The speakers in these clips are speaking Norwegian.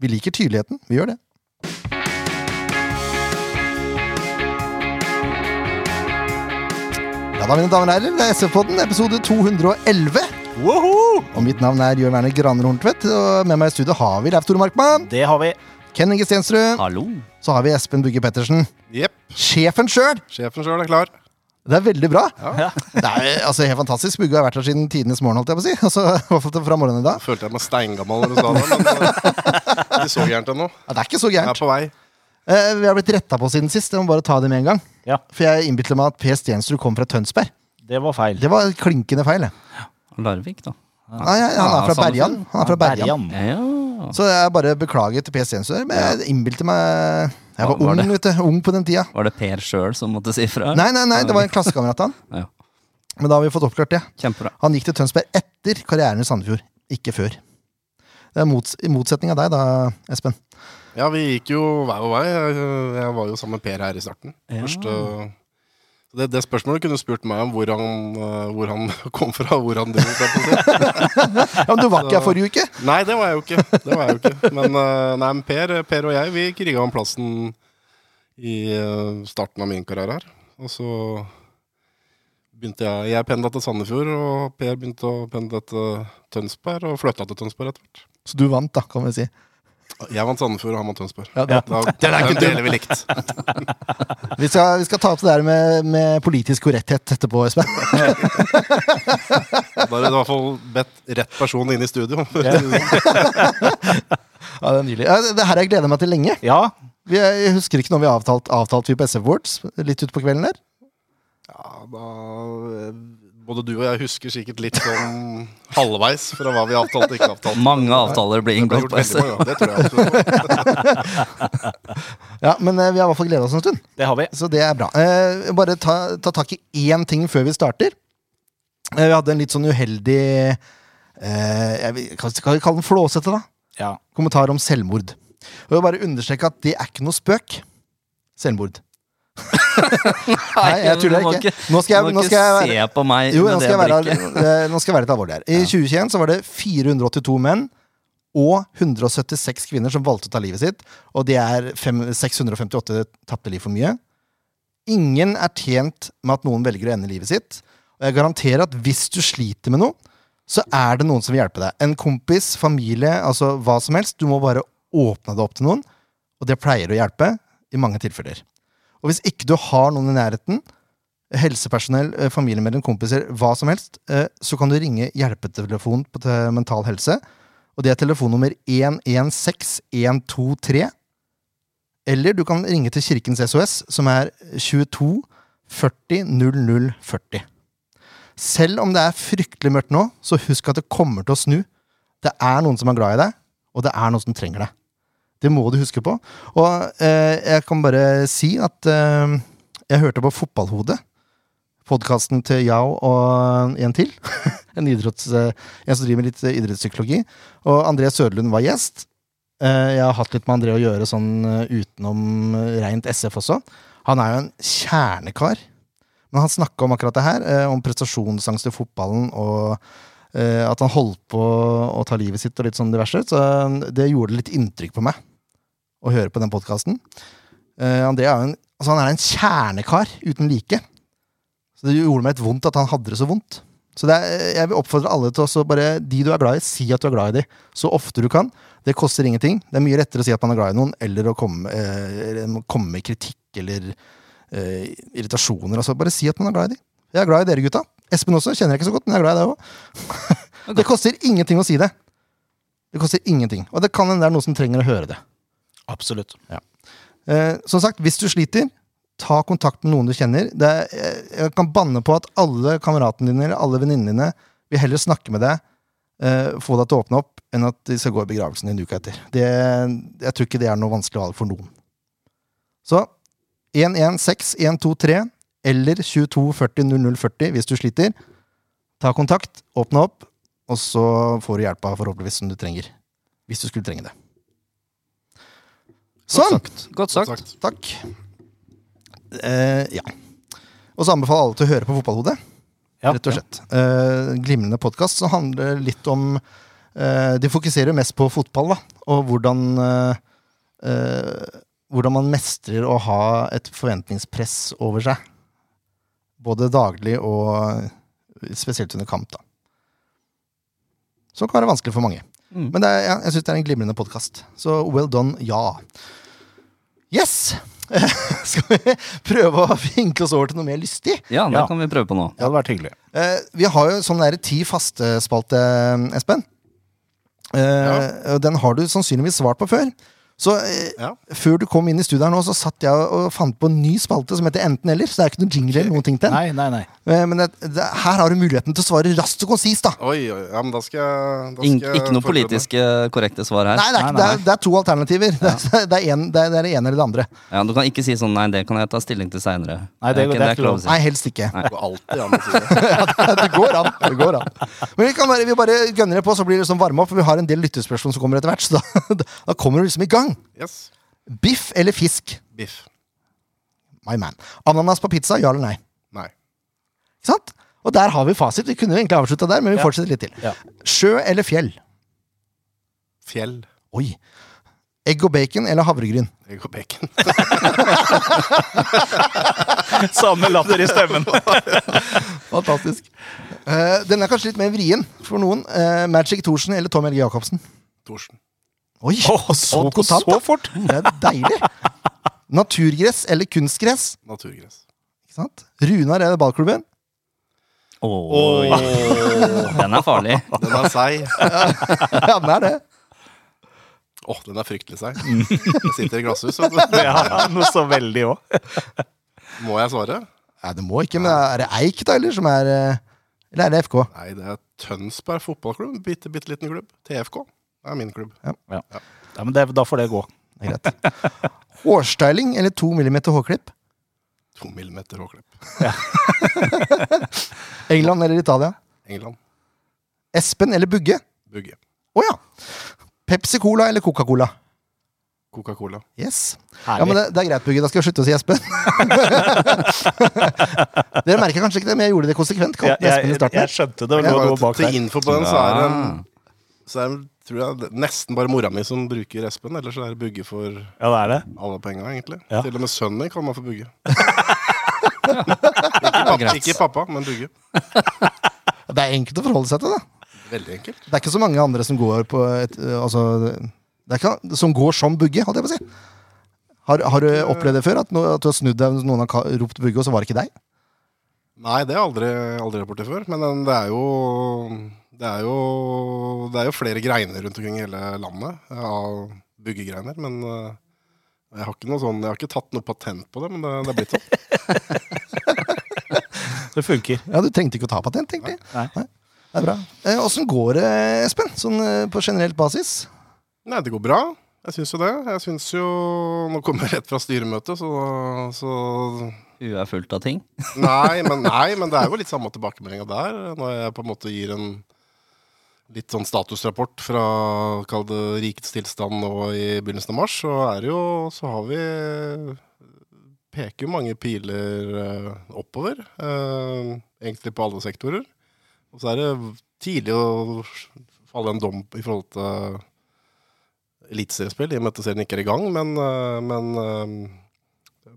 Vi liker tydeligheten. Vi gjør det. Ja da, mine damer og herrer, det er SF-podden, episode 211. Woho! Og mitt navn er Jørn Werner Graner Horntvedt, og med meg i studio har vi Leif Tore Markmann, Det har vi. Ken Inge Stensrud, Hallo. så har vi Espen Bugge Pettersen. Yep. Sjefen sjøl! Sjefen sjøl er klar. Det er veldig bra. Ja. Det er altså, helt fantastisk. Bugge har vært her siden tidenes morgen, holdt jeg på å si. Altså, I hvert fall fra morgenen i dag. Følte jeg meg steingammal når du sa det, ikke så gærent ennå. Ja, det er ikke så Jeg er gærent. på vei. Eh, vi har blitt retta på siden sist. Jeg må bare ta det med en gang. Ja, For jeg innbilte meg at Per Stensrud kom fra Tønsberg. det var feil. Det var klinkende feil. jeg. Larvik, da. Nei, ja, han er fra Sandefjord. Berjan. Han er fra Berjan. Ja. Så jeg bare beklager til Per Stensrud. Men jeg innbilte meg Jeg var, Hva var ung, det? vet du. Ung på den tida. Var det Per sjøl som måtte si fra? Nei, nei, nei, det var en klassekamerat av han. Ja. Men da har vi fått oppklart det. Kjempebra. Han gikk til Tønsberg etter karrieren i Sandefjord, ikke før. Det er mots i motsetning av deg, da, Espen. Ja, vi gikk jo hver vår vei. Jeg, var jo sammen med Per her i starten. Ja. Først, uh, det, det spørsmålet kunne du spurt meg om hvor han, uh, hvor han kom fra. Hvor han dro fra. Ja, men Du var ikke her forrige uke! Nei, det var jeg jo ikke. Det var jeg jo ikke. Men, uh, nei, men per, per og jeg vi kriga om plassen i uh, starten av min karriere her. Og så begynte jeg Jeg pendla til Sandefjord, og Per begynte å pendle til Tønsberg, og flytta til Tønsberg etter hvert. Så du vant, da, kan vi si. Jeg vant Sandefjord, og han vant Tønsberg. Ja, da. Da, Det er ikke den deler vi likt. Vi skal, vi skal ta opp det der med, med politisk korrekthet etterpå, Espen. Da er det i hvert fall bedt rett person inn i studio. Ja, det er nydelig. Ja, det- her har jeg gleda meg til lenge. Ja, Vi, jeg husker ikke når vi avtalt, avtalt vi på SF Awards, litt utpå kvelden der. Ja, da eh, Både du og jeg husker sikkert litt sånn halvveis fra hva vi avtalte og ikke avtalte. Mange avtaler blir Det ble inngått gjort på veldig mange, det tror jeg. absolutt. Ja, Men eh, vi har i hvert fall gleda oss en stund, det har vi. så det er bra. Eh, bare ta, ta tak i én ting før vi starter. Eh, vi hadde en litt sånn uheldig eh, jeg vil, Hva skal vi kalle den flåsete, da? Ja. Kommentar om selvmord. Og jeg vil bare understreke at det er ikke noe spøk. Selvmord. Nei, jeg tuller ikke. Nå skal jeg, nå skal jeg se på meg Jo, nå skal, jeg være, eh, nå skal jeg være litt alvorlig her. I 2021 så var det 482 menn og 176 kvinner som valgte å ta livet sitt. Og det er 658 tapte liv for mye. Ingen er tjent med at noen velger å ende livet sitt. Og jeg garanterer at hvis du sliter med noe, så er det noen som vil hjelpe deg. En kompis, familie, altså hva som helst. Du må bare åpne deg opp til noen, og det pleier å hjelpe i mange tilfeller. Og hvis ikke du har noen i nærheten, helsepersonell, eh, familiemedlem, kompiser, hva som helst, eh, så kan du ringe hjelpetelefon på Mental Helse. Og det er telefonnummer 116123. Eller du kan ringe til Kirkens SOS, som er 22 40 00 40. Selv om det er fryktelig mørkt nå, så husk at det kommer til å snu. Det er noen som er glad i deg, og det er noen som trenger deg. Det må du huske på. Og eh, jeg kan bare si at eh, jeg hørte på Fotballhodet. Podkasten til Yao og en til. en, idretts, eh, en som driver med litt idrettspsykologi. Og André Søderlund var gjest. Eh, jeg har hatt litt med André å gjøre sånn eh, utenom rent SF også. Han er jo en kjernekar. Men han snakka om akkurat det her, om prestasjonsangst i fotballen og at han holdt på å ta livet sitt og litt sånn diverse. Så det gjorde litt inntrykk på meg å høre på den podkasten. Uh, André er en, altså han er en kjernekar uten like. Så det gjorde meg et vondt at han hadde det så vondt. Så det er, jeg vil oppfordre alle til å bare De du er glad i, si at du er glad i dem så ofte du kan. Det koster ingenting. Det er mye lettere å si at man er glad i noen, eller å komme, uh, komme med kritikk eller uh, irritasjoner. Altså, bare si at man er glad i dem. Jeg er glad i dere, gutta. Espen også. Kjenner jeg ikke så godt, men jeg er glad i deg òg. det koster ingenting å si det. Det koster ingenting. Og det kan hende det er noen som trenger å høre det. Absolutt. Eh, som sagt, hvis du sliter, ta kontakt med noen du kjenner. Er, jeg, jeg kan banne på at alle kameratene dine eller alle venninnene dine vil heller snakke med deg, eh, få deg til å åpne opp, enn at de skal gå i begravelsen din uka etter. Det, jeg tror ikke det er noe vanskelig valg for noen. Så 116123 eller 2240 0040 hvis du sliter. Ta kontakt, åpne opp, og så får du hjelpa forhåpentligvis som du trenger. Hvis du skulle trenge det. Sånn! Godt sagt. Takk. Eh, ja. Og så anbefaler alle til å høre på Fotballhodet. Ja. Rett og slett. Eh, glimrende podkast som handler litt om eh, De fokuserer mest på fotball, da, og hvordan eh, eh, Hvordan man mestrer å ha et forventningspress over seg. Både daglig og spesielt under kamp, da. Som kan være vanskelig for mange. Mm. Men det er, jeg, jeg syns det er en glimrende podkast. Så well done, ja. Yes! Skal vi prøve å vinke oss over til noe mer lystig? Ja, det Ja. kan vi prøve på nå. Det hadde vært hyggelig. Eh, vi har jo sånn der ti faste spalte, Espen. Eh, og Den har du sannsynligvis svart på før. Så eh, Ja. før du kom inn i studiet her nå, så satt jeg og fant på en ny spalte som heter Enten-eller. Så det er ikke noen jingle eller noen ting til den. Nei, nei, nei. Eh, men det, det, her har du muligheten til å svare raskt og konsist, da. Oi, oi, ja, men da skal jeg da skal jeg ikke noe politisk politiske korrekte svar her. Nei, det er, ikke, Nei, det er, det er to alternativer. Det, er, det, er en, det, er, det ene eller det andre. Ja, Du kan ikke si sånn 'nei, det kan jeg ta stilling til seinere'. Nei, det- det er ikke lov å si. Nei, helst ikke. Det går alltid an å si det. det går an. det går an Men vi kan bare, vi bare gønner det på, så blir det sånn varme opp. For vi har en del lyttespørsmål som kommer etter hvert. Så da, da kommer du liksom i gang. Yes. Biff eller fisk? Biff. My man. Ananas på pizza, ja eller nei? Nei. Ikke sant? Og der har vi fasit. Vi kunne egentlig avslutta der, men vi Ja. fortsetter litt til. Ja. Sjø eller fjell? Fjell. Oi. Egg og bacon eller havregryn? Egg og bacon. Samme latter i stemmen. Fantastisk. Uh, den er kanskje litt mer vrien for noen. Uh, Magic Thorsen eller Tom Helge Jacobsen? Torsen. Oi, oh, så, kontant, så da. fort! Det er deilig. Naturgress eller kunstgress? Naturgress. Ikke sant? Runar eller ballklubben? Oi. Den er farlig. Den er seig. Ja, den er det. Åh, den er fryktelig seig. Jeg sitter i glasshus. Ja, noe så veldig òg. Må jeg svare? Nei, det må ikke, men er det Eik, da, eller? Som er eh, Eller er det FK? Nei, det er Tønsberg fotballklubb. Bitte, bitte liten klubb. TFK. Det er min klubb. Ja, men det, da får det gå. Det er greit. Hårstyling eller to millimeter hårklipp? To millimeter hårklipp. England eller Italia? England. Espen eller Bugge? Bugge. Å ja. Pepsi Cola eller Coca-Cola? Coca-Cola. Yes. Herlig. Ja, men det, det er greit, Bugge. Da skal jeg slutte å si Espen. Dere merker kanskje ikke det, men jeg gjorde det konsekvent. jeg, jeg, jeg skjønte det Jeg var, noe bak til info på den, så er det en så er det, tror jeg, er nesten bare mora mi som bruker Espen. Ellers er det Bugge for Ja, det er det. alle penga, egentlig. Ja. Til og med sønnen min kan man få Bugge. ikke, pappa, ikke pappa, men Bugge. Det er enkelt å forholde seg til, da. Veldig enkelt. Det er ikke så mange andre som går på et øh, Altså det er ikke, Som går som Bugge, holdt jeg på å si. Har, har du opplevd det før? At, no, at du har snudd deg noen har ropt Bugge, og så var det ikke deg? Nei, det har jeg aldri, aldri rapportert før. Men det er jo det er jo Det er jo flere greiner rundt omkring i hele landet av buggegreiner. Men eh, jeg har ikke noe sånn Jeg har ikke tatt noe patent på det, men det, det er blitt sånn. Det funker. Ja, Du trengte ikke å ta patent, tenkte jeg. Nei. Det er bra. Eh, Åssen går det, Espen? Sånn eh, på generelt basis? Nei, det går bra. Jeg syns jo det. Jeg syns jo Nå kommer jeg rett fra styremøtet, så, så Huet er fullt av ting. Nei, men, nei, men det er jo litt samme tilbakemeldinga der. Når jeg på en måte gir en litt sånn statusrapport fra rikets tilstand nå i begynnelsen av mars, så er det jo Så har vi Peker jo mange piler eh, oppover. eh, egentlig på alle sektorer. Og så er det tidlig å falle en dom i forhold til eliteseriespill, i og med at serien ikke er i gang. Men, eh, men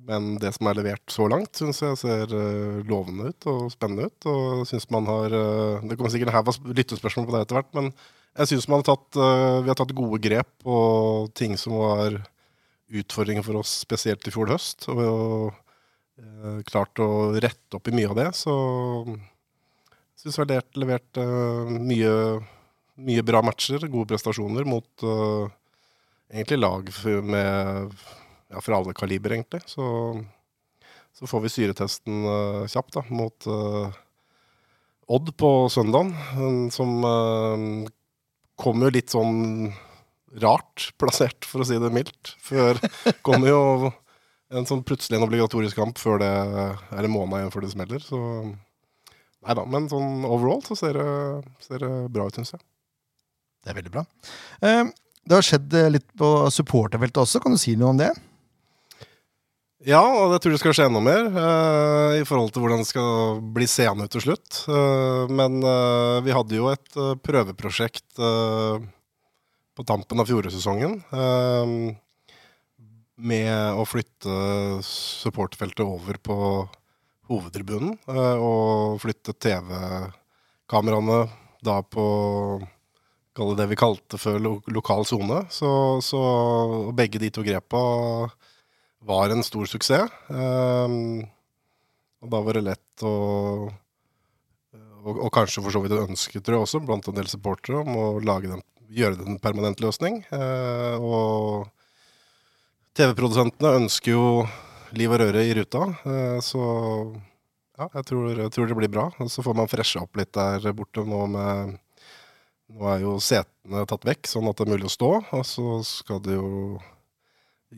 men det som er levert så langt, syns jeg ser eh, lovende ut og spennende ut. Og synes man har eh, Det kommer sikkert her var lyttespørsmål på det etter hvert, men jeg syns eh, vi har tatt gode grep på ting som var utfordringer for oss, spesielt i fjor høst. Og, eh, klart å rette opp i mye av det. Så jeg syns vi har levert, mye, mye bra matcher, gode prestasjoner mot egentlig lag med ja, fra alle kaliber, egentlig. Så, så får vi syretesten uh, kjapt da, mot uh, Odd på søndagen, som uh, kom jo litt sånn rart plassert, for å si det mildt. Før kommer jo en sånn plutselig en obligatorisk kamp før det er en måned igjen før det smeller. Så nei da, men sånn overall så ser det, ser det bra ut, syns jeg. Det er veldig bra. Uh, Det har skjedd eh, litt på supporterfeltet også. Kan du si noe om det? Ja, og jeg tror det skal skje enda mer eh, i forhold til hvordan det skal bli seende ut til slutt. Eh, men eh, vi hadde jo et eh, prøveprosjekt eh, på tampen av fjorårssesongen. eh, med å flytte supportfeltet over på hovedtribunen. og flytte TV-kameraene da på det vi kalte før lo lokal sone. Så, så begge de to grepa var en stor suksess. Um, og da var det lett å og, og kanskje for så vidt et ønske, tror jeg også, blant en del supportere om å den, gjøre det en permanent løsning. Eh, og TV-produsentene ønsker jo liv og røre i ruta, eh, så ja, jeg tror, jeg tror det blir bra. Og så får man fresha opp litt der borte nå med Nå er jo setene tatt vekk, sånn at det er mulig å stå. Og så skal det jo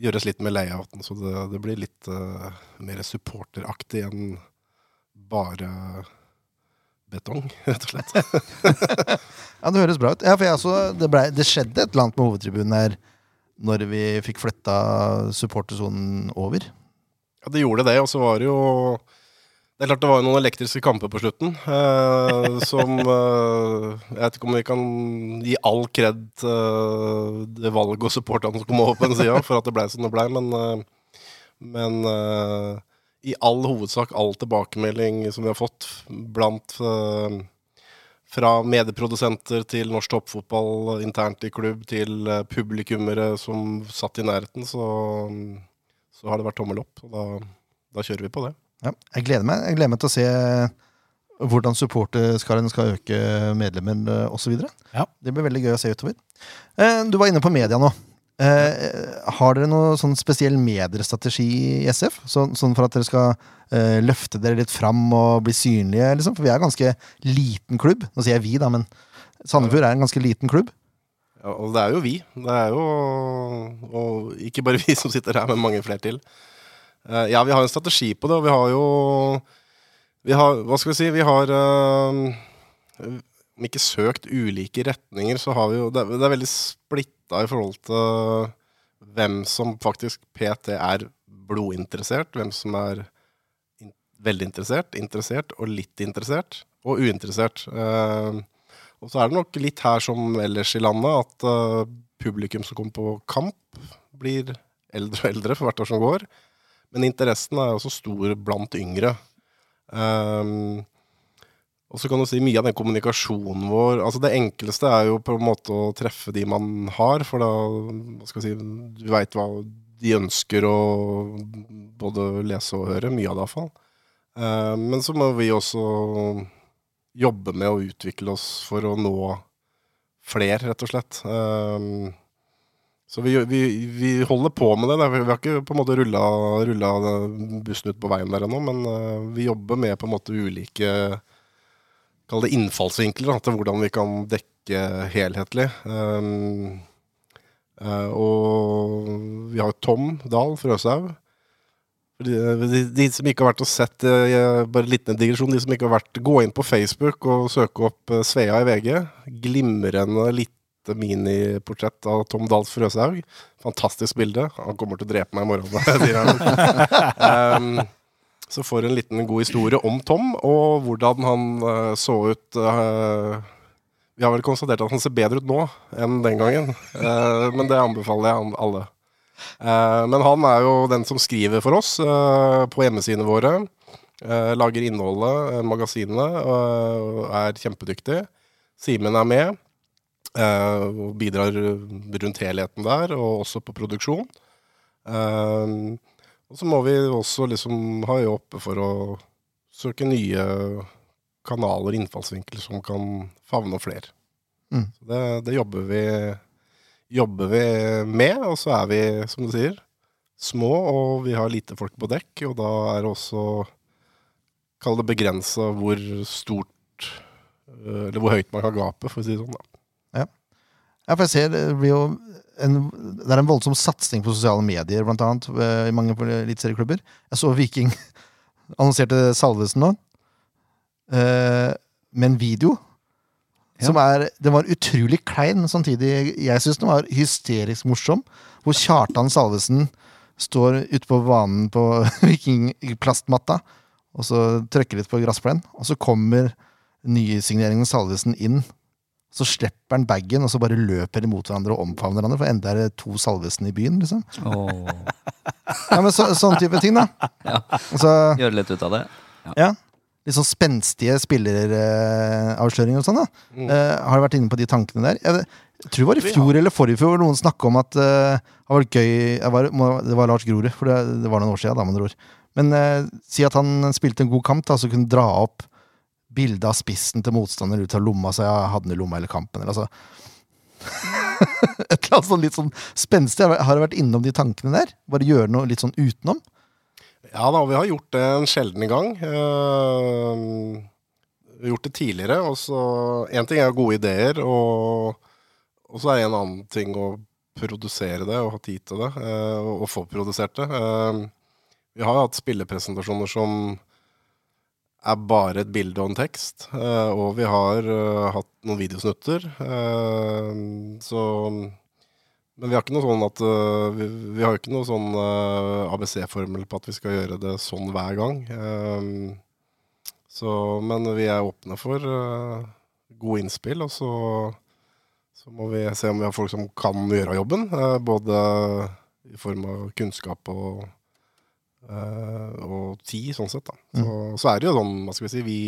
gjøres litt med layouten, så det, det blir litt uh, mer supporteraktig enn bare betong, rett og slett. Ja, det høres bra ut. Ja, for jeg også, det, ble, det skjedde et eller annet med hovedtribunen her når vi fikk flytta supportersonen over. Ja, det gjorde det, og så var det jo Det er klart det var noen elektriske kamper på slutten. Eh, som eh, Jeg vet ikke om vi kan gi all kred til det valget og supporterne som kom over på den sida, for at det blei som det blei, men, eh, men eh, i all hovedsak all tilbakemelding som vi har fått blant eh, fra medieprodusenter til norsk toppfotball internt i klubb, til eh, publikummere som satt i nærheten, så, så har det vært tommel opp. Og da, da kjører vi på det. Ja, jeg gleder meg Jeg gleder meg til å se hvordan supporterskaren skal øke medlemmer eh, osv. Ja. Det blir veldig gøy å se utover. Eh, Du var inne på media nå. Eh, Har dere noen sånn spesiell mediestrategi i SF? Sånn, sånn for at dere skal eh, løfte dere litt fram og bli synlige? Liksom? For vi er en ganske liten klubb. Nå sier jeg vi, da, men Sandefjord er en ganske liten klubb. Ja, og det er jo vi. Det er jo Og ikke bare vi som sitter her, men mange flere til. Eh, ja, vi har en strategi på det, og vi har jo Vi har Hva skal vi si? Vi har eh, Om ikke søkt ulike retninger, så har vi jo Det er, det er veldig splitta i forhold til hvem som faktisk PT er blodinteressert, hvem som er in veldig interessert, interessert og litt interessert, og uinteressert. Uh, og så er det nok litt her som ellers i landet at publikum som kommer på kamp, blir eldre og eldre for hvert år som går. Men interessen er også stor blant yngre. Um, og så kan du si mye av den kommunikasjonen vår Altså Det enkleste er jo på en måte å treffe de man har, for da hva skal jeg si, Du veit hva de ønsker å både lese og høre. Mye av det, iallfall. Uh, men så må vi også jobbe med å utvikle oss for å nå fler, rett og slett. Um, så vi, vi, vi holder på med det. Vi har ikke på en måte rulla, bussen ut på veien der ennå, men uh, vi jobber med på en måte ulike Kall det innfallsvinkler da, til hvordan vi kan dekke helhetlig. Um, uh, og vi har Tom Dahl Frøshaug. De, de, de som ikke har vært og sett eh, Bare en liten digresjon. De som ikke har vært Gå inn på Facebook og søke opp eh, Svea i VG. Glimrende lite miniportrett av Tom Dahls Frøshaug. Fantastisk bilde. Han kommer til å drepe meg i morgen. sier han. um, så får en liten god historie om Tom, og hvordan han uh, så ut uh, Vi har vel konstatert at han ser bedre ut nå enn den gangen, uh, men det anbefaler jeg alle. Men han er jo den som skriver for oss på hjemmesidene våre. lager innholdet, magasinene, og er kjempedyktig. Simen er med og bidrar rundt helheten der, og også på produksjon. Eh, og så må vi også liksom ha øye oppe for å søke nye kanaler, innfallsvinkler, som kan favne flere. Mm. Så det, det jobber, vi, jobber vi med, og så er vi, som du sier, små, og vi har lite folk på dekk, og da er det også Kall det begrensa hvor stort øh, Eller hvor høyt man kan gape, for å si det sånn. da. Ja, for jeg ser det blir jo en, det er en voldsom satsing på sosiale medier, blant annet, eh, i mange eliteserieklubber. Jeg så Viking annonserte Salvesen nå, eh, med en video. Ja. Som er, Den var utrolig klein, samtidig jeg syns den var hysterisk morsom. Hvor Kjartan Salvesen står ute på banen på vikingplastmatta, og så trykker litt på gressplenen. og så kommer nysigneringen Salvesen inn. Så slipper han bagen, og så bare løper de mot hverandre og omfavner hverandre, for enda er det to Salvesen i byen, liksom. Oh. Ja, men så, Sånn type ting, da. Ja. Gjøre litt ut av det. ja, Litt sånn spenstige spilleravsløringer og sånn, da. Mm. Eh, har du vært inne på de tankene der? Jeg, jeg tror det var i fjor eller forrige fjor noen snakka om at eh, det var gøy var, Det var Lars Grorud, for det, det var noen år siden, da, med andre ord. Men eh, si at han spilte en god kamp, da, så kunne dra opp bilde av spissen til motstander ut av lomma, så jeg hadde den i lomma hele kampen. Eller, altså. Et eller annet sånn litt sånn spenstig. Har du vært innom de tankene der? Bare gjøre noe litt sånn utenom? Ja da, vi har gjort det en sjelden gang. Uh, vi har gjort det tidligere. og så Én ting er gode ideer, og, og så er det en annen ting å produsere det og ha tid til det. Uh, og, få produsert det. Uh, vi har hatt spillepresentasjoner som er bare et bilde og en tekst. eh, og vi har eh, hatt noen videosnutter. eh, så men vi har ikke noe sånn at vi, vi har ikke noe sånn ABC-formel på at vi skal gjøre det sånn hver gang. Så, men vi er åpne for uh, gode innspill, og så, så må vi se om vi har folk som kan gjøre jobben. både i form av kunnskap og, og ti, sånn sett. Da. Så, så er det jo sånn, hva skal vi si, vi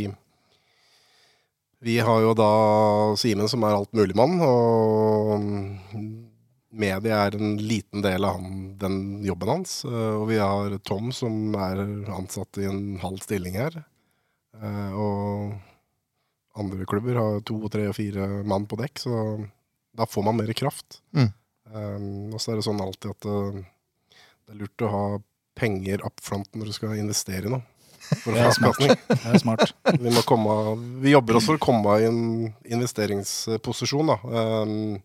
vi har jo da Simen som er altmuligmann, og media er en liten del av han, den jobben hans. Eh, Og vi har Tom som er ansatt i en halv stilling her. Eh, Og andre klubber har to, tre og fire mann på dekk, så da får man mer kraft. Mm. Eh, Og så er det sånn alltid at eh, det er lurt å ha penger up front når du skal investere i noe. For Det er. Det er smart. Vi, komme, vi jobber oss for å komme i en investeringsposisjon da, Um,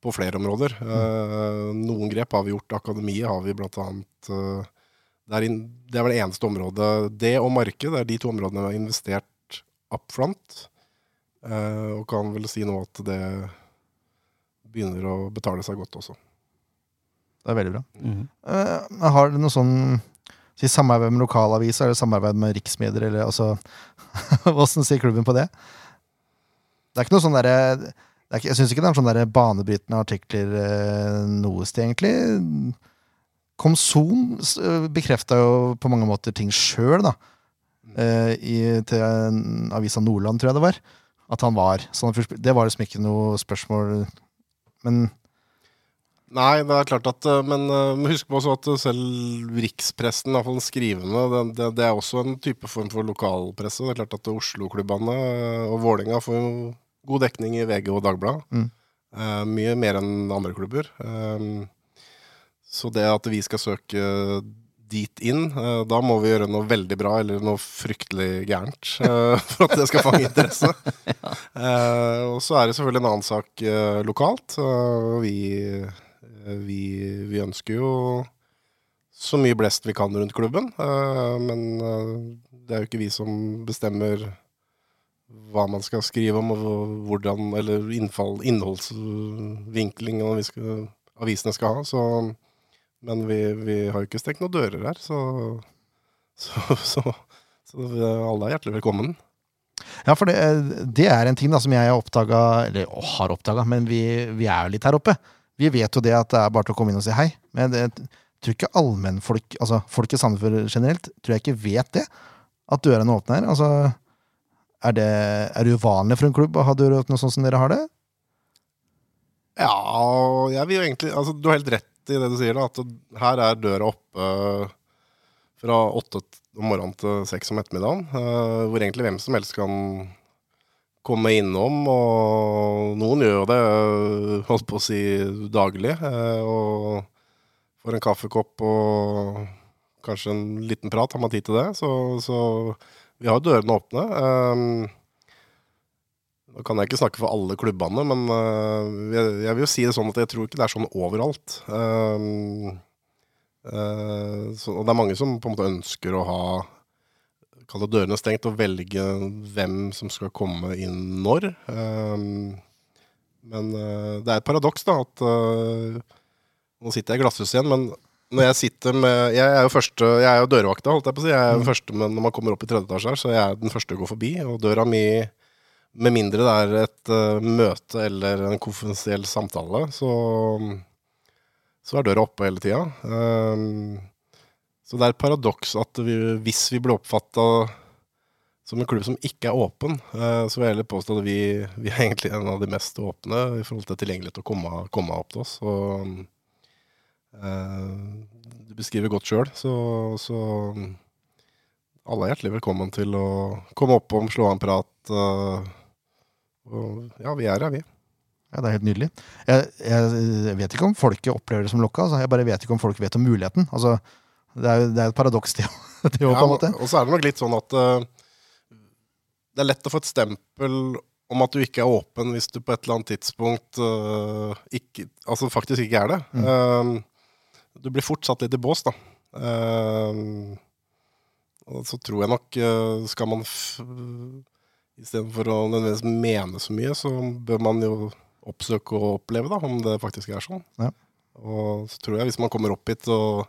på flere områder. Eh, noen grep har vi gjort. Akademiet har vi blant annet eh, det, er det er vel det eneste området Det og marked det er de to områdene vi har investert up front. Uh, og kan vel si nå at det begynner å betale seg godt også. Det er veldig bra. Mm. Uh, har du noe sånn si samarbeid med lokalaviser eller samarbeid med riksmedier? Eller, altså, hvordan sier klubben på det? Det er ikke noe sånn derre er Jeg syns ikke det er sånn derre banebrytende artikler eh, noe sted, egentlig. Komson bekrefta jo på mange måter ting sjøl, da. Eh, i, til en avisa Nordland, tror jeg det var. At han var sånn. Det var liksom ikke noe spørsmål. Men Nei, det er klart at eh, Men eh, husk på også at selv rikspressen, iallfall den skrivende, det, det, det er også en type form for lokalpresse. Det er klart at Oslo-klubbene eh, og Vålerenga får jo god dekning i VG og Dagbladet. Mm. Uh, mye mer enn andre klubber. Eh, så det at vi skal søke dit inn, uh, da må vi gjøre noe veldig bra eller noe fryktelig gærent uh, for at det skal fange interesse. Eh, og så er det selvfølgelig en annen sak lokalt. Vi, vi, vi ønsker jo så mye blest vi kan rundt klubben. eh, men eh, det er jo ikke vi som bestemmer hva man skal skrive om, og hvordan, eller innfall, innholdsvinkling og skal, avisene skal ha. Så, men vi, vi har jo ikke stengt noen dører her, så, så, så, alle er hjertelig velkommen. Ja, for det, det er en ting da som jeg har oppdaga, eller å, har oppdaga, men vi, vi er jo litt her oppe. Vi vet jo det at det er bare til å komme inn og si hei. Men det, jeg tror ikke allmennfolk, altså folk i Sandefjord generelt, tror jeg ikke vet det. At dørene åpner. Altså, er det, er det uvanlig for en klubb å ha dører åpne sånn som dere har det? Ja, jeg vil jo egentlig altså, Du har helt rett i det du sier, da, at her er døra oppe fra åtte om morgenen til seks om ettermiddagen. eh, hvor egentlig hvem som helst kan komme innom. Og noen gjør det, eh, holdt på å si, daglig. eh, og får en kaffekopp og kanskje en liten prat, har man tid til det. Så, så vi har dørene åpne. Um, nå kan jeg ikke snakke for alle klubbene, men øh, jeg, vil jo si det sånn at jeg tror ikke det er sånn overalt. Så, og det er mange som på en måte ønsker å ha Kall det dørene stengt og velge hvem som skal komme inn når. Um, men øh, det er et paradoks, da, at øh, Nå sitter jeg i glasshuset igjen, men når jeg sitter med Jeg er jo første Jeg er jo dørvakta, holdt jeg på å si. Jeg er den første men når man kommer opp i tredje etasje her, så jeg er den første å gå forbi. Og døra mi, med mindre det er et uh, møte eller en konfidensiell samtale, så, så er døra oppe hele tida. Um, så det er et paradoks at vi, hvis vi blir oppfatta som en klubb som ikke er åpen, eh, så vil jeg heller påstå at vi, vi er egentlig en av de mest åpne i forhold til tilgjengelighet til å komme, komme opp til oss. Og, eh, du beskriver godt sjøl, så, så alle er hjertelig velkommen til å komme opp om, slå av en prat. eh, og ja, vi er her, vi. Ja, Det er helt nydelig. Jeg, jeg vet ikke om folket opplever det som lokka. Altså. Jeg bare vet ikke om folk vet om muligheten. Altså, det er jo det er et paradoks, det òg, på en Ja, måte. og så er det nok litt sånn at uh, det er lett å få et stempel om at du ikke er åpen hvis du på et eller annet tidspunkt uh, ikke, altså faktisk ikke er det. Eh, du blir fort satt litt i bås, da. Og så tror jeg nok uh, skal man Istedenfor å nødvendigvis mene så mye, så bør man jo oppsøke og oppleve da, om det faktisk er sånn. Ja. Og så tror jeg hvis man kommer opp hit og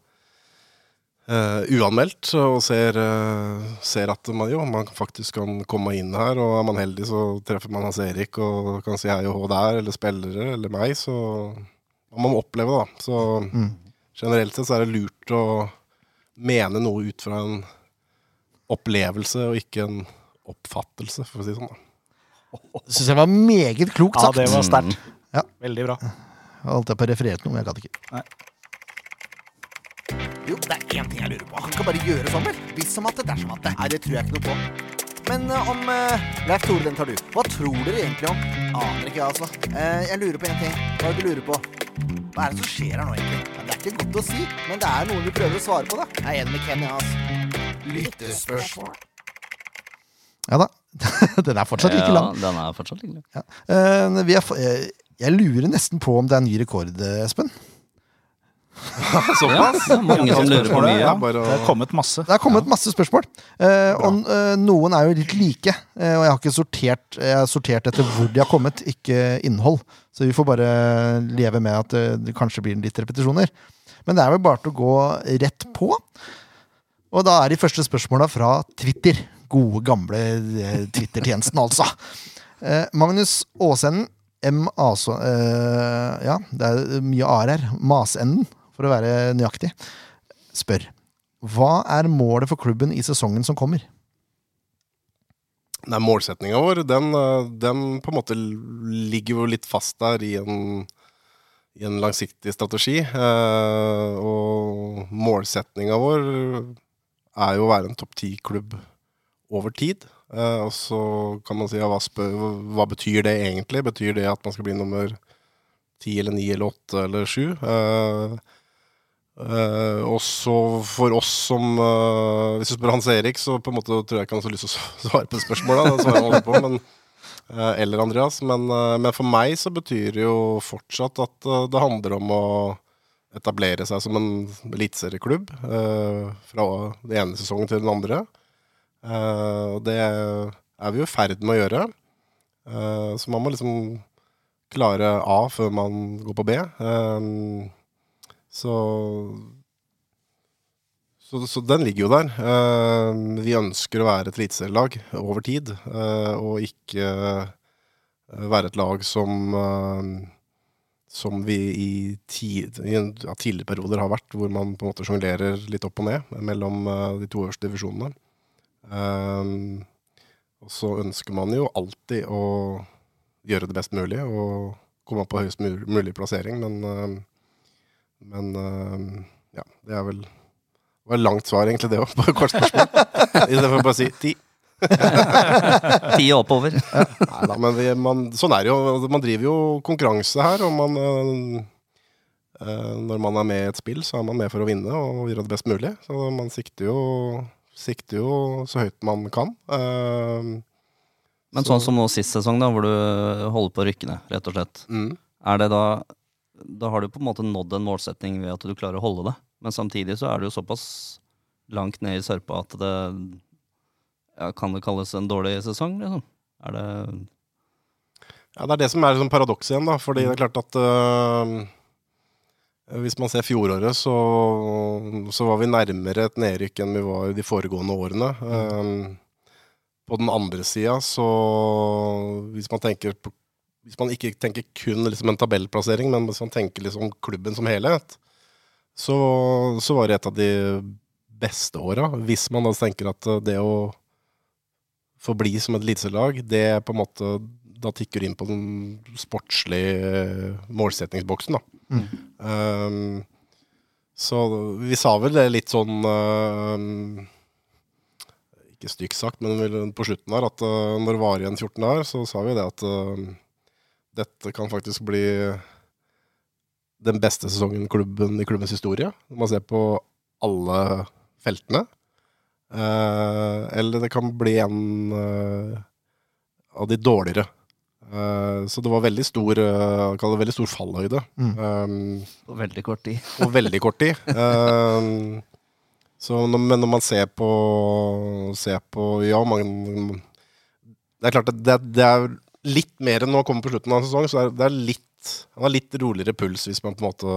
eh, uanmeldt og ser, uh, ser at man, jo, man faktisk kan komme inn her, og er man heldig, så treffer man Hans Erik og kan si hei og hå der, eller spillere, eller meg, så man må oppleve det. da. Så Mm. generelt sett så er det lurt å mene noe ut fra en opplevelse og ikke en oppfattelse, for å si det sånn. da. Syns jeg var meget klokt sagt. Ja, det var sterkt. Ja. Veldig bra. Jeg holdt jeg på å referere noe, men jeg gadd ikke. Jo, det er én ting jeg lurer på. Han kan bare gjøre sånn, vel? Hvis som at det, dersom at det. Nei, det tror jeg ikke noe på. Men uh, om uh, Leif Tore, den tar du. Hva tror dere egentlig om? Aner ikke, altså. Uh, jeg lurer på én ting. Hva er det du lurer på? Hva er det som skjer her nå, egentlig? Ja, det er ikke godt å si, men det er noen vi prøver å svare på, da. Jeg er enig med Kenny, altså. Lyttespørsmål. Ja da. Den er fortsatt like lang. Ja, den er fortsatt like lang. Ja. Uh, vi er, jeg, jeg lurer nesten på om det er ny rekord, eh, Espen. Ja, er mange som lurer på mye. ja. bare å- Det er kommet masse. Det er kommet masse spørsmål. Eh, og eh, noen er jo litt like. eh, og jeg har ikke sortert Jeg har sortert etter hvor de har kommet, ikke innhold. Så vi får bare leve med at eh, det kanskje blir litt repetisjoner. Men det er vel bare til å gå rett på. Og da er de første spørsmåla fra Twitter. Gode, gamle eh, Twitter-tjenesten, altså. Eh, Magnus Aasenden, M. Eh, ja, det er mye a-er her. Masenden, for å være nøyaktig. Spør. Hva er målet for klubben i sesongen som kommer? Nei, Målsetninga vår, den, eh, den på en måte ligger jo litt fast der i en, i en langsiktig strategi. Eh, og målsetninga vår er jo å være en topp ti-klubb over tid. Eh, og så kan man si ja, hva, spør, hva betyr det egentlig? Betyr det at man skal bli nummer ti eller ni eller åtte eller sju? Eh, Eh, og så for oss som uh, Hvis du spør Hans Erik, så på en måte tror jeg ikke han har så lyst til å svare på spørsmålet. På, men, uh, eller Andreas. Men, eh, men for meg så betyr det jo fortsatt at eh, det handler om å etablere seg som en eliteserieklubb. eh, fra den ene sesongen til den andre. Eh, og det er vi jo i ferd med å gjøre. Eh, så man må liksom klare A før man går på B. Eh, så, så Så den ligger jo der. Uh, vi ønsker å være et eliteserielag over tid, uh, og ikke eh, være et lag som som vi i, tid, i ja, tidligere perioder har vært, hvor man på en måte sjonglerer litt opp og ned mellom de to øverste divisjonene. Eh, og så ønsker man jo alltid å gjøre det best mulig og komme på høyest mulig plassering, men eh, men øh, ja, det er vel Det var et langt svar, egentlig, det òg, på et kort spørsmål. Istedenfor å bare si ti. Ti oppover. Neida, men vi, man, sånn er det jo. Man driver jo konkurranse her, og man øh, Når man er med i et spill, så er man med for å vinne og gjøre det best mulig. Så man sikter jo, sikter jo så høyt man kan. Uh, Men sånn som nå sist sesong, da, hvor du holder på å rykke ned, rett og slett. mm. Er det da Da har du på en måte nådd en målsetning ved at du klarer å holde det. Men samtidig så er du jo såpass langt ned i sørpa at det ja, Kan det kalles en dårlig sesong, liksom? Er det Ja, det er det som er liksom paradoks igjen, da. Fordi det er klart at øh, Hvis man ser fjoråret, så, så var vi nærmere et nedrykk enn vi var de foregående årene. Eh, på den andre sida, så hvis man tenker på Hvis man ikke tenker kun liksom en tabellplassering, men hvis man tenker liksom klubben som helhet, så, så var det et av de beste åra. Hvis man da tenker at eh, det å forbli som et eliteserielag, det på en måte Da tikker inn på den sportslige eh, målsettingsboksen, da. Mm. Um, så vi sa vel det litt sånn um, Ikke stygt sagt, men på slutten her, at uh, når det var igjen 14 dager, så sa vi det at uh, dette kan faktisk bli den beste sesongen klubben, i klubbens historie. Når man ser på alle feltene. Eh, eller det kan bli en eh, av de dårligere. Eh, så det var veldig stor, uh, veldig stor fallhøyde. Mm. Um, På veldig kort tid. og veldig kort tid. Um, så når, men når man ser på, ser på Ja, man Det er klart at det, det er litt mer enn å komme på slutten av en sesong, så er det er litt han har litt roligere puls hvis man på en måte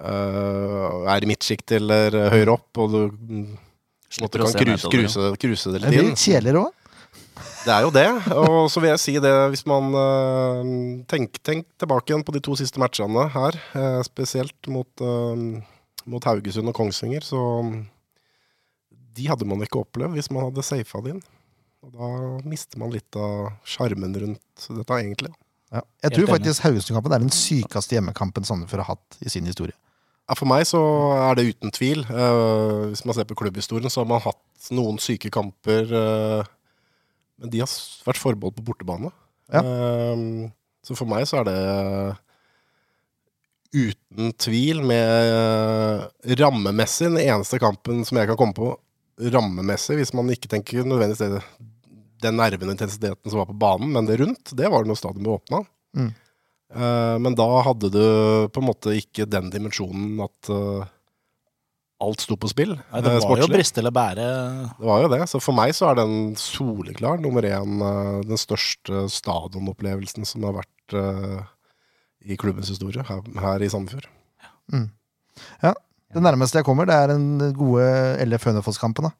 uh, er i midtsjikt eller høyere opp, og du mm, på en måte kan kruse, kruse, kruse det Det litt blir inn. litt kjedeligere òg. Det er jo det. Og så vil jeg si det, hvis man uh, tenk, tenk tilbake igjen på de to siste matchene her, uh, spesielt mot, uh, mot Haugesund og Kongsvinger, så de hadde man ikke opplevd hvis man hadde safa det inn. Og da mister man litt av sjarmen rundt dette, egentlig. Ja. Jeg tror faktisk Haugesundkampen er den sykeste hjemmekampen Sandefjord har hatt i sin historie. Ja, for meg så er det uten tvil. Uh, hvis man ser på klubbhistorien, så har man hatt noen syke kamper, Uh, men de har vært forbeholdt på bortebane. Ja. Uh, så for meg så er det uten tvil med rammemessig den eneste kampen som jeg kan komme på rammemessig, hvis man ikke tenker nødvendigvis det, den nerven og intensiteten som var på banen, men det rundt, det var det når stadion ble åpna. Mm. Eh, men da hadde du på en måte ikke den dimensjonen at eh, alt sto på spill. Nei, det var jo sportslig. briste eller bære. Det var jo det. Så for meg så er den soleklar nummer én eh, den største stadionopplevelsen som har vært eh, i klubbens historie her, her i Sandefjord. Ja, Det nærmeste jeg kommer, det er den gode LF Hønefoss-kampen. da.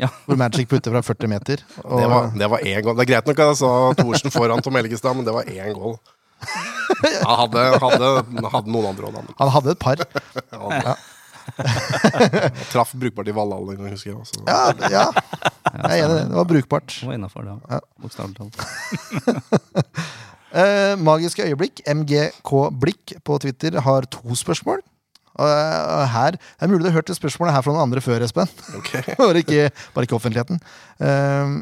Ja. Hvor Magic putter fra 40 meter. Og, Det var, det var én goal. Det er greit nok at jeg sa Thorsen foran Tom Helgestad, men det var én goal. Han hadde, hadde, hadde noen andre òg. Han hadde et par. ja. traff brukbart i Valhall en gang, husker jeg. Også. Ja, ja. jeg er enig i det. Det var brukbart. Det var innafor, det. Ja. Bokstavelig talt. Eh, magiske øyeblikk, MGK Blikk på Twitter, har to spørsmål. Og eh, her, Det er mulig du har hørt det spørsmålet her fra noen andre før, Espen. Okay. bare, ikke, bare ikke offentligheten. Eh,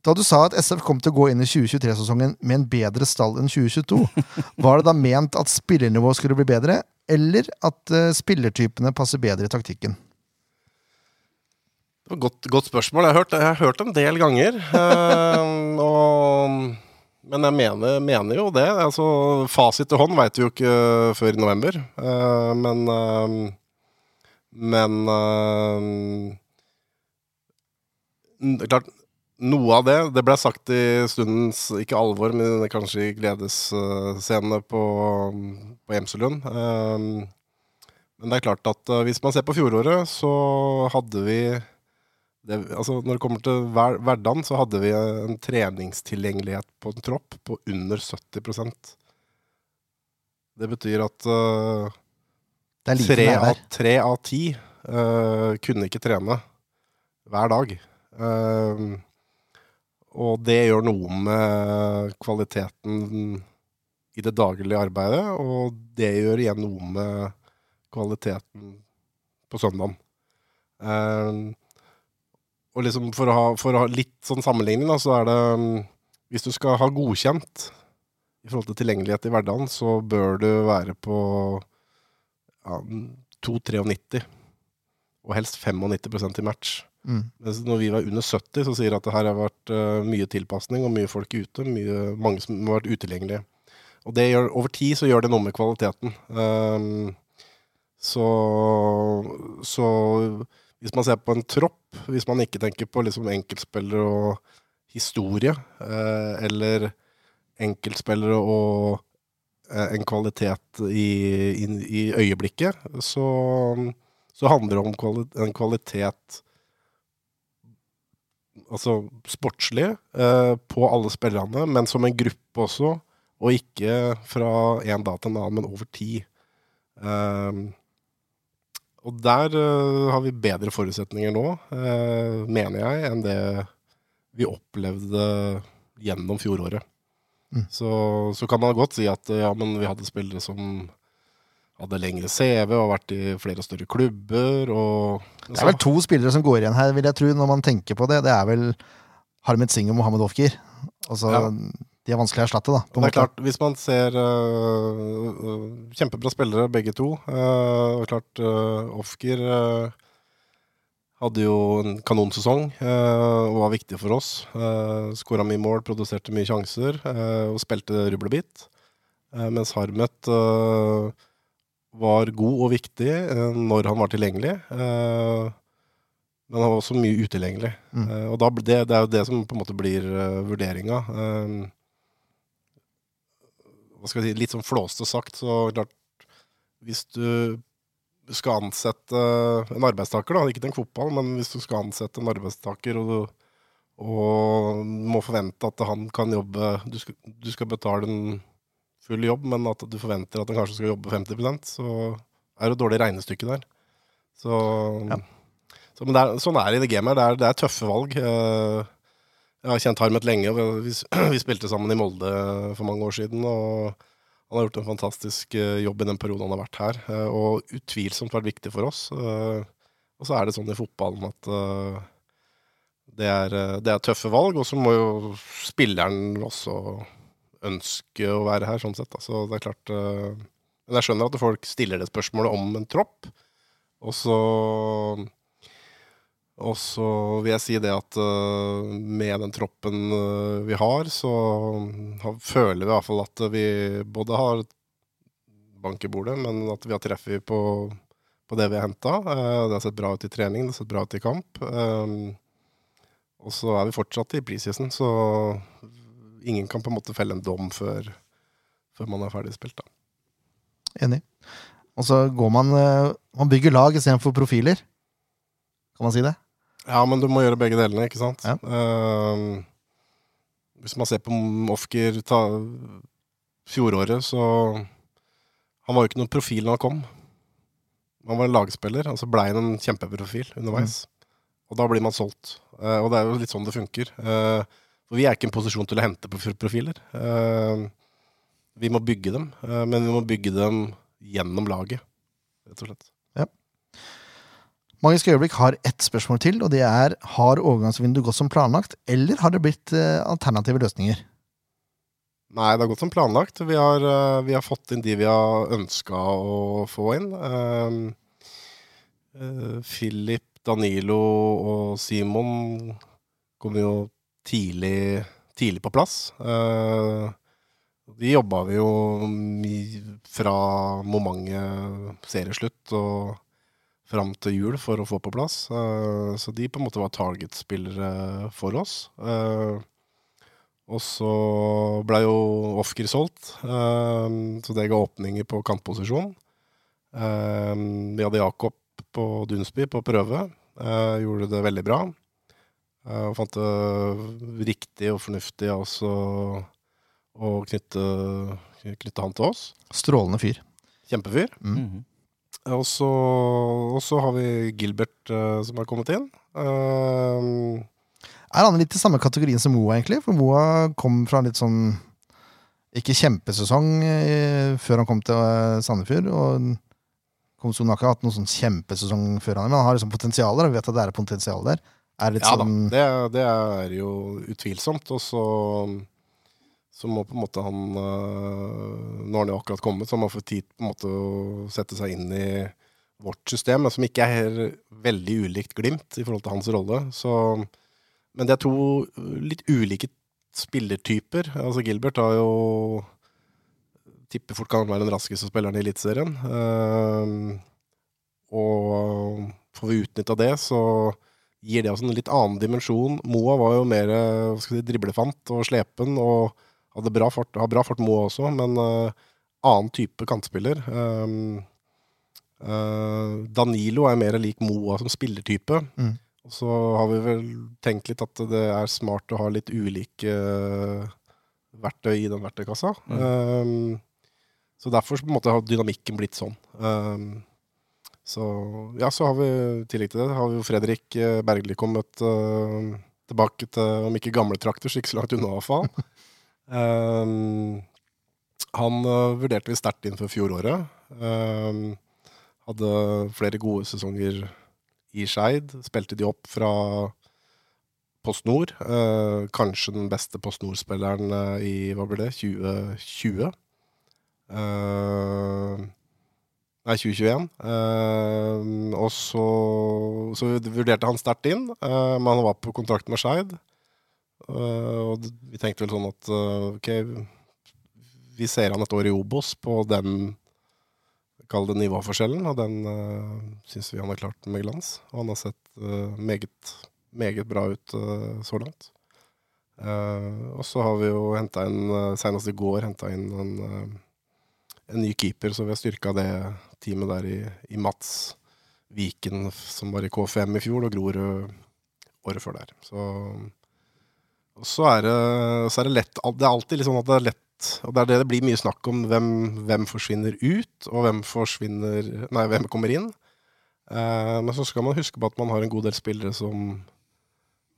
da du sa at SF kom til å gå inn i 2023-sesongen med en bedre stall enn 2022, var det da ment at spillernivået skulle bli bedre, eller at eh, spillertypene passer bedre i taktikken? Det var et godt, godt spørsmål. Jeg har hørt, jeg har hørt en del ganger. Uh, og, men jeg mener, mener jo det. Altså, fasit til hånd veit vi jo ikke før i november. Uh, men uh, Men uh, klart, noe av det Det ble sagt i stundens ikke alvor, men kanskje i gledesscene på, på Gjemselund. Eh, men det er klart at eh, hvis man ser på fjoråret, så hadde vi det, altså når det kommer til hver, hverdagen, så hadde vi en treningstilgjengelighet på en tropp på under 70% Det betyr at eh, Det tre, tre av ti eh, kunne ikke trene hver dag. Uh, og det gjør noe med kvaliteten i det daglige arbeidet, og det gjør igjen noe med kvaliteten på søndagen. Eh, og liksom for å, ha, for å ha litt sånn sammenligning, da, så er det mm, Hvis du skal ha godkjent i forhold til tilgjengelighet i hverdagen, så bør du være på ja, 2,93. Og helst 95 i match. Mm. Mens når vi var under 70, så sier at det her har vært uh, mye tilpasning og mye folk ute. Mye, mange som har vært utilgjengelige. Og det gjør, over tid så gjør det noe med kvaliteten. Um, så, så hvis man ser på en tropp, hvis man ikke tenker på liksom enkeltspillere og historie, eh, eller enkeltspillere og eh, en kvalitet i, i, i øyeblikket, så, så handler det om kvali en kvalitet Altså sportslig eh, på alle spillerne, men som en gruppe også. Og ikke fra en dag til en annen, men over tid. Eh, og der uh, har vi bedre forutsetninger nå, uh, mener jeg, enn det vi opplevde gjennom fjoråret. Mm. Så, så kan man godt si at ja, men vi hadde spillere som hadde lengre CV og vært i flere større klubber. Og, Det er vel to spillere som går igjen her, vil jeg tro, når man tenker på det. Det er vel Harmet Singh og Mohammed Ofkir. Altså, Ja. De er vanskelig å erstatte, da. På det er måte. klart, Hvis man ser øh, Kjempebra spillere, begge to. Uh, klart, uh, Ofker uh, hadde jo en kanonsesong og var viktig for oss. Uh, Skåra mye mål, produserte mye sjanser og spilte rublebit. Uh, mens Harmet var god og viktig når han var tilgjengelig. men han var også mye utilgjengelig. Mm. Og da, det, det er jo det som på en måte blir uh, vurderinga. Eh, hva skal jeg si, litt sånn flåste sagt, så klart Hvis du skal ansette en arbeidstaker, da, ikke tenk fotball, men hvis du skal ansette en arbeidstaker og du og må forvente at han kan jobbe Du skal, du skal betale en full jobb, men at du forventer at han kanskje skal jobbe 50 så er det et dårlig regnestykke der. Så, Ja. så men er, sånn er det i det gamet. Det er, det er tøffe valg. Eh, Jeg har kjent Harmet lenge. Vi, vi spilte sammen i Molde for mange år siden. og Han har gjort en fantastisk eh, jobb i den perioden han har vært her. eh, Og utvilsomt vært viktig for oss. Eh, Og så er det sånn i fotballen at det er, det er tøffe valg, og så må jo spilleren også ønske å være her, sånn sett. Så det er klart Men jeg skjønner at folk stiller det spørsmålet om en tropp. Og så og så vil jeg si det at eh, med den troppen eh, vi har, så har, føler vi i hvert fall at vi både har bank i bordet, men at vi har treffet på, på det vi har henta. det har sett bra ut i trening, det har sett bra ut i kamp. Eh, og så er vi fortsatt i preseason, så ingen kan på en måte felle en dom før, før man er ferdig spilt. Da. Enig. Og så går man eh, Man bygger lag istedenfor profiler. Kan man si det? Ja, men du må gjøre begge delene, ikke sant? Ja. Uh, hvis man ser på Ofker ta, fjoråret, så Han var jo ikke noen profil når han kom. Han var en lagspiller, og så blei han en kjempeprofil underveis. Og da blir man solgt. Uh, og det er jo litt sånn det funker. Uh, for vi er ikke i en posisjon til å hente prof- profiler. Eh, vi må bygge dem, eh, men vi må bygge dem gjennom laget, rett og slett. Magisk øyeblikk har ett spørsmål til, og det er har overgangsvinduet gått som planlagt, eller har det blitt eh, alternative løsninger? Nei, det har gått som planlagt. Vi har, eh, vi har fått inn de vi har ønska å få inn. Um, eh, Philip, Danilo og Simon kom jo tidlig, tidlig på plass. Eh, de jobba vi jo fra momentet serieslutt og fram til jul for å få på plass. Uh, så de på en måte var target-spillere for oss. Uh, og så ble jo Ofker solgt, eh, så det ga åpninger på kantposisjon. Vi hadde Jakob på Dunsby på prøve. eh, gjorde det veldig bra. Eh, og fant det riktig og fornuftig også å, å knytte, knytte han til oss. Strålende fyr. Kjempefyr. Mm. Mhm. Og så, har vi Gilbert uh, som har kommet inn. Uh, Er han litt i samme kategorien som Moa, egentlig? For Moa kom fra en litt sånn Ikke kjempesesong uh, før han kom til eh, Sandefjord. Og Komson har ikke hatt noen sånn kjempesesong før han, men han har liksom potensial der. og Vi vet at det er potensial der. Er ja da, sånn det, det er jo utvilsomt. Og så, så må på en måte han øh, Nå har han jo akkurat kommet, så han må få tid på en måte å sette seg inn i vårt system, som ikke er veldig ulikt Glimt i forhold til hans rolle. Så, men det er to litt ulike spillertyper. Altså Gilbert har jo Tipper fort kan være den raskeste spilleren i Eliteserien. Uh, og får vi utnytta det, så gir det oss en litt annen dimensjon. Moa var jo mer skal si, driblefant og slepen og hadde bra fart, har bra fart Moa også, men uh, annen type kantspiller. Um, uh, Danilo er mer lik Moa som spillertype. Mm. Og så har vi vel tenkt litt at det er smart å ha litt ulike eh, verktøy i den verktøykassa. Um, så derfor måte har dynamikken blitt sånn. Um, så ja, så har vi i tillegg til det har vi jo Fredrik Bergli kommet uh, tilbake til, om ikke gamle trakter, så ikke så langt unna i hvert fall. Um, han eh, vurderte vi sterkt inn for fjoråret. Um, hadde flere gode sesonger i Skeid. Spilte de opp fra Post Nord. Uh, kanskje den beste Post Nord-spilleren eh, i hva ble det, 2020. Uh, nei, 2021. Uh, og så, så vurderte han sterkt inn, men han var på kontrakt med Skeid. Eh, og vi tenkte vel sånn at eh, ok, vi ser han et år i Obos på den Kall det nivåforskjellen, og den uh, syns vi han har klart med glans. Og han har sett uh, meget, meget bra ut uh, så langt. Uh, og så har vi jo henta inn, uh, senest i går, henta inn en, en ny keeper, så vi har styrka det teamet der i, i Mats Viken, som var i K5 i fjor, og Grorud året før der. Så, så er, det, så er det lett Det er alltid sånn at det er lett Og det er det det blir mye snakk om hvem, hvem forsvinner ut, og hvem forsvinner Nei, hvem kommer inn. Eh, men så skal man huske på at man har en god del spillere som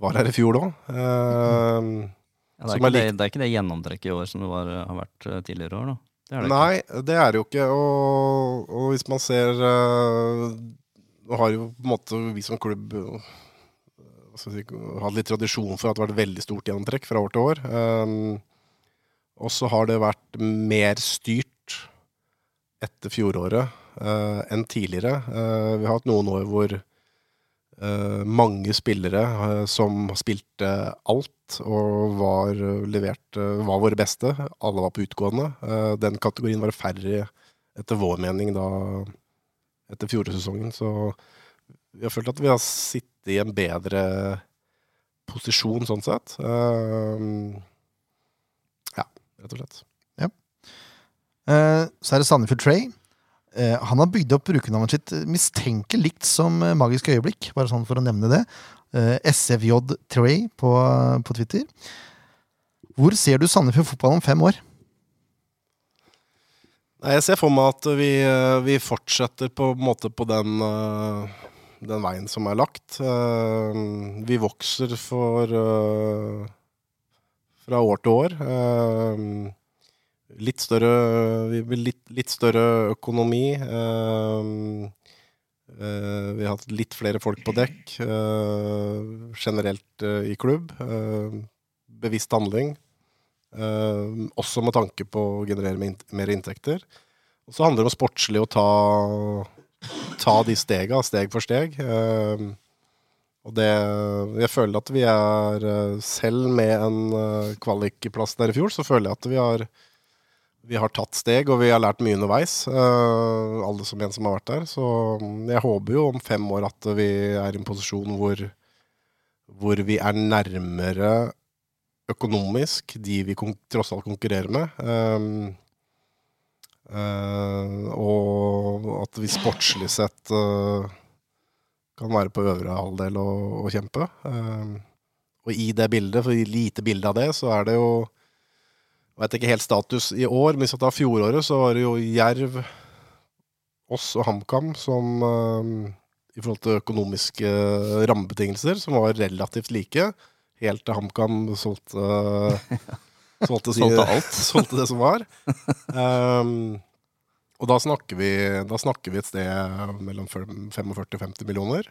var her i fjor òg. Eh, Ja, det, det, det er ikke det gjennomtrekket i år som det var, har vært eh, tidligere år, da. Det det Nei, det er det jo ikke. Og, og hvis man ser eh, Nå har jo på en måte vi som klubb eh, hva skal jeg si, hatt litt tradisjon for at det har vært veldig stort gjennomtrekk fra år til år. Um, og så har det vært mer styrt etter fjoråret uh, enn tidligere. Uh, vi har hatt noen år hvor uh, mange spillere eh, som spilte alt og var eh, levert eh, var våre beste. Alle var på utgående. Den kategorien var færre, etter vår mening, da etter fjorårssesongen. Så vi har følt at vi har sittet i en bedre posisjon sånn sett. Uh, ja, rett og slett. Eh, så er det Sandefjord Trey. Uh, han har bygd opp brukernavnet sitt mistenkelig likt som eh, Magisk øyeblikk, bare sånn for å nevne det. Eh, SFJ Trey på, på Twitter. Hvor ser du Sandefjord fotball om fem år? Jeg ser for meg at vi, eh, vi fortsetter på en måte på den, eh, den veien som er lagt. Eh, Vi vokser for eh, fra år til år. Eh, Litt større, litt, litt større økonomi. Vi har hatt litt flere folk på dekk generelt i klubb. Bevisst handling. Også med tanke på å generere mer inntekter. Og så handler det om sportslig å ta, ta de stega, steg for steg. Eh, og det Jeg føler at vi er eh, Selv med en eh, kvalikplass der i fjor, så føler jeg at vi har vi har tatt steg, og vi har lært mye underveis. eh, alle som en som har vært der. Så jeg håper jo om fem år at vi er i en posisjon hvor, hvor vi er nærmere økonomisk de vi tross alt konkurrerer med. Eh, og at vi sportslig sett eh, kan være på øvre halvdel og, og kjempe. Um, og i det bildet, for i lite bilde av det, så er det jo Jeg vet ikke helt status i år, men hvis vi tar fjoråret, så var det jo Jerv, oss og HamKam som i forhold til økonomiske rammebetingelser, som var relativt like. Helt til HamKam solgte Solgte, de, Solgte alt. solgte det som var. Um, og da snakker, vi, da snakker vi et sted mellom 45 og 50 millioner.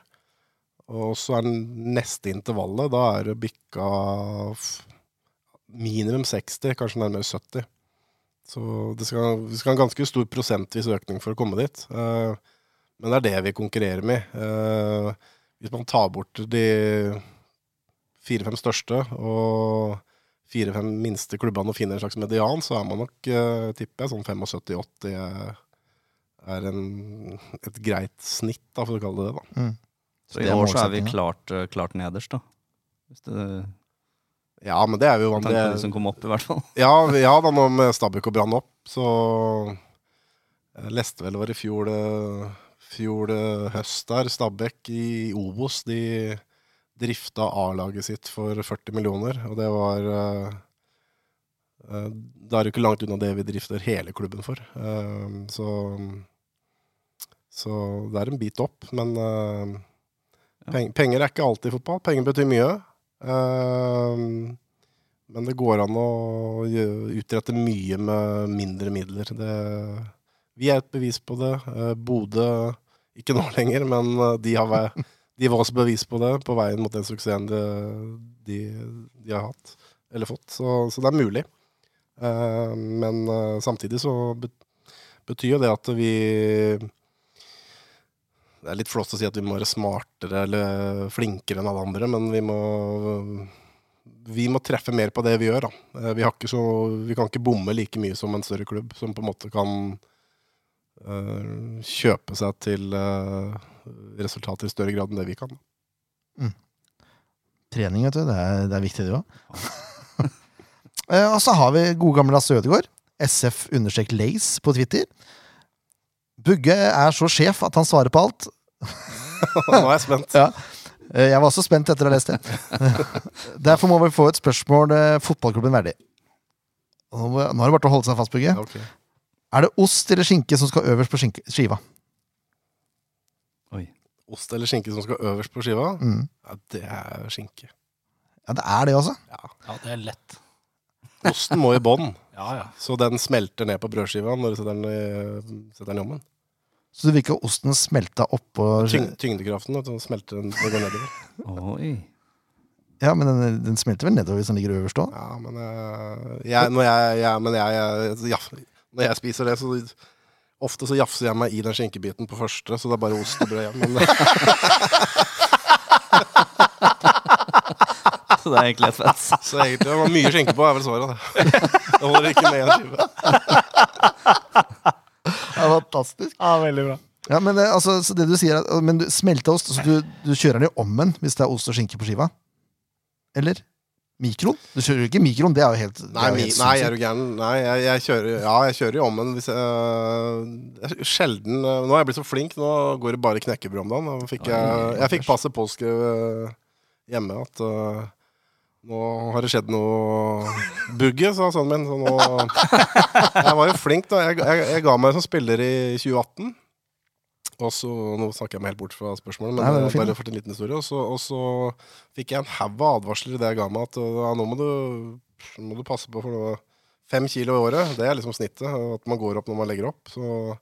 Og så er den neste intervallet, da er det bikka minimum 60, kanskje nærmere 70. Så det skal, vi skal en ganske stor prosentvis økning for å komme dit. Uh, men det er det vi konkurrerer med. Uh, hvis man tar bort de fire-fem største og fire-fem minste klubbene og finner en slags median, så er man nok, uh, tipper jeg, sånn 75-80 er en, et greit snitt, da, for å kalle det det. da. Så i år så er vi klart, eh, klart nederst, da. Hvis det Ja, men det er vi jo vant Tanken til. som kom opp, i hvert fall. Ja, ja da, nå med Stabæk og Brann opp, Så jeg leste vel det var i fjor, fjor høst der, Stabæk i Obos, de drifta A-laget sitt for 40 millioner, og det var eh, Da er det jo ikke langt unna det vi drifter hele klubben for. Eh, så, så det er en bit opp, men peng, penger er ikke alltid fotball. Penger betyr mye. Men det går an å utrette mye med mindre midler. Det, vi er et bevis på det. Bodø ikke nå lenger, men de, har, væ- de var også bevis på det på veien mot den suksessen de, de, de har hatt, eller fått. Så, så det er mulig. Uh, men uh, samtidig så betyr jo det at vi Det er litt flott å si at vi må være smartere eller flinkere enn alle andre, men vi må vi må treffe mer på det vi gjør. Eh, Vi, så, vi kan ikke bomme like mye som en større klubb, som på en måte kan kjøpe seg til eh, resultater i større grad enn det vi kan. Trening, vet du. Det er, det er viktig, det òg. og så har vi gode gamle Lasse Ødegaard. SF understrek Lace på Twitter. Bugge er så sjef at han svarer på alt. Nå er jeg spent. Ja. Eh, Jeg var også spent etter å ha lest det. Derfor må vi få et spørsmål eh, fotballklubben verdig. Nå er det bare å holde seg fast, Bugge. Okay. Er det ost eller skinke som skal øverst på skiva? Ost eller skinke som skal øverst på skiva? Mm. Ja, det er skinke. Ja, det er det, altså. Ja, det er lett. Osten må i bånn, Ja, ja. så den smelter ned på brødskiva når du setter den setter den i ovnen. Så du vil ikke ha osten smelta oppå Tyng, tyngdekraften vet du, smelter den når går nedover. Oi. Ja, men den, den smelter vel nedover hvis den ligger øverst òg? Ja, men eh, jeg, når, jeg, jeg, men jeg, jeg, ja, når jeg spiser det, så ofte så jafser jeg meg i den skinkebiten på første, så det er bare ost og brød igjen. Men Så det er egentlig et fett. så egentlig det var mye skinke på, er vel svaret. Det, Da holder ikke med en skive. er fantastisk. Ja, veldig bra. Ja, men det, altså, så det du sier er, Men du, smelta ost, så du, du kjører den jo om en hvis det er ost og skinke på skiva? Eller? Mikroen? Du kjører jo ikke mikroen, det er jo helt Nei, er jo helt nei, er du gæren? Nei, jeg, jeg kjører Ja, jeg kjører i ommen hvis jeg, jeg er Sjelden øh, Nå har jeg blitt så flink, nå går det bare knekkebrød om dagen. Fikk jeg, jeg fikk passet påskrevet hjemme at øh, nå har det skjedd noe bugge, sa sønnen min. Så nå Jeg var jo flink, da. Jeg, jeg, jeg ga meg som spiller i 2018. Og så, Nå snakker jeg meg helt bort fra spørsmålet, men Nei, bare for en liten historie. Og så, og så fikk jeg en haug av advarsler i det jeg ga meg, at ja, nå må du, må du passe på for noe. Fem kilo i året, det er liksom snittet. At man går opp når man legger opp. Så,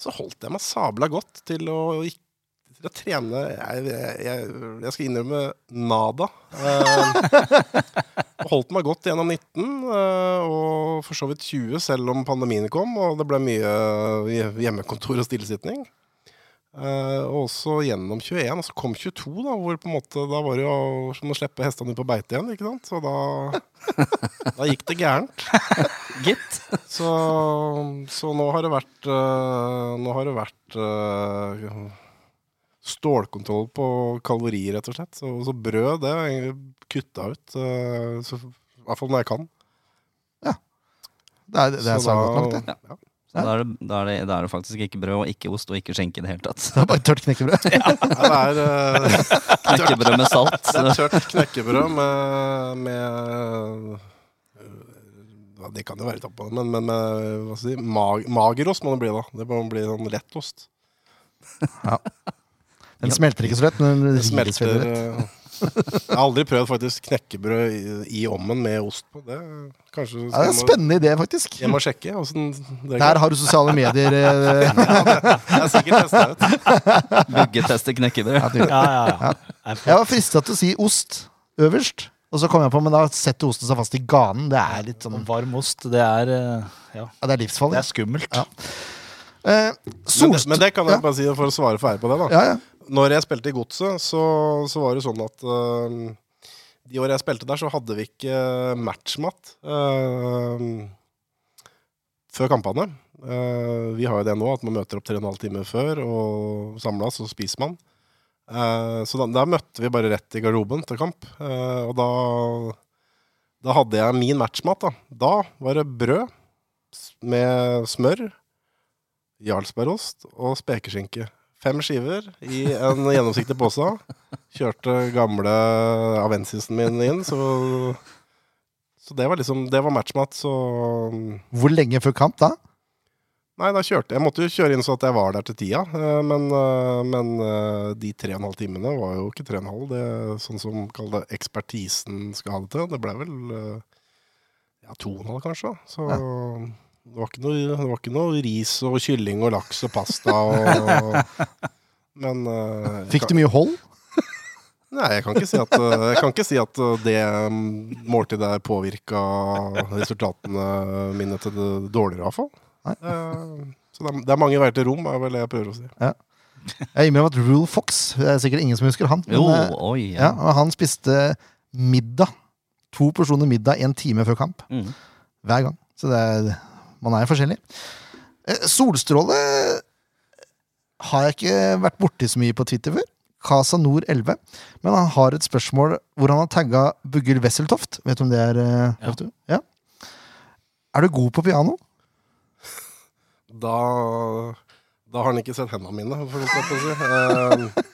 så holdt jeg meg sabla godt til å, til å trene jeg, jeg, jeg, skal innrømme nada. Eh, holdt meg godt gjennom 19, eh, og for så vidt 20, selv om pandemien kom, og det ble mye hjemmekontor og stillesitting. Eh, og også gjennom 21, og så kom 22, da, hvor på en måte, da var det jo som å slippe hestene ut på beite igjen. ikke sant? Så da, da gikk det gærent. Gitt. Så, så nå har det vært uh, Nå har det vært uh, stålkontroll på kalorier, rett og slett. Så, så brød, det har jeg egentlig kutta ut. så, I hvert fall når jeg kan. Ja. Det er, det er Så så da- godt nok, det. Ja. Så da, er det, da, er det, da er det faktisk ikke brød og ikke ost og ikke skjenke i det hele tatt. Det er bare tørt knekkebrød. Ja, det er, uh, Knekkebrød med salt. det er tørt knekkebrød med, med Det kan jo være det, men, men hva skal jeg si, mag, magerost må det bli, da. Det må bli sånn lettost. Den smelter ikke så lett, men den Det rives veldig smelter lett. Jeg har aldri prøvd faktisk knekkebrød i, i ommen med ost på. Det kanskje Ja, det er en spennende idé, faktisk. Jeg må sjekke det Der har du sosiale medier. eh, Jeg har sikkert testa ut. Byggeteste knekkebrød. ja, Ja, ja, ja. Jeg var frista til å si ost øverst, og så kom jeg på men da setter osten seg fast i ganen. Det er litt sånn Varm ost, det er eh, Ja, ja, Det er livsfarlig. det er skummelt. Ja. Eh, Men, det- men det kan jeg ja. bare si for å svare ferdig på det. da Ja, ja. Når jeg spilte i Godset, så, så var det sånn at uh, de årene jeg spilte der, så hadde vi ikke matchmat uh, før kampene. Uh, vi har jo det nå, at man møter opp og en halv time før og samles, og spiser man. Eh, så da, da møtte vi bare rett i garderoben til kamp. Eh, og da, da hadde jeg min matchmat. Da. da var det brød, med smør, jarlsbergost og spekeskinke. Fem skiver i en gjennomsiktig pose. Kjørte gamle Avensisen min inn, så Så det var liksom Det var matchmat, så Hvor lenge før kamp da? Nei, da kjørte jeg måtte jo kjøre inn så at jeg var der til tida. eh, Men, eh, men eh, de tre og en halv timene var jo ikke tre og en halv. Det er sånn som kall det ekspertisen skal ha det til. Det ble vel ja, to og en halv, kanskje. Så Ja. Det, var ikke noe, det var ikke noe ris og kylling og laks og pasta og Men eh, Fikk du mye hold? Nei, jeg kan ikke si at, eh, jeg kan ikke si at eh, det mm, måltidet der påvirka resultatene mine til det dårligere, iallfall. Nei. Så det er, det er mange veier til rom, er vel det jeg prøver å si. Jeg innrømmer at Rule Fox Det er sikkert ingen som husker han. men, Jo, eh, oi. ja, Ja. og han spiste middag. To porsjoner middag en time før kamp. Mm. Hver gang. Så det er, man er forskjellig. Eh, Solstråle har jeg ikke vært borti så mye på Twitter før. Casa Nord 11. Men han har et spørsmål hvor han har tagga Buggel Wesseltoft. Vet du om det er? eh, Ja. vet du? ja. Er du god på piano? Da, da har han ikke sett hendene mine, for å si.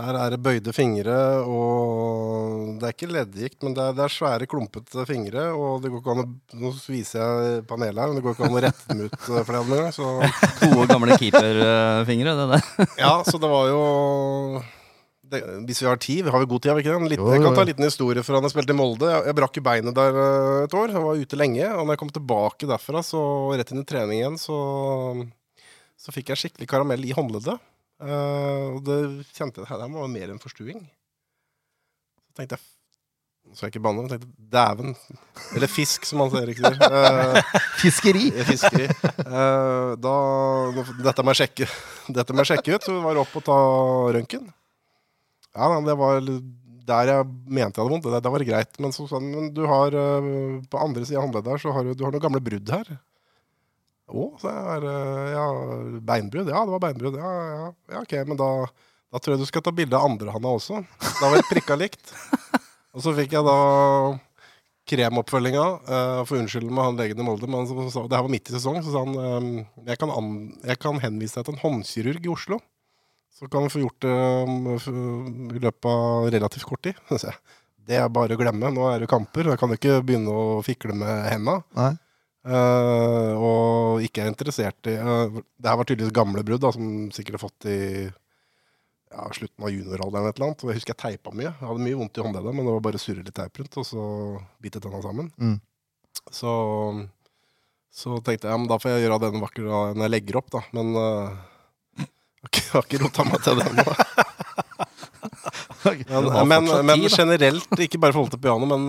Her er det bøyde fingre, og det er ikke leddgikt, men det er, det er svære, klumpete fingre. Og det går ikke an å Nå viser jeg panelet her, men det går ikke an å rette dem ut eh, flere ganger. Så Gode, gamle keeperfingre, det der. Ja, så det var jo det, Hvis vi har tid, vi har jo god tid, har vi ikke det? Jeg kan ta en liten historie fra da jeg spilte i Molde. Jeg, jeg brakk jo beinet der eh, et år. Jeg var ute lenge. Og når jeg kom tilbake derfra, så rett inn i trening igjen, så, så fikk jeg skikkelig karamell i håndleddet. Eh, og det kjente jeg det var mer enn forstuing. Så tenkte jeg Nå skal jeg ikke banne, men tenkte dæven. Eller fisk, som han sier. Eh, Fiskeri! i fiskeri. Eh, da, dette må jeg sjekke Dette må jeg sjekke ut. Så vi var opp og ta røntgen. Ja, det var der jeg mente jeg hadde vondt. Det, det var greit. Men så sa han men du har på andre sida av håndleddet her, så har du, du har noen gamle brudd her. Å, så er eh, ja, beinbrudd? Ja, det var beinbrudd. Ja, ja, ja, ok, men da, da tror jeg du skal ta bilde av andrehånda også. Da var det prikka likt. Og så fikk jeg da kremoppfølginga. Uh, for unnskylde med han legen i Molde, men så, så, det her var midt i sesong, så sa han ehm, jeg, kan an, jeg kan henvise deg til en håndkirurg i Oslo. Så kan vi få gjort det um, i løpet av relativt kort tid. Sa jeg, Det er bare å glemme. Nå er det kamper. Jeg kan ikke begynne å fikle med henda. Eh, og ikke er interessert i uh, Det her var tydeligvis gamle brudd, da, som sikkert har fått i ja, slutten av junioralderen. et eller annet. Og jeg husker jeg teipa mye. Jeg hadde mye vondt i håndleddet, men det var bare å surre litt teip rundt, og så bite tenna sammen. Mm. Så, så tenkte jeg ja, men da får jeg gjøre den vakker når jeg legger opp, da. Men uh, jeg har ikke- rota meg til den nå. Men, men, men generelt, ikke bare i forhold til piano, men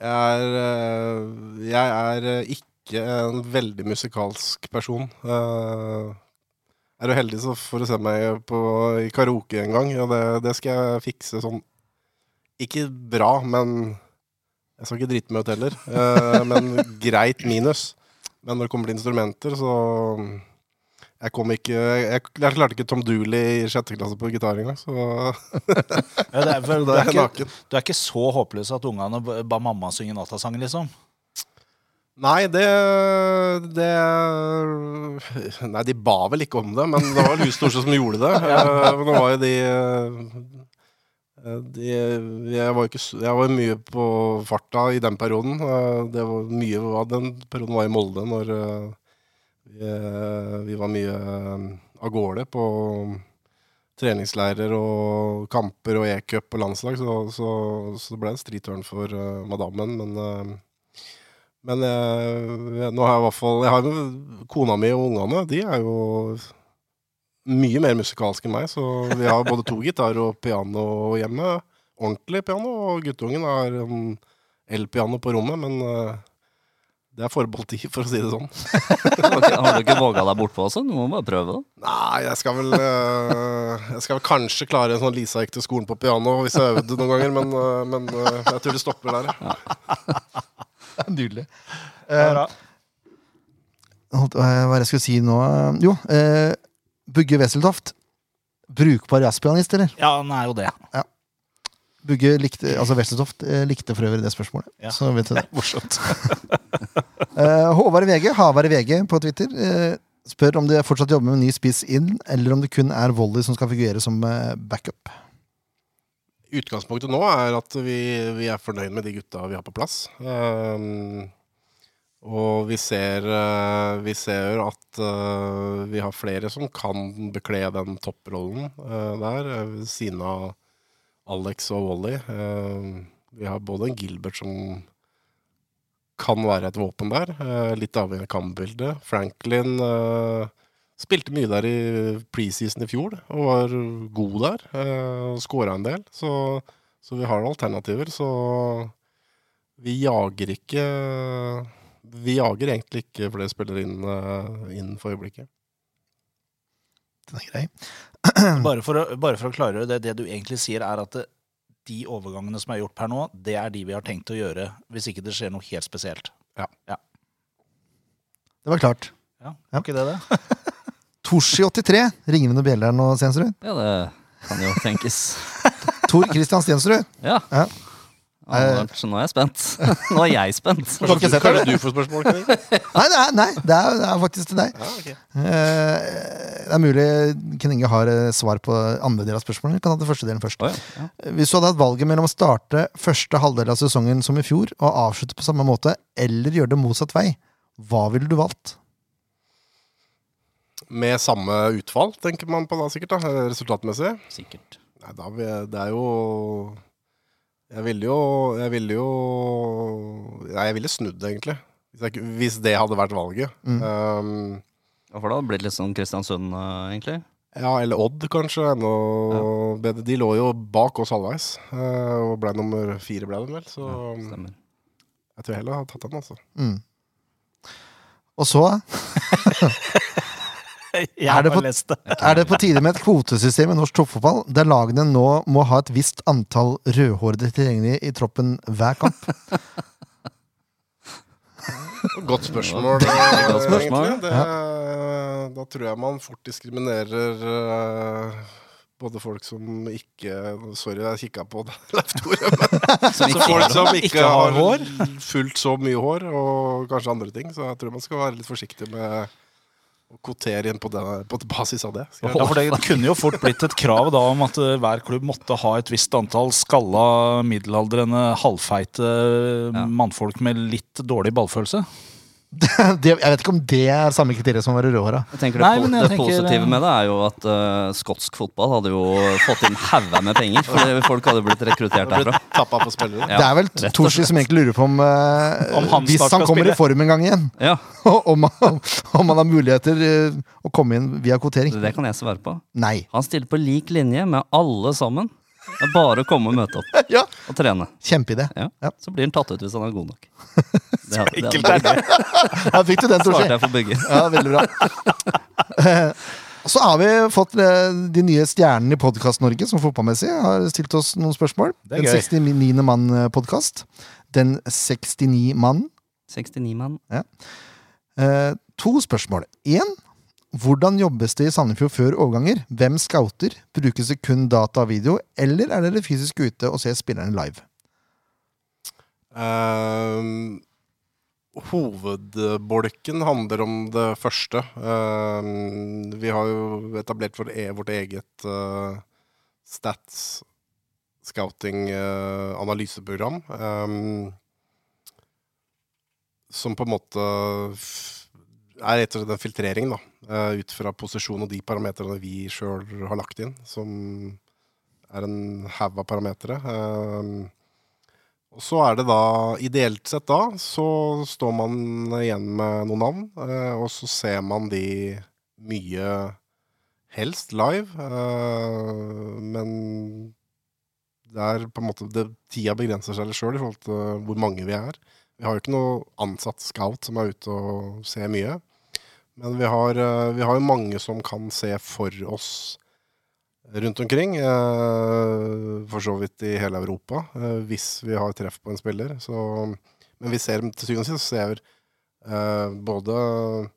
jeg er, jeg er øh, ikke en veldig musikalsk person. Uh, er du heldig, så får du se meg på, i karaoke en gang. Og det, det skal jeg fikse sånn Ikke bra, men Jeg skal ikke drite meg ut heller. eh, men greit minus. Men når det kommer til instrumenter, så jeg kom ikke Jeg, jeg klarte ikke Tom Dooley i sjette klasse på gitar engang, så Ja, det er, for, du, er ikke, du er ikke så håpløs at ungene ba mamma synge nattasangen, liksom? Nei, det, det Nei, de ba vel ikke om det, men det var hun Storse som gjorde det. Eh, men Nå var jo de, eh, de jeg, var ikke, jeg var mye på farta i den perioden. Eh, Det var mye av den perioden var i Molde, når vi, eh, vi var mye eh, av gårde på treningsleirer og kamper og e-cup og landslag, så, så, så det ble en stritørn for uh, madammen, men uh, men uh, nå har jeg i hvert fall jeg har Kona mi og ungene de er jo mye mer musikalske enn meg. Så vi har både to gitarer og piano hjemme. Ordentlig piano. Og guttungen har en elpiano på rommet, men det er forbeholdt de, for å si det sånn. Har du ikke- våga deg bortpå også? Du må bare prøve det. Nei, jeg skal vel eh, Jeg skal vel kanskje klare en sånn Lisa gikk til skolen på piano hvis jeg øvde noen ganger, men, eh, men eh, jeg tror det stopper der. ja. Nydelig. Eh, hva er det jeg skulle si nå? Jo, eh, Bugge Wesseltoft. Brukbar jazzpianist, eller? Ja, han er jo det. Bugge likte, altså Westertoft eh, likte for øvrig det spørsmålet. Ja. Så vet du det. Morsomt. Eh, Håvard VG, Havard VG på Twitter, eh, spør om de fortsatt jobber med en ny spiss inn, eller om det kun er Volley som skal figurere som backup. Utgangspunktet nå er at vi, vi er fornøyd med de gutta vi har på plass. Um, og vi ser, vi ser at uh, vi har flere som kan bekle den topprollen uh, der, av Alex og Wally. Ehm, vi har både en Gilbert som kan være et våpen der, eh, litt avhengig av kampbildet. Franklin eh, Spilte mye der i preseason i fjor og var god der. Uh, Skåra en del. Så, så vi har alternativer. Så vi jager ikke Vi jager egentlig ikke flere spillere inn, eh, inn for øyeblikket. Den er grei. Bare for, å, bare for å klargjøre det, det du egentlig sier, er at det, de overgangene som er gjort per nå, det er de vi har tenkt å gjøre hvis ikke det skjer noe helt spesielt. Ja Det var klart. Ja, Ja. var ikke det det? Torsi83, ringer vi noen bjeller nå, Stensrud? Ja, det kan jo tenkes. Tor Christian Stensrud. Ja. Ja. Ja, så nå er jeg spent. Nå er jeg spent. Du har ikke sett det? du får spørsmål? Nei, nei, nei det, er, det er faktisk til deg. Ja, ok. Eh, det er mulig Ken Inge har eh, svar på andre del av spørsmålet. Vi kan ha det første delen først. Oh, ja. Ja. Hvis du hadde hatt valget mellom å starte første halvdel av sesongen som i fjor, og avslutte på samme måte, eller gjøre det motsatt vei, hva ville du valgt? Med samme utfall, tenker man på da sikkert, da, resultatmessig. Sikkert. Nei, da det er jo Jeg ville jo Jeg ville jo Nei, jeg ville snudd, egentlig. Hvis, jeg, hvis det hadde vært valget. Mm. Um, Ja, for det hadde blitt litt sånn Kristiansund, eh, egentlig. ja, eller Odd, kanskje. Enda bedre. De lå jo bak oss halvveis, eh, og ble nummer fire, ble de vel. Så Ja, stemmer. jeg tror heller jeg hadde tatt den, altså. Mm. Og så Jeg Er det har på- lest det. er det på tide med et kvotesystem i norsk toppfotball, der lagene nå må ha et visst antall rødhårede tilgjengelige i troppen hver kamp. Godt spørsmål. Godt spørsmål. Det, Da tror jeg man fort diskriminerer eh, både folk som ikke Sorry, jeg kikka på Leif Tore. men- Så folk som ikke, har har fullt så mye hår, og kanskje andre ting. Så jeg tror man skal være litt forsiktig med kvotere inn på, denne, på basis av det. Ja, for Det kunne jo fort blitt et krav da om at eh, hver klubb måtte ha et visst antall skalla, middelaldrende, halvfeite Ja. mannfolk med litt dårlig ballfølelse. Det, jeg vet ikke om det er samme kriterium som å være rødhåra. Det, Nei, po det tenker, positive eh, med det er jo at uh, skotsk fotball hadde jo fått inn hauger med penger. For folk hadde blitt rekruttert derfra. Ja, det er vel Torsi som egentlig lurer på om, uh, Om han Hvis han kommer spille. i form en gang igjen, Ja, om, han- om han har muligheter uh, å komme inn via kvotering. det kan jeg svare på. Nei. Han stiller på lik linje med alle sammen. Det er bare å komme og møte opp Ja, og trene. Kjempeidé. Ja. Ja. Så blir han tatt ut hvis han er god nok. Det, er, det, er det. Her fikk du den, Torsi. svarte jeg for begge. Ja, veldig bra. Eh, Så har vi fått eh, de nye stjernene i Podkast-Norge, som fotballmessig har stilt oss noen spørsmål. Den 69. mann-podkast. Den 69 mann. 69 mann. Ja. to spørsmål. Én. Hvordan jobbes det i Sandefjord før overganger? Hvem scouter? Brukes det kun data og video, eller er dere fysisk ute og ser spillerne live? Ehm, hovedbolken handler om det første. Ehm, vi har jo etablert vår, e vårt eget uh, stats scouting analyseprogram. ehm, som på en måte er rett og slett en filtrering, da. eh, ut fra posisjon og de parametrene vi sjøl har lagt inn, som er en haug av parametere. Ehm, og så er det da, ideelt sett da, så står man igjen med noen navn, eh, og så ser man de mye helst live, eh, men det er på en måte, det, tida begrenser seg sjøl i forhold til hvor mange vi er. Vi har jo ikke noe ansatt scout som er ute og ser mye, men vi har, eh, vi har jo mange som kan se for oss rundt omkring. eh, For så vidt i hele Europa, eh, hvis vi har treff på en spiller. Så, men vi ser til syvende og sist ser både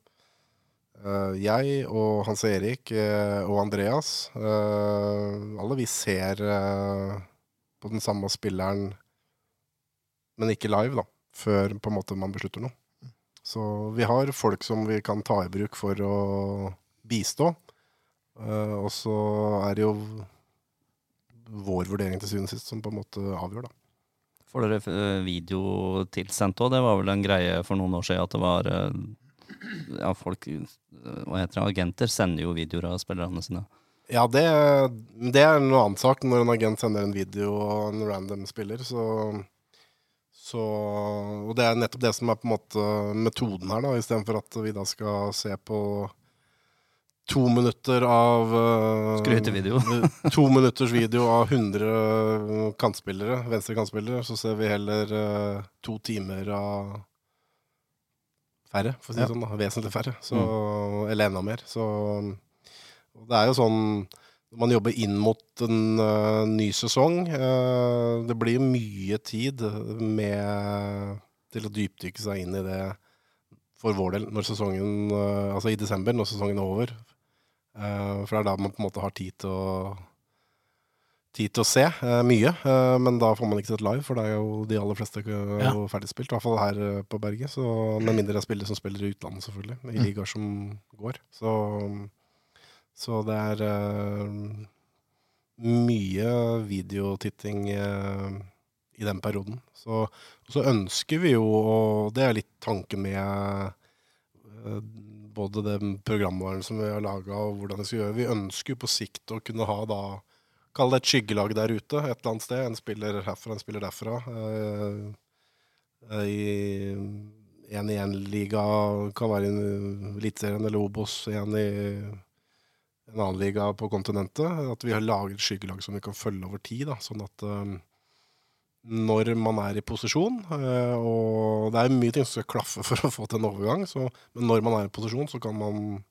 jeg og Hans Erik og Andreas Alle vi ser på den samme spilleren, men ikke live, da. Før på en måte man beslutter noe. Så vi har folk som vi kan ta i bruk for å bistå. Eh, og så er det jo vår vurdering til syvende og sist som på en måte avgjør, da. Får dere eh, video tilsendt òg? Det var vel en greie for noen år siden at det var eh, Ja, folk Hva heter det? Agenter sender jo videoer av spillerne sine. Ja, det, det er en annen sak når en agent sender en video av en random spiller. Så, så Og det er nettopp det som er på en måte metoden her, da, istedenfor at vi da skal se på to minutter av uh, Skrytevideo. to minutters video av 100 kantspillere, venstre kantspillere, så ser vi heller uh, to timer av færre, for å si det Ja. sånn. da, Vesentlig færre. Så, Eller enda mer. Så det er jo sånn man jobber inn mot en uh, ny sesong Uh, Det blir mye tid med, til å dypdykke seg inn i det for vår del når sesongen uh, Altså i desember, når sesongen er over. For det er da man på en måte har tid til å Tid til å se mye, men da får man ikke sett live, for det er jo de aller fleste Ja. ferdigspilt. I hvert fall her på Berget. Så, med mindre det er spillere som spiller i utlandet, selvfølgelig. I Mm. ligaer som går. Så, så det er uh, mye videotitting uh, i den perioden. Så, så ønsker vi jo, og det er litt tanken med uh, både den programvaren som vi har laga, og hvordan vi skal gjøre. Vi ønsker jo på sikt å kunne ha da Kall det et skyggelag der ute et eller annet sted. En spiller herfra, en spiller derfra. I en i en liga kan være i Eliteserien eller Obos, en i en annen liga på kontinentet. At vi har laget skyggelag som vi kan følge over tid. Da, sånn at eh, når man er i posisjon uh, Og det er mye ting som skal klaffe for å få til en overgang, så, men når man er i posisjon, så kan man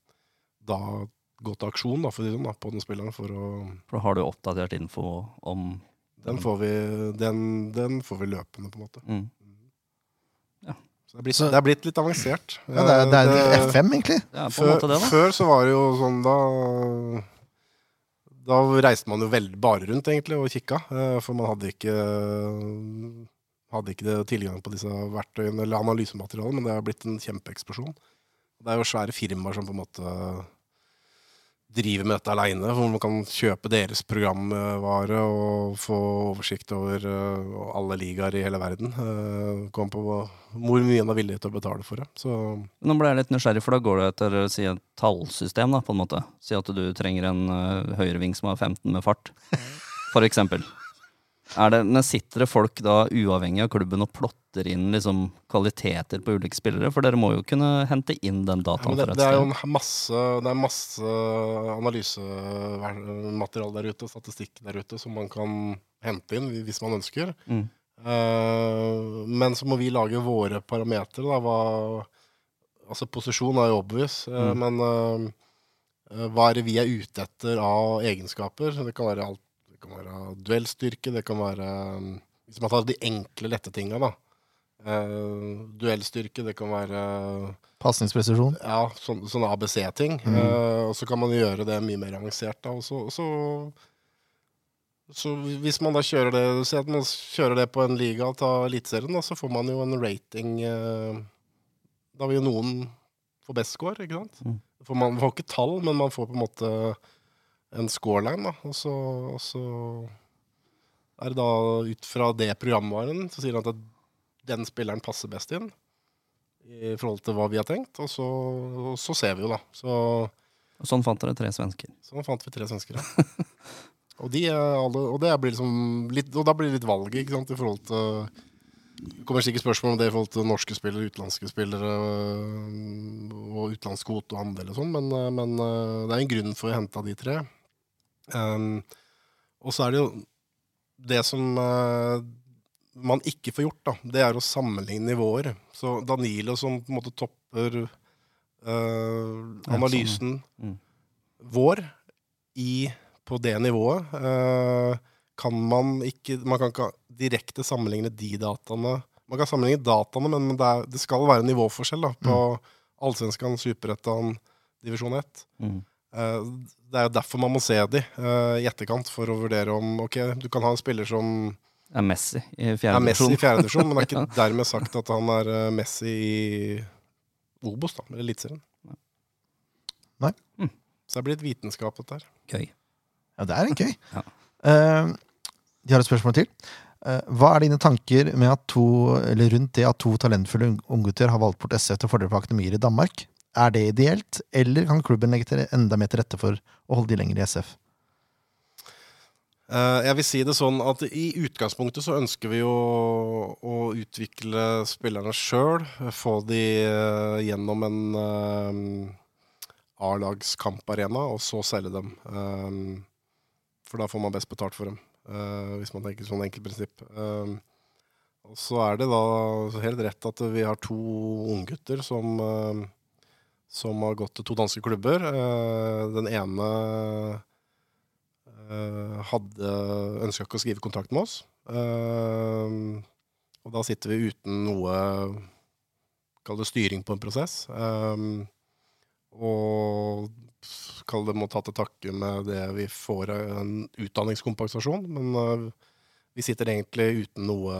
da gå til aksjon da, for det sånn, da, på den spilleren for å For da har du oppdatert info om Den får vi, den, den får vi løpende, på en måte. mm. Det, er blitt, Så- det er blitt litt avansert. Ja, det er, det er Eh, FM, egentlig. En før, det, før så var det jo sånn da Da reiste man jo veldig bare rundt egentlig og kikka, eh, for man hadde ikke hadde ikke det tilgang på disse verktøyene eller analysematerialene, men det har blitt en kjempeeksplosjon. Det er jo svære firmaer som på en måte driver med dette aleine, hvor man kan kjøpe deres programvare og få oversikt over eh, alle ligaer i hele verden. Uh, Kom på hvor mye man er villig til å betale for det. Så Nå ble jeg litt nysgjerrig, for da går det etter si et tallsystem, da, på en måte. Si at du trenger en uh, høyreving som har 15 med fart, for eksempel. Er det, sitter det folk da uavhengig av klubben og plotter inn liksom kvaliteter på ulike spillere? For dere må jo kunne hente inn den dataen Ja, det, det er jo masse, det er masse analysemateriale der ute, statistikk der ute, som man kan hente inn hvis man ønsker. Mm. Uh, men så må vi lage våre parametere. Da, hva, altså posisjon er jo obvious, eh, Mm. men eh, hva er det vi er ute etter av egenskaper? Det kan være alt. Kan være duellstyrke, det kan være eh, Hvis man tar de enkle, lette tinga, da. Uh, duellstyrke, det kan være Pasningspresisjon. ja, sånn, sånne ABC-ting. Mm. Uh, og så kan man gjøre det mye mer avansert. Da, og så, så, så hvis man da kjører det Si at man kjører det på en liga og tar Eliteserien, så får man jo en rating uh, Da vil jo noen få best score, ikke sant? Mm. For man får ikke tall, men man får på en måte en scoreline, da. Og så, og så er det da ut fra det programvaren så sier han at den spilleren passer best inn i forhold til hva vi har tenkt, og så, og så ser vi jo, da. Så, Og Sånn fant dere tre svensker. Sånn fant vi tre svensker, ja. og, de alle, og, liksom litt, og da blir det litt valget, ikke sant, i forhold til Det kommer sikkert spørsmål om det i forhold til norske spillere, utenlandske spillere og utenlandsk kvote og andel og sånn, men, men øh, det er en grunn for å hente av de tre. Um, og så er det jo det som uh, man ikke får gjort, da, det er å sammenligne nivåer. Så Danilo som på en måte topper uh, analysen Mm. vår i, på det nivået, uh, kan man ikke Man kan ikke direkte sammenligne de dataene. Man kan sammenligne dataene, men det, er, det skal være nivåforskjell da, på Allsvenskan, Superettan, divisjon 1. Mm. Eh, det er jo derfor man må se de eh, i etterkant, for å vurdere om Ok, du kan ha en spiller som er Messi i er fjerde Messi divisjon. men det er ikke dermed sagt at han er eh, Messi i Obos, da, eller Eliteserien. Nei. Mm. Så det blir et vitenskap, dette her. Gøy. Ja, det er en gøy. Ja. Uh, de har et spørsmål til. Uh, hva er dine tanker med at to, eller rundt det at to talentfulle ung- unggutter har valgt bort SF til fordel for akademier i Danmark? Er det ideelt, eller kan klubben legge til enda mer til rette for å holde de lenger i SF? Eh, jeg vil si det sånn at i utgangspunktet så ønsker vi jo å utvikle spillerne sjøl. Få de eh, gjennom en eh, A-lagskamparena, og så selge dem. For da får man best betalt for dem, hvis man tenker sånn enkelt prinsipp. Så er det da helt rett at vi har to unggutter som, som har gått til to danske klubber. Eh, den ene eh, hadde ønska ikke å skrive kontrakt med oss. Eh, og da sitter vi uten noe Kall det styring på en prosess. Og kall det må ta til takke med det vi får en utdanningskompensasjon. Men vi sitter egentlig uten noe,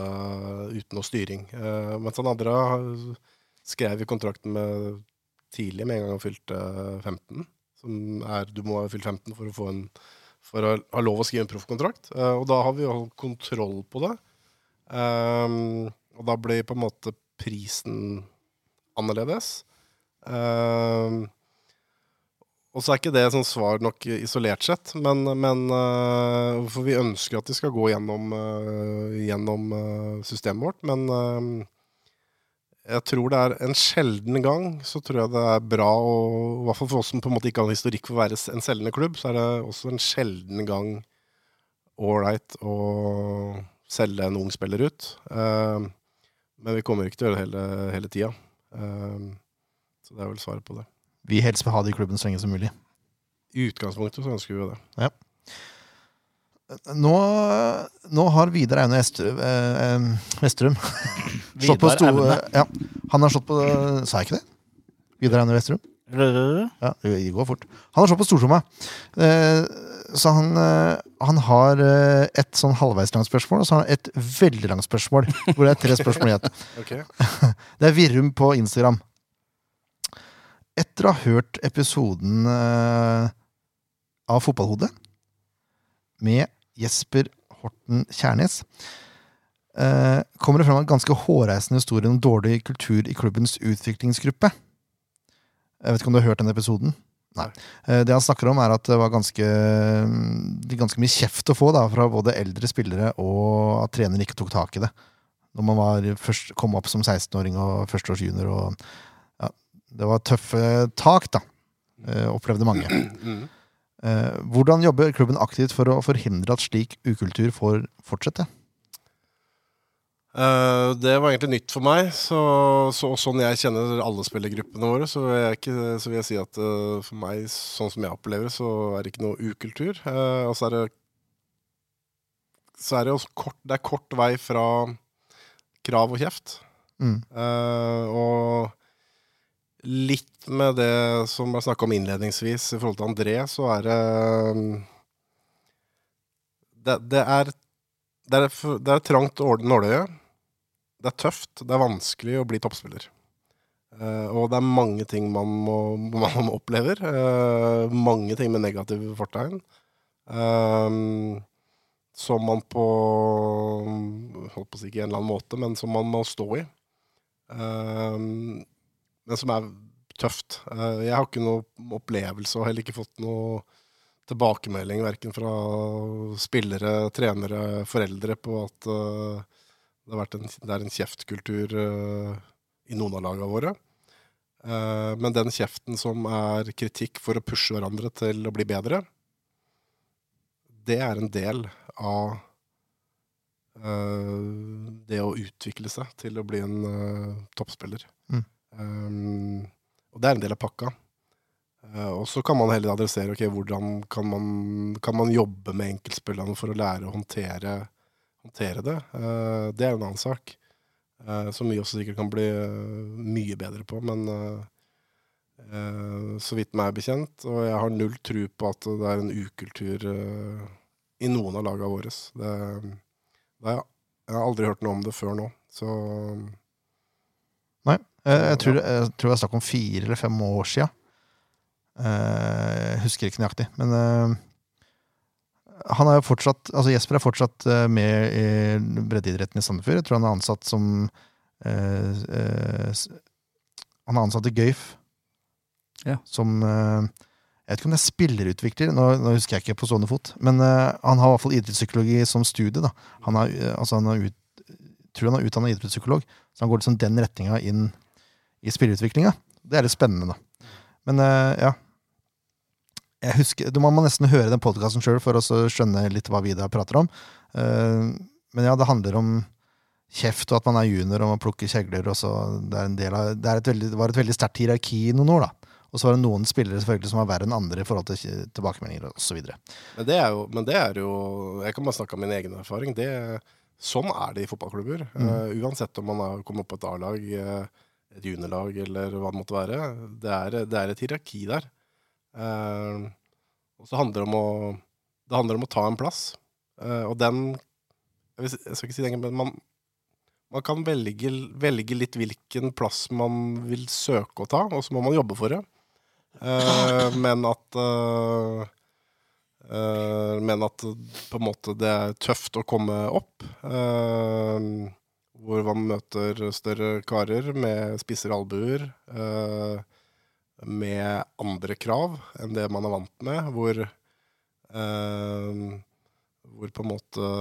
uten noe styring. Mens han andre skrev i kontrakten med tidlig, med en gang han fylte 15. Som er, du må ha fylt 15 for å en for å ha lov å skrive en proffkontrakt. Uh, og da har vi jo kontroll på det. Um, og da blir på en måte prisen annerledes. Um, og så er ikke det sånn svar nok isolert sett, men, men uh, For vi ønsker at de skal gå gjennom, uh, gjennom eh, systemet vårt, men eh, jeg tror det er en sjelden gang så tror jeg det er bra, å i hvert fall for oss som på en måte ikke har en historikk for å være en selgende klubb, så er det også en sjelden gang ålreit å selge en ung spiller ut. Uh, men vi kommer ikke til å gjøre det hele, hele tida. Uh, så det er vel svaret på det. Vi helst vil ha det i klubben så lenge som mulig. I utgangspunktet så ønsker vi jo det. Nå, nå har Vidar Aune Estrum, eh, eh, Vestrum slått på sto... Ja, han har slått på Sa jeg ikke det? Vidar Aune Vestrum? Ja, det går fort. Han har slått på stortromma. Eh, så han, eh, han har eh, et sånn halvveis langt spørsmål, og så har han et veldig langt spørsmål. Hvor det er tre spørsmål igjen. Det er Virrum på Instagram. Etter å ha hørt episoden eh, av Fotballhodet med Jesper Horten Kjærnes, eh, kommer det fram en ganske hårreisende historie om dårlig kultur i klubbens utviklingsgruppe. Jeg vet ikke om du har hørt den episoden? Nei. Eh, Det han snakker om, er at det var ganske, er ganske mye kjeft å få da, fra både eldre spillere og at treneren ikke tok tak i det. Når man var først, kom opp som 16-åring og førsteårsjunior. Ja, det var tøffe tak, da. eh, Opplevde mange. Eh, Hvordan jobber klubben aktivt for å forhindre at slik ukultur får fortsette? Eh, det var egentlig nytt for meg. Så, så sånn jeg kjenner alle spillergruppene våre, så vil jeg, ikke, så vil jeg si at eh, for meg, sånn som jeg opplever så er det ikke noe ukultur. Og så er det så er det også kort, det er kort vei fra krav og kjeft. Mm. Og litt med det som jeg snakka om innledningsvis i forhold til André, så er det Det, det er det er, det er trangt nåløye. Det er tøft. Det er vanskelig å bli toppspiller. Uh, og det er mange ting man, må, man opplever. Uh, mange ting med negative fortegn. Uh, som man på Holdt på å si ikke en eller annen måte, men som man må stå i. Men som er tøft. Eh, jeg har ikke noe opplevelse og heller ikke fått noe tilbakemelding verken fra spillere, trenere, foreldre på at eh, det, har vært en, det er en kjeftkultur eh, i noen av lagene våre. Men den kjeften som er kritikk for å pushe hverandre til å bli bedre, det er en del av det å utvikle seg til å bli en toppspiller. Um, og det er en del av pakka. Uh, og så kan man heller adressere ok, hvordan kan man, kan man jobbe med enkeltspillerne for å lære å håndtere, håndtere det. Uh, det er en annen sak. uh, som vi også sikkert kan bli mye bedre på. Men så vidt meg er bekjent. Og jeg har null tro på at det er en ukultur i noen av lagene våre. Det, det er, jeg, har aldri hørt noe om det før nå. Så. Jeg, jeg, tror, jeg tror det er snakk om fire eller fem år sia. Jeg husker ikke nøyaktig. Men eh, han er jo fortsatt Altså Jesper er fortsatt eh, med i breddeidretten i Sandefjord. Jeg tror han er ansatt som eh, eh, Han er ansatt i Gøyf. Ja. Som eh, Jeg vet ikke om det er spillerutvikler, nå, nå husker jeg ikke på stående fot. Men eh, han har i hvert fall idrettspsykologi som studie. da Han er, eh, altså han er ut, tror han er utdanna idrettspsykolog, så han går liksom den retninga inn i spillutviklinga. Det er litt spennende, da. Men eh, ja. Jeg husker, du må nesten høre den podkasten sjøl for å skjønne litt hva vi da prater om. Eh, men ja, det handler om kjeft og at man er junior og man plukker kjegler. Og så det, er en del av, det, er et veldig, det var et veldig sterkt hierarki i noen år. da. Og så var det noen spillere selvfølgelig som var verre enn andre i forhold til tilbakemeldinger osv. Men det, er jo, men det er jo Jeg kan bare snakke om min egen erfaring. Det, sånn er det i fotballklubber. Eh, uansett om man har kommet opp på et A-lag, eh, et juniorlag eller hva det måtte være. Det er, det er et hierarki der. Eh, og så handler det om å Det handler om å ta en plass. Eh, og den jeg, vil, jeg skal ikke si det engang, men man, man kan velge, velge litt hvilken plass man vil søke å ta, og så må man jobbe for det. Eh, men at eh, Eh, men at på en måte det er tøft å komme opp. eh, hvor man møter større karer med spissere albuer. eh, med andre krav enn det man er vant med. Hvor, eh, hvor på en måte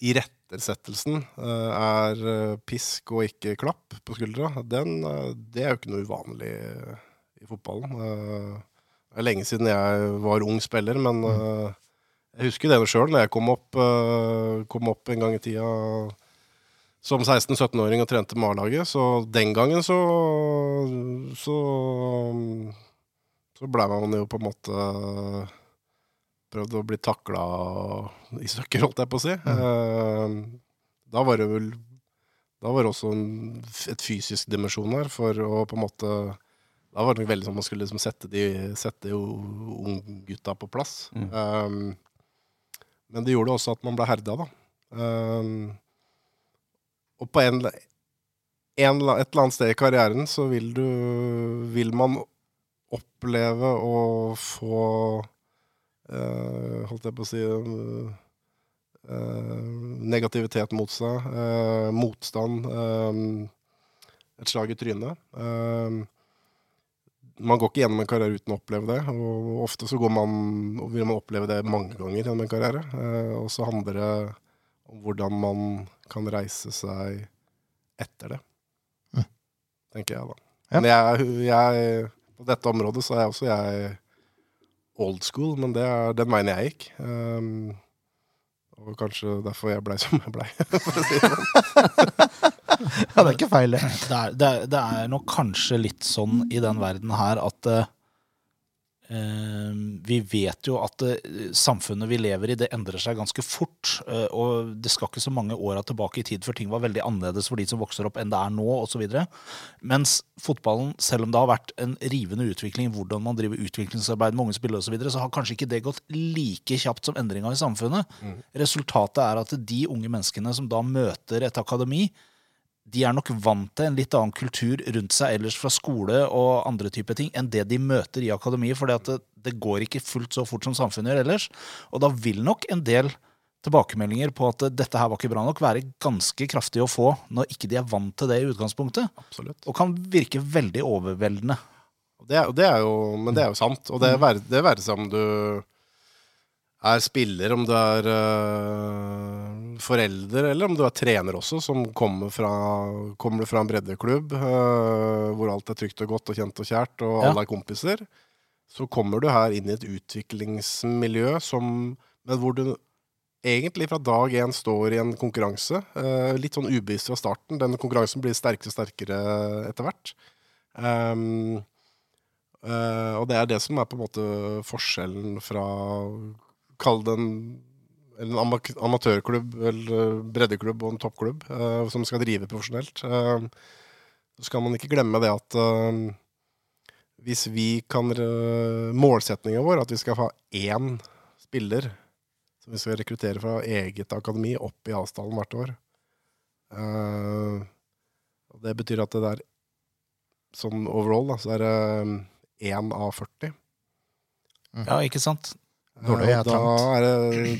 irettesettelsen uh, er eh, pisk og ikke klapp på skuldra. Den, eh, det er jo ikke noe uvanlig i fotballen. Eh, det er lenge siden jeg var ung spiller, men eh, jeg husker det sjøl når jeg kom opp, eh, kom opp en gang i tida som 16-17-åring og trente med A-laget. Så den gangen så så, så ble man jo på en måte prøvd å bli takla i søkker, holdt jeg på å si. Mm. da var det vel Da var det også en, et fysisk dimensjon her for å på en måte da var det veldig sånn man skulle liksom sette de, sette unggutta på plass. Mm. Um, men det gjorde også at man ble herda, da. Um, og på en, en, et eller annet sted i karrieren så vil du Vil man oppleve å få uh, Holdt jeg på å si uh, Negativitet mot seg. Uh, motstand. eh, et slag i trynet. Eh, man går ikke gjennom en karriere uten å oppleve det. Og ofte så går man, vil man oppleve det mange ganger gjennom en karriere. Eh, og så handler det om hvordan man kan reise seg etter det. Mm. Tenker jeg, da. Ja. Men jeg, jeg, på dette området så er jeg også jeg old school, men det er den veien jeg gikk. Um, og kanskje derfor jeg blei som jeg blei. Ja, det er ikke feil, det. er, det, er, det er nok kanskje litt sånn i den verden her at eh, vi vet jo at uh, samfunnet vi lever i, det endrer seg ganske fort. Uh, og det skal ikke så mange åra tilbake i tid før ting var veldig annerledes for de som vokser opp, enn det er nå, osv. Mens fotballen, selv om det har vært en rivende utvikling hvordan man driver utviklingsarbeid med unge spillere osv., så, videre, så har kanskje ikke det gått like kjapt som endringa i samfunnet. Resultatet er at de unge menneskene som da møter et akademi, de er nok vant til en litt annen kultur rundt seg ellers fra skole og andre typer ting enn det de møter i akademiet, for det, det går ikke fullt så fort som samfunnet gjør ellers. Og da vil nok en del tilbakemeldinger på at dette her var ikke bra nok, være ganske kraftig å få når ikke de er vant til det i utgangspunktet, Absolutt. og kan virke veldig overveldende. Det er, det er jo, men det er jo sant. Og det være det være seg om du er spiller, om du er uh, forelder, eller om du er trener også, som kommer fra, kommer fra en breddeklubb uh, hvor alt er trygt og godt og kjent og kjært, og Ja. alle er kompiser. Så kommer du her inn i et utviklingsmiljø som, men hvor du egentlig fra dag én står i en konkurranse. Uh, litt sånn ubevisst fra starten. Den konkurransen blir sterkere og sterkere etter hvert. Um, Uh, og det er det som er på en måte forskjellen fra Kall det en, en amatørklubb eller breddeklubb og en toppklubb uh, som skal drive profesjonelt. uh, så skal man ikke glemme det at eh, hvis vi kan Målsetninga vår at vi skal ha én spiller som vi skal rekruttere fra eget akademi opp i Asdalen hvert år. Det betyr at det der sånn overall, da, så er det én av 40. Ja, ikke sant? Nåløy er trangt. er det,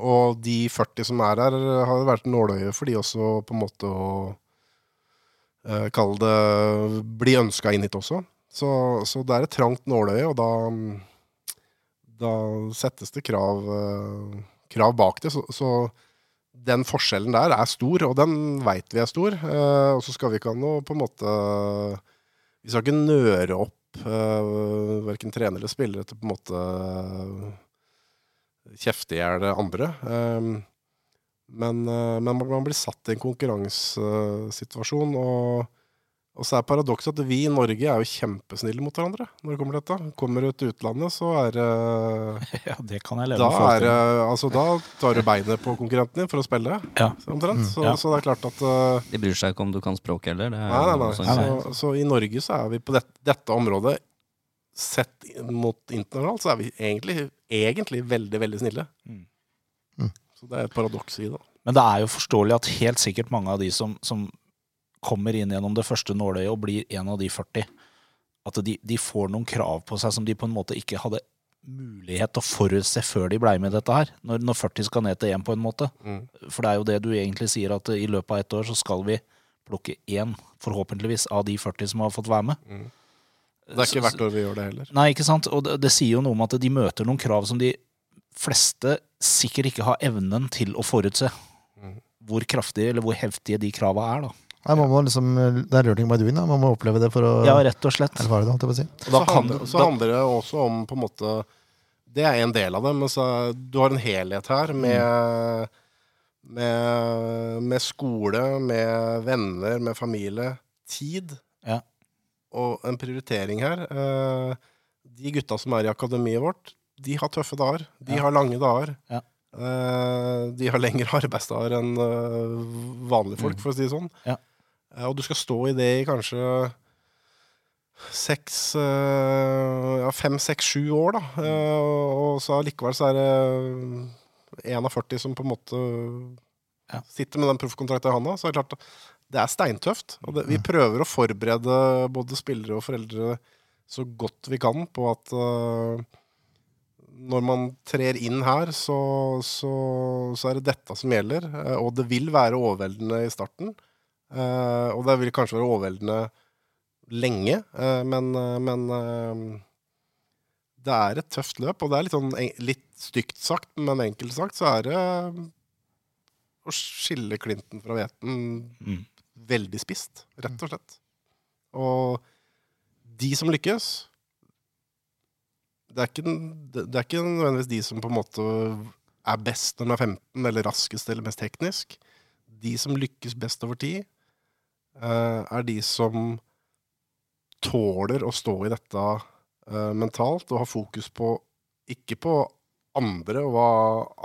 og de 40 som er her, har vært nåløye for de også på en måte å uh, kalle det bli ønska inn hit også. Så, så, det er et trangt nåløye, og da, da settes det krav, uh, krav bak det. Så, så, den forskjellen der er stor, og den veit vi er stor. Eh, og så skal vi ikke ha noe på en måte Vi skal ikke nøre opp eh, verken trenere eller spillere til på en måte kjefte i hjel andre. Um, men, uh, men, man blir satt i en konkurransesituasjon. Og, og, så er paradokset at vi i Norge er jo kjempesnille mot hverandre når det kommer til dette. Kommer du til utlandet, så er det Ja, det kan jeg leve da, med. er, altså, da tar du beinet på konkurrenten din for å spille. Ja. Omtrent. Så, Ja. så det er klart at uh, De bryr seg ikke om du kan språk heller. Er Nei, nei, nei. greie. Så, så i Norge så er vi på dette, dette området Sett mot internasjonalt, så er vi egentlig, egentlig veldig, veldig snille. Mm. Mm. Så det er et paradoks i det. Men det er jo forståelig at helt sikkert mange av de som, som kommer inn gjennom det første nåløyet og blir en av de 40, at de, de får noen krav på seg som de på en måte ikke hadde mulighet til å forutse før de blei med dette her. Når, når 40 skal ned til 1 på en måte. Mm. For det er jo det du egentlig sier, at i løpet av ett år så skal vi plukke én, forhåpentligvis, av de 40 som har fått være med. Mm. Det er ikke hvert år vi gjør det heller. Nei, ikke sant? Og det, det sier jo noe om at de møter noen krav som de fleste sikkert ikke har evnen til å forutse. Mm. Hvor kraftige eller hvor heftige de krava er, da. Nei, man må liksom, det er learning by doing. Da. Man må oppleve det for å Ja, rett og slett. erfare det. jeg si. Og Så, da kan, handler, så handler det også om på en måte Det er en del av det, men så, du har en helhet her med, med, med skole, med venner, med familie. Tid. Ja. Og en prioritering her. Eh, De gutta som er i akademiet vårt, de har tøffe dager. De Ja. har lange dager. Ja. Eh, De har lengre arbeidsdager enn eh, vanlige folk, for å si det sånn. Ja. Og du skal stå i det i kanskje seks Ja, fem, seks, sju år, da. Eh, Og så allikevel så er det én av 40 som på en måte sitter med den proffkontrakten i handa. Så er det klart det er steintøft. Og det, vi prøver å forberede både spillere og foreldre så godt vi kan på at uh, når man trer inn her, så, så, så er det dette som gjelder. Eh, og det vil være overveldende i starten. Eh, og det vil kanskje være overveldende lenge, men, men det er et tøft løp, og det er litt, sånn, litt stygt sagt, men enkelt sagt så er det å skille klinten fra hveten mm, veldig spist, rett og slett. Og de som lykkes det er, ikke, det det er ikke nødvendigvis de som på en måte er best når de er 15, eller raskest eller mest teknisk. De som lykkes best over tid, eh, er de som tåler å stå i dette eh, mentalt og ha fokus på ikke på andre og hva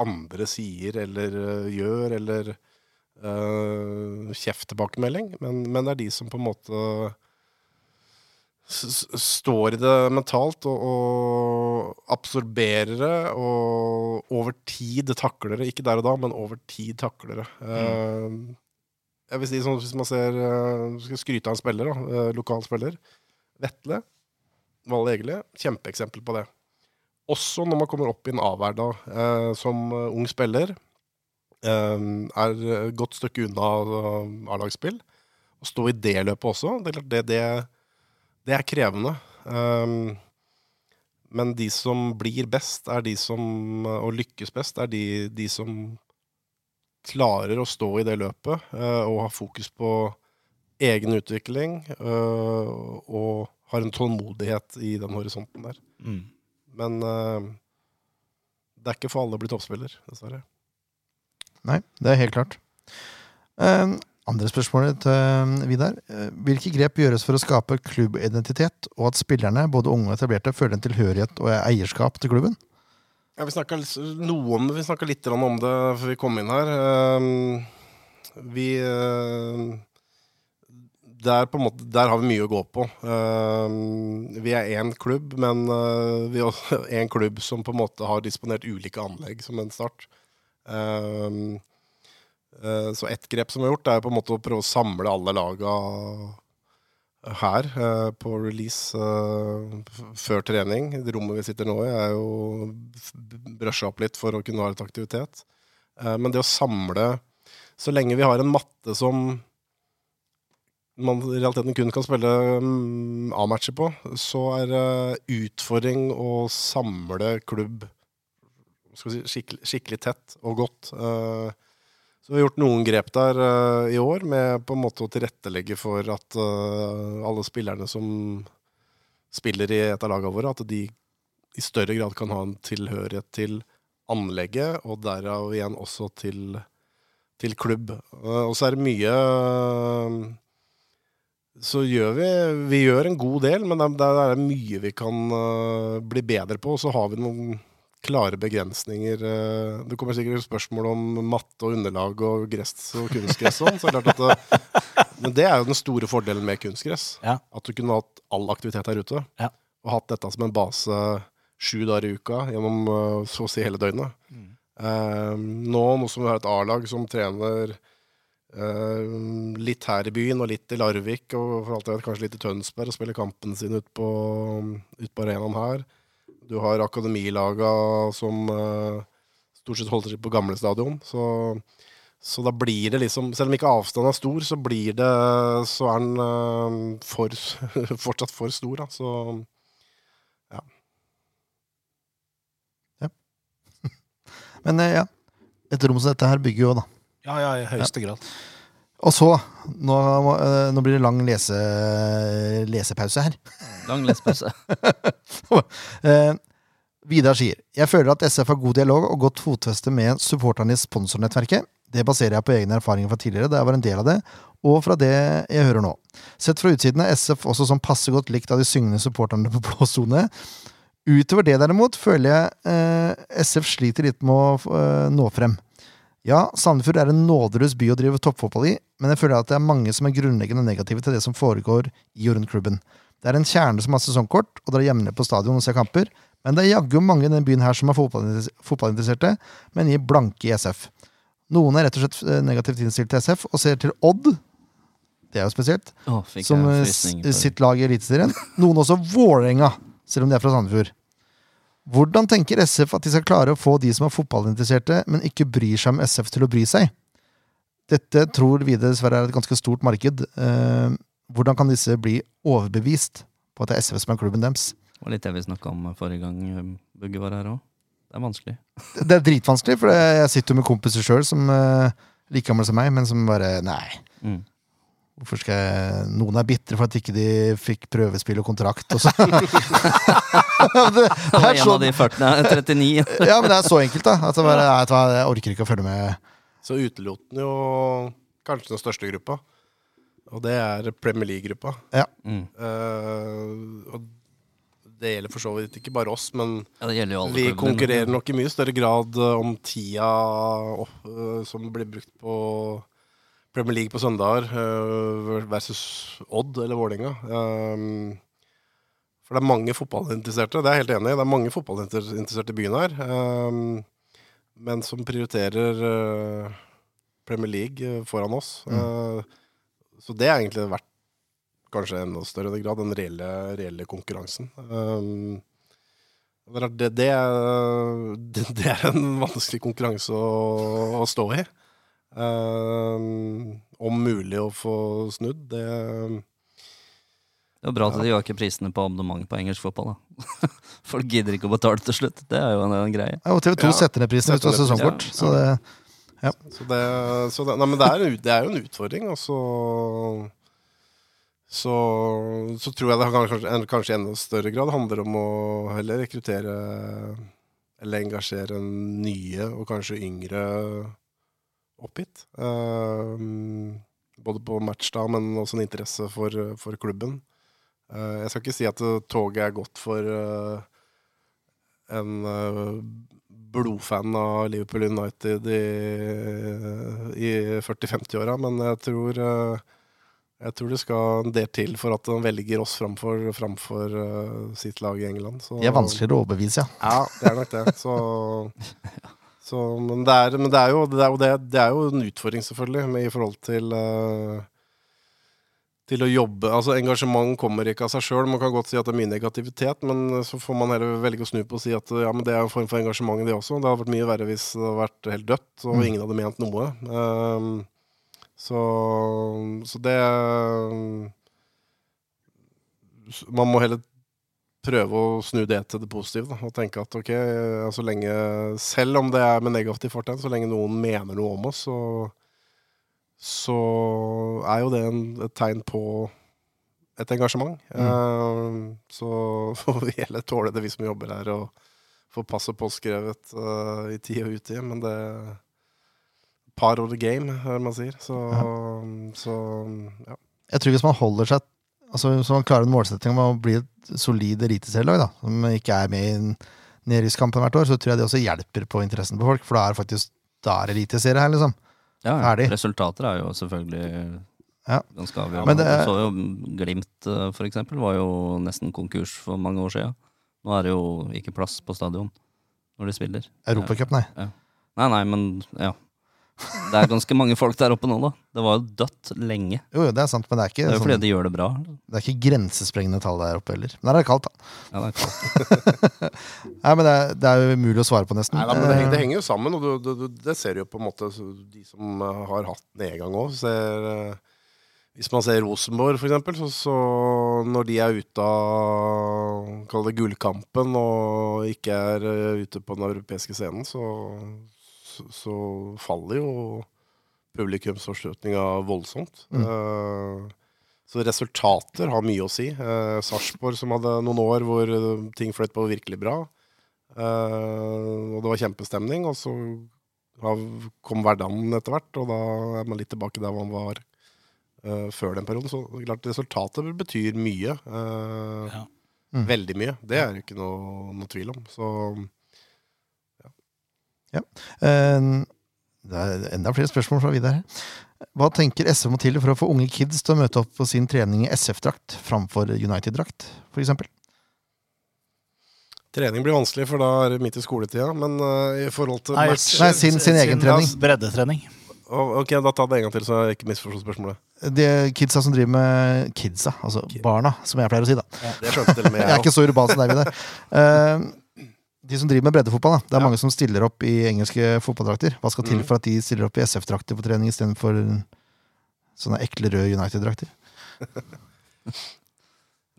andre sier eller eh, gjør, eller uh, kjefttilbakemelding, men, men det er de som på en måte står i det mentalt og, og absorberer det, og over tid takler det. Ikke der og da, men over tid takler det. Eh, jeg vil si sånn, Hvis man ser uh, skal skryte av en spiller, da, eh, lokal spiller Vetle, Valle Egeli, kjempeeksempel på det. Også når man kommer opp i en A-hverdag eh, som eh, ung spiller, eh, er et godt stykke unna eh, A-lagsspill. Å stå i det løpet også, det det, det, det er krevende. Um, men de som blir best, er de som, og lykkes best, er de, de som klarer å stå i det løpet eh, og har fokus på egen utvikling eh, og har en tålmodighet i den horisonten der. mm. Men eh, det er ikke for alle å bli toppspiller, dessverre. Nei, det er helt klart. Eh, andre spørsmålet til eh, Vidar. Eh, hvilke grep gjøres for å skape klubbidentitet, og at spillerne, både unge og etablerte, føler en tilhørighet og eierskap til klubben? Ja, vi snakka noe om det, vi snakka litt om det før vi kom inn her. Ehm, Vi eh, der, måte, der har vi mye å gå på. Eh, vi er én klubb, men vi er også én klubb som på en måte har disponert ulike anlegg som en start. Eh, eh, så ett grep som har gjort, er på en måte å prøve å samle alle laga her eh, på release eh, før trening. Det rommet vi sitter nå i, er jo brusha opp litt for å kunne ha litt aktivitet. Men det å samle Så lenge vi har en matte som man i realiteten kun kan spille mm, A-matcher på, så er det utfordring å samle klubb si, skikkelig, skikkelig tett og godt. Eh, så vi har gjort noen grep der eh, i år, med på en måte å tilrettelegge for at eh, alle spillerne som spiller i et av lagene våre, at de i større grad kan ha en tilhørighet til anlegget, og derav igjen også til, til klubb. Og så er det mye så gjør vi Vi gjør en god del, men det, det er mye vi kan bli bedre på. Og så har vi noen klare begrensninger. eh, det kommer sikkert spørsmål om matte og underlag og gress og kunstgress og sånn. Men det er jo den store fordelen med kunstgress. Ja. At du kunne hatt all aktivitet her ute. Ja. Og hatt dette som en base sju dager i uka gjennom eh, så å si hele døgnet. Eh, nå, nå som vi har et A-lag som trener Uh, litt her i byen og litt i Larvik, og for alt jeg vet kanskje litt i Tønsberg, og spiller kampene sine ut på, ut på arenaen her. Du har akademilaga som eh, stort sett holder seg på gamle stadion. Så, så da blir det liksom Selv om ikke avstanden er stor, så blir det Så er den eh, for, fortsatt for stor, da. Så Men eh, ja, et rom som dette her bygger jo, da. Ja, ja, i høyeste grad. Og så, nå, eh, nå blir det lang lese, lesepause her. Lang lesepause. Eh, Vidar sier Jeg føler at SF har god dialog og godt fotfeste med supporterne i sponsornettverket. Det baserer jeg på egne erfaringer fra tidligere, da jeg var en del av det, og fra det jeg hører nå. Sett fra utsiden er SF også sånn passe godt likt av de syngende supporterne på blå sone. Utover det derimot føler jeg eh, SF sliter litt med å eh, nå frem. Ja, Sandefjord er en nådeløs by å drive toppfotball i, men jeg føler at det er mange som er grunnleggende negative til det som foregår i og rundt klubben. Det er en kjerne som har sesongkort og drar jevnlig på stadion og ser kamper, men det er jaggu mange i denne byen her som er fotballinteresserte, men gir blanke i SF. Noen er rett og slett eh, negativt innstilt til SF og ser til Odd, det er jo spesielt, oh, som eh, sitt lag i Eliteserien. Noen også Vålerenga, selv om de er fra Sandefjord. Hvordan tenker SF at de skal klare å få de som er fotballinteresserte, men ikke bryr seg om SF, til å bry seg? Dette tror vi dessverre er et ganske stort marked. Eh, hvordan kan disse bli overbevist på at det er SV som er klubben deres? Det var litt det vi snakka om forrige gang um, Bugge var her òg. Det er vanskelig. Det er dritvanskelig, for jeg sitter jo med kompiser sjøl som er like gamle som meg, men som bare Nei. Mm. Hvorfor skal jeg Noen er bitre for at ikke de fikk prøvespill og kontrakt. Og så. det, var en så, av de 40, 39. ja, men det er så enkelt, da. At det bare, jeg orker ikke å følge med. Så utelot den jo kanskje den største gruppa. Og det er Premier League-gruppa. Mm. Uh, og det gjelder for så vidt ikke bare oss, men Ja, det jo alle vi klubben. konkurrerer nok i mye større grad om tida opp, eh, som blir brukt på Premier League på søndager eh, versus Odd eller Vålerenga. Eh, for det er mange fotballinteresserte, det er jeg helt enig i. Det er mange fotballinteresserte i byen her. eh, men som prioriterer Premier League foran oss. Eh, så det er egentlig vært kanskje enda større grad den reelle, reelle konkurransen. Det, det, det er en vanskelig konkurranse å, å stå i. Um, om mulig å få snudd, det Det er bra at de øker prisene på abonnement på engelsk fotball. da. Folk gidder ikke å betale til slutt. Det er jo en, en greie. Ja, og TV2 Ja, setter ned prisen hvis du har sesongkort. Så det, Så det, så det, nei, men det, er, en det er jo en utfordring, og så så, så tror jeg det kanskje, kanskje i enda større grad handler om å heller rekruttere eller engasjere nye og kanskje yngre opp hit. Um, både på match, da, men også en interesse for, for klubben. Uh, jeg skal ikke si at toget er godt for uh, en blodfan av Liverpool United i, i 40-50-åra, men jeg tror Jeg tror det skal en del til for at han velger oss framfor, framfor eh, sitt lag i England. Så, De er vanskeligere å overbevise, ja. Ja, det er nok det. Så, så, men det er, men det er, jo, det, er jo det, er jo en utfordring, selvfølgelig, med, i forhold til uh, til å jobbe Altså Engasjement kommer ikke av seg sjøl. Man kan godt si at det er mye negativitet, men så får man heller velge å snu på og si at ja, men det er en form for engasjement, det også. Det hadde vært mye verre hvis det hadde vært helt dødt og Mm. ingen hadde ment noe. Ehm, så, så det s- Man må heller prøve å snu det til det positive. Da, og tenke at ok, ja, så lenge Selv om det er med negativt fortegn, så lenge noen mener noe om oss, så, så er jo det en, et tegn på et engasjement. Eh, så får vi heller tåle det, vi som jobber her, og får passet påskrevet uh, i tid og utid. Men det par of the game, hører man sier. Så, så ja. Jeg tror hvis man holder seg Altså Hvis man klarer en målsetting om å bli et solid eliteserielag, som ikke er med i en nedrykkskampen hvert år, så tror jeg det også hjelper på interessen på folk. For da er faktisk da er det eliteserie her, liksom. Ja, ja. Ferdig. Resultater er jo selvfølgelig Ja. ganske avgjørende. Men det Du så jo Glimt, eh, for eksempel, var jo nesten konkurs for mange år siden. Nå er det jo ikke plass på stadion når de spiller. Europacup, nei. Nei, nei, men ja. Det er ganske mange folk der oppe nå, da. Det var jo dødt lenge. Jo, jo, det er sant, men det er ikke, Det er jo fordi sånn, de gjør det bra. det er ikke grensesprengende tall der oppe heller. Men der er det kaldt, da. Ja, det er kaldt. Nei, men det er, det er jo umulig å svare på, nesten. Nei, da, men det, henger, det Eh, henger jo sammen, og du, du, du, det ser du jo på en måte så De som eh, har hatt nedgang òg, ser eh, Hvis man ser Rosenborg, for eksempel, så, så når de er ute av Kall det gullkampen og ikke er ute på den europeiske scenen, så, så, faller jo publikumsforstøtninga voldsomt. Mm. Eh, så resultater har mye å si. Uh, Sarpsborg, som hadde noen år hvor eh, ting fløt på virkelig bra. Eh, og det var kjempestemning, og så kom hverdagen etter hvert, og da er man litt tilbake der man var eh, før den perioden. Så klart resultatet betyr mye. eh, Ja. Mm. Veldig mye. Det er det ikke noe, noe tvil om. Så eh, det er enda flere spørsmål fra Vidar. Hva tenker SV må til for å få unge kids til å møte opp på sin trening i SF-drakt framfor United-drakt, f.eks.? trening blir vanskelig, for da er det midt i skoletida. Men uh, i forhold til Nei, match Nei, sin- sin egen trening. Breddetrening. Å, Ok, da ta det en gang til, så jeg ikke misforstår spørsmålet. De kidsa som driver med Kidsa, altså barna, som jeg pleier å si, da. Det skjønte til og med Jeg er ikke så urban som deg, Vidar. Eh, de som driver med breddefotball, da. Det er Ja. mange som stiller opp i engelske fotballdrakter. Hva skal til Mm. for at de stiller opp i SF-drakter på trening istedenfor sånne ekle røde United-drakter?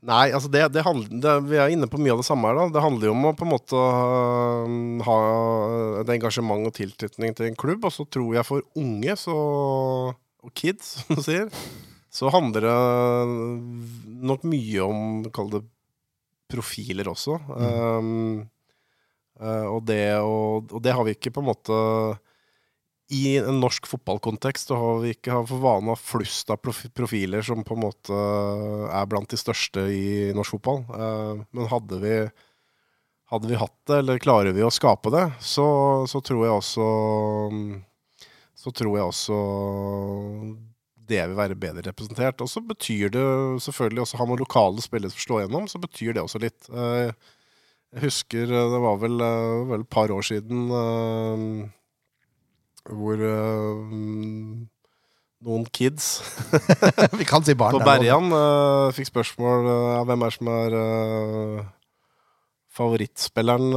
Nei, altså det, det handler, det, vi er inne på mye av det samme her. da. Det handler jo om å på en måte uh, ha et engasjement og tilknytning til en klubb. Og så tror jeg for unge så, og kids, som du sier, så handler det nok mye om Kall det profiler også. Um, øh, og, det, og, og det har vi ikke på en måte i en norsk fotballkontekst har vi ikke for vane å flust av profiler som på en måte er blant de største i norsk fotball. Eh, Men hadde vi, hadde vi hatt det, eller klarer vi å skape det, så, så tror jeg også Så tror jeg også det vil være bedre representert. Og så betyr det selvfølgelig også Har man lokale spillere som slår gjennom, så betyr det også litt. Eh, Jeg husker eh, det var vel, eh, vel et par år siden eh, hvor noen kids Vi kan si barn. på er. Berjan fikk spørsmål av hvem er som er favorittspilleren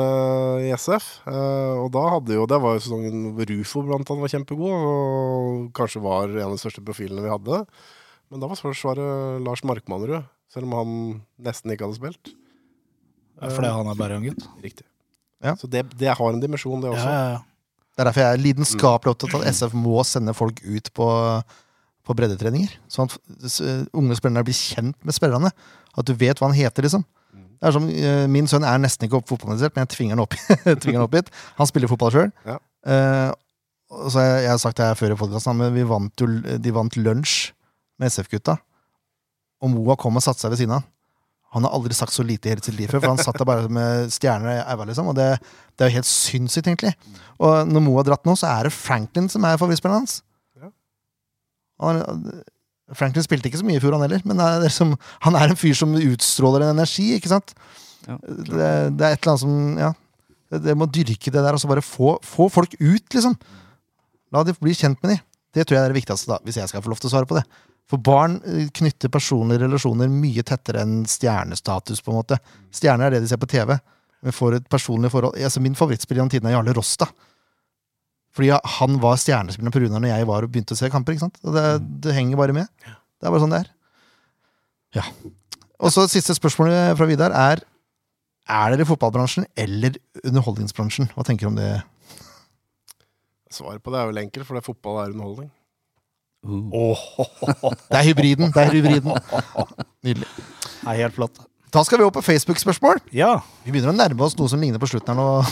i SF. Og da hadde jo, det var jo sesongen Rufo blant annet var kjempegod, og kanskje var en av de største profilene vi hadde. Men da var svaret Lars Markmannerud, selv om han nesten ikke hadde spilt. Fordi han er Bergen-gutt. Riktig. Ja. Så det, det har en dimensjon, det også. ja, ja. Det er derfor jeg er lidenskapelig opptatt av at SF må sende folk ut på, på breddetreninger. Sånn at unge spillere blir kjent med spillerne. At du vet hva han heter, liksom. Det er som, eh, Min sønn er nesten ikke fotballinteressert, men jeg tvinger han opp, tvinger han opp hit. Han spiller fotball sjøl. Ja. og så jeg, jeg har sagt det her før i podkasten, men vi vant jo, de vant lunsj med SF-gutta. Og Moa kom og satte seg ved siden av han. Han har aldri sagt så lite i hele sitt liv før, for han satt der bare med stjerner i øynene, liksom. Og det, det er jo helt sinnssykt, egentlig. Og når Mo har dratt nå, så er det Franklin som er favorittspilleren hans. Ja. Han, Franklin spilte ikke så mye i fjor, han heller, men det er liksom, han er en fyr som utstråler en energi, ikke sant? Ja, det, det er et eller annet som Ja. Det, det må dyrke det der, og så bare få, få folk ut, liksom. La de bli kjent med de. Det tror jeg er det viktigste, da, hvis jeg skal få lov til å svare på det. For barn eh, knytter personlige relasjoner mye tettere enn stjernestatus, på en måte. Stjerner er det de ser på TV. Men får et personlig forhold altså Min favorittspiller gjennom tiden er Jarle Rosta. Fordi han var stjernespilleren på Runar når jeg var og begynte å se kamper. ikke sant? Og det, det henger bare med. Det er bare sånn det er. Ja. Og så siste spørsmålet fra Vidar er Er dere i fotballbransjen eller underholdningsbransjen? Hva tenker du om det? Svaret på det er vel enkelt, for det er fotball er underholdning. Uh. Det er hybriden. det er hybriden. Nydelig. er helt flott. Da skal vi opp på Facebook-spørsmål. Ja, Vi begynner å nærme oss noe som ligner på slutten her nå.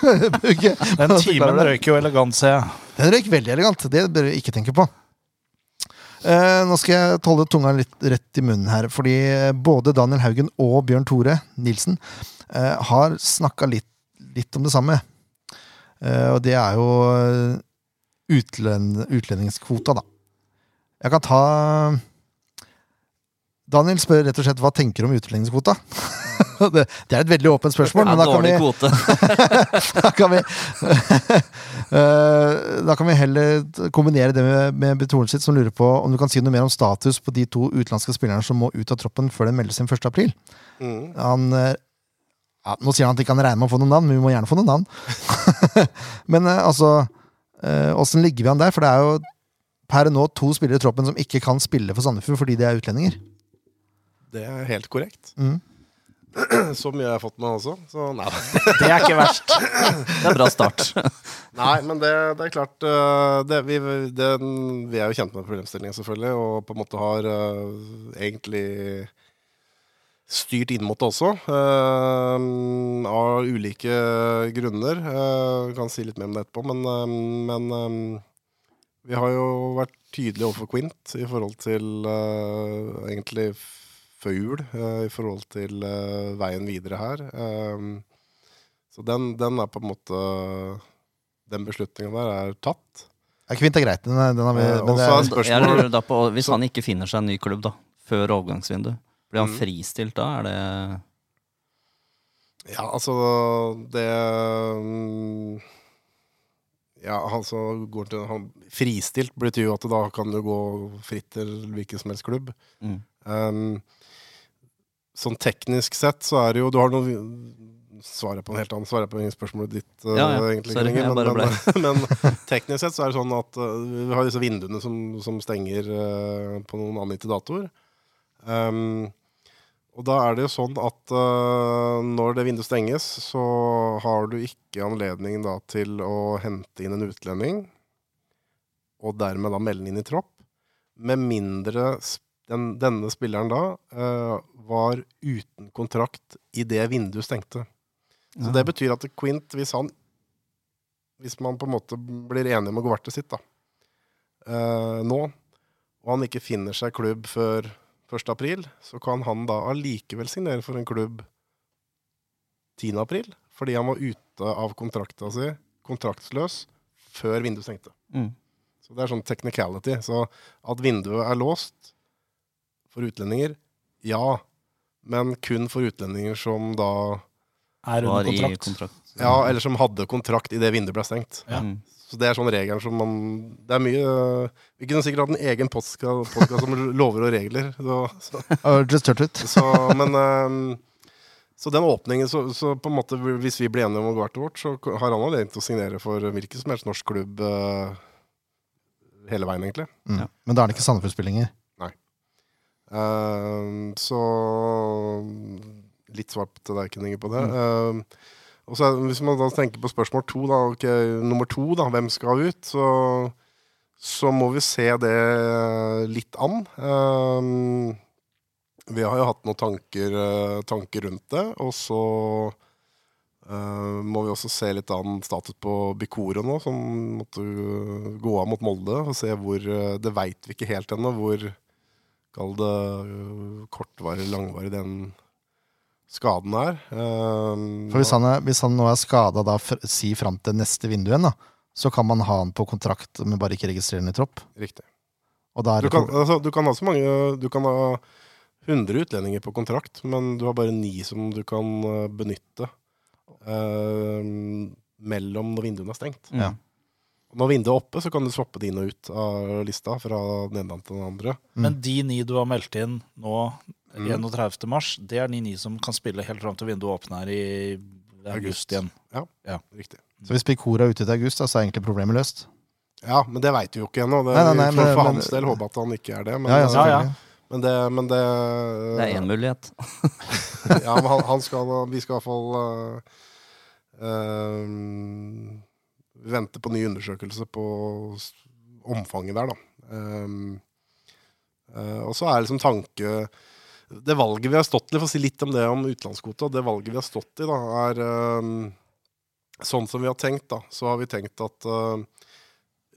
Den timen røyk jo elegant, ser jeg. Den røyk veldig elegant. Det bør du ikke tenke på. Eh, nå skal jeg holde tunga litt rett i munnen her, fordi både Daniel Haugen og Bjørn Tore Nilsen eh, har snakka litt, litt om det samme. Eh, og det er jo eh, utlend, utlendingskvota, da. Jeg kan ta Daniel spør rett og slett hva tenker du om utlendingskvota. det, det er et veldig åpent spørsmål, men da kan vi da kan vi Eh, Da kan vi heller kombinere det med, med Betorn sitt, som lurer på om du kan si noe mer om status på de to utenlandske spillerne som må ut av troppen før den meldes inn 1. april. Mm. Han eh, ja, Nå sier han at ikke kan regne med å få noen navn, men vi må gjerne få noen navn. men eh, altså Åssen ligger vi an der? For det er jo per nå to spillere i troppen som ikke kan spille for Sandefjord fordi de er utlendinger. Det er helt korrekt. Mm. Så mye har jeg fått med også. Så nei, Det er ikke verst. Det er bra start. nei men det, det er klart eh, det, vi, det, vi er jo kjent med problemstillingen, selvfølgelig, og på en måte har uh, egentlig styrt inn mot det også. uh, av ulike grunner. Uh, kan si litt mer om det etterpå, men, uh, men vi har jo vært tydelige overfor Quint i forhold til uh, egentlig før jul, uh, i forhold til uh, veien videre her. Eh, så den, den er på en måte Den beslutningen der er tatt. Ja, Kvint er greit. Den er, den har vi, Eh, men det er, spørsmål. Jeg lurer da på, Hvis Så- han ikke finner seg en ny klubb da, før overgangsvinduet, blir han Mm. fristilt da? Er det Ja, altså Det mm, Ja, altså går til han, Fristilt betyr jo at da kan du gå fritt til hvilken som helst klubb. mm. Um, sånn teknisk sett så er det jo Du har noe Svarer på en helt annen Svarer på spørsmålet ditt. Ja, ja. egentlig, Sorry, Inge, men, men, men teknisk sett så er det sånn at uh, vi har disse vinduene som, som stenger uh, på noen angitte datoer. Um, og da er det jo sånn at uh, når det vinduet stenges, så har du ikke anledning da til å hente inn en utlending, og dermed da melde inn i tropp, med mindre den, denne spilleren da uh, var uten kontrakt i det vinduet stengte. Så det betyr at Quint, hvis han Hvis man på en måte blir enig om å gå hvert til sitt, da, uh, nå, og han ikke finner seg klubb før 1. april, så kan han da allikevel signere for en klubb 10. april, fordi han var ute av kontrakta si, kontraktsløs, før vinduet stengte. Mm. Så det er sånn technicality. Så at vinduet er låst for utlendinger, ja. Men kun for utlendinger som da Er Var under i kontrakt. kontrakt. Ja, eller som hadde kontrakt idet vinduet ble stengt. Ja. Så det er sånn regelen som man Det er mye Vi kunne sikkert hatt en egen podkast om lover og regler. Så, så, just touch it. så, men ehm, Så den åpningen så, så på en måte Hvis vi blir enige om å gå hvert vårt, så har han anledning til å signere for hvilken som helst norsk klubb eh, hele veien, egentlig. Mm. Ja. Men da er det ikke Sandefjord-spillinger. Ehm, så litt svar til deg, Kenninger, på det. Mm. Ehm, og så Hvis man da tenker på spørsmål to, da, okay, nummer to, da, hvem skal ut, så, så må vi se det litt an. Um, vi har jo hatt noen tanker, eh, tanker rundt det, og så uh, må vi også se litt an status på Bikoro nå, som måtte gå av mot Molde, og se hvor eh, Det veit vi ikke helt ennå, hvor Kall det kortvarig, langvarig den skaden er. Um, For hvis han, er, hvis han nå er skada, da si fram til neste vindu igjen, da, så kan man ha han på kontrakt, men bare ikke registrere han i tropp. Riktig. Og da er Du kan, altså, du kan ha så mange Du kan ha 100 utlendinger på kontrakt, men du har bare ni som du kan eh, benytte um, mellom når vinduene er stengt. Mm. Ja. Når vinduet er oppe, så kan du swappe det inn og ut av lista fra den ene til den andre. Mm. Men de ni du har meldt inn nå. 31. mars, det er de ni som kan spille helt fram til vinduet åpner i August. august igjen. Riktig. Så hvis Picora er ute til august, da, så er egentlig problemet løst. Ja, men det veit vi jo ikke ennå. Nei, nei, nei, for, men- for men- hans del håper at han ikke er det. Men, Ja, ja, Ja, ja. men det, men det Det er én mulighet. ja, men han, han skal, vi skal i hvert fall eh, eh, vente på ny undersøkelse på omfanget der, da. Um, uh, og så er liksom tanke Det valget vi har stått i, for å si litt om det om utenlandskvota, det valget vi har stått i, da, er uh, sånn som vi har tenkt, da. Så har vi tenkt at uh,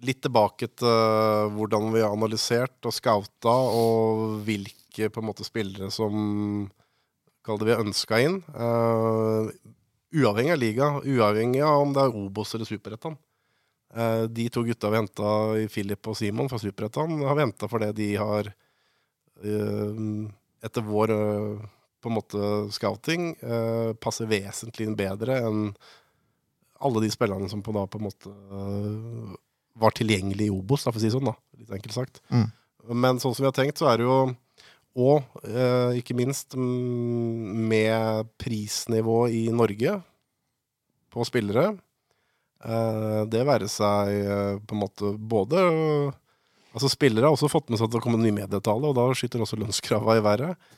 Litt tilbake til uh, hvordan vi har analysert og scouta, og hvilke på en måte spillere som kall det vi ønska inn. Uavhengig av liga, uavhengig av om det er Obos eller Superettan. De to gutta vi henta i Philip og Simon fra Superettan, har vi henta fordi de har, etter vår uh, på en måte scouting, uh, passer vesentlig bedre enn alle de spillerne som på da på en måte uh, var tilgjengelig i Obos, for å si det sånn. da, Litt enkelt sagt. Mm. Men sånn som vi har tenkt, så er det jo og eh, ikke minst mm, med prisnivå i Norge på spillere. Eh, det være seg eh, på en måte både Altså Spillere har også fått med seg at det kommer en ny medietale, og da skyter også lønnskravene i været.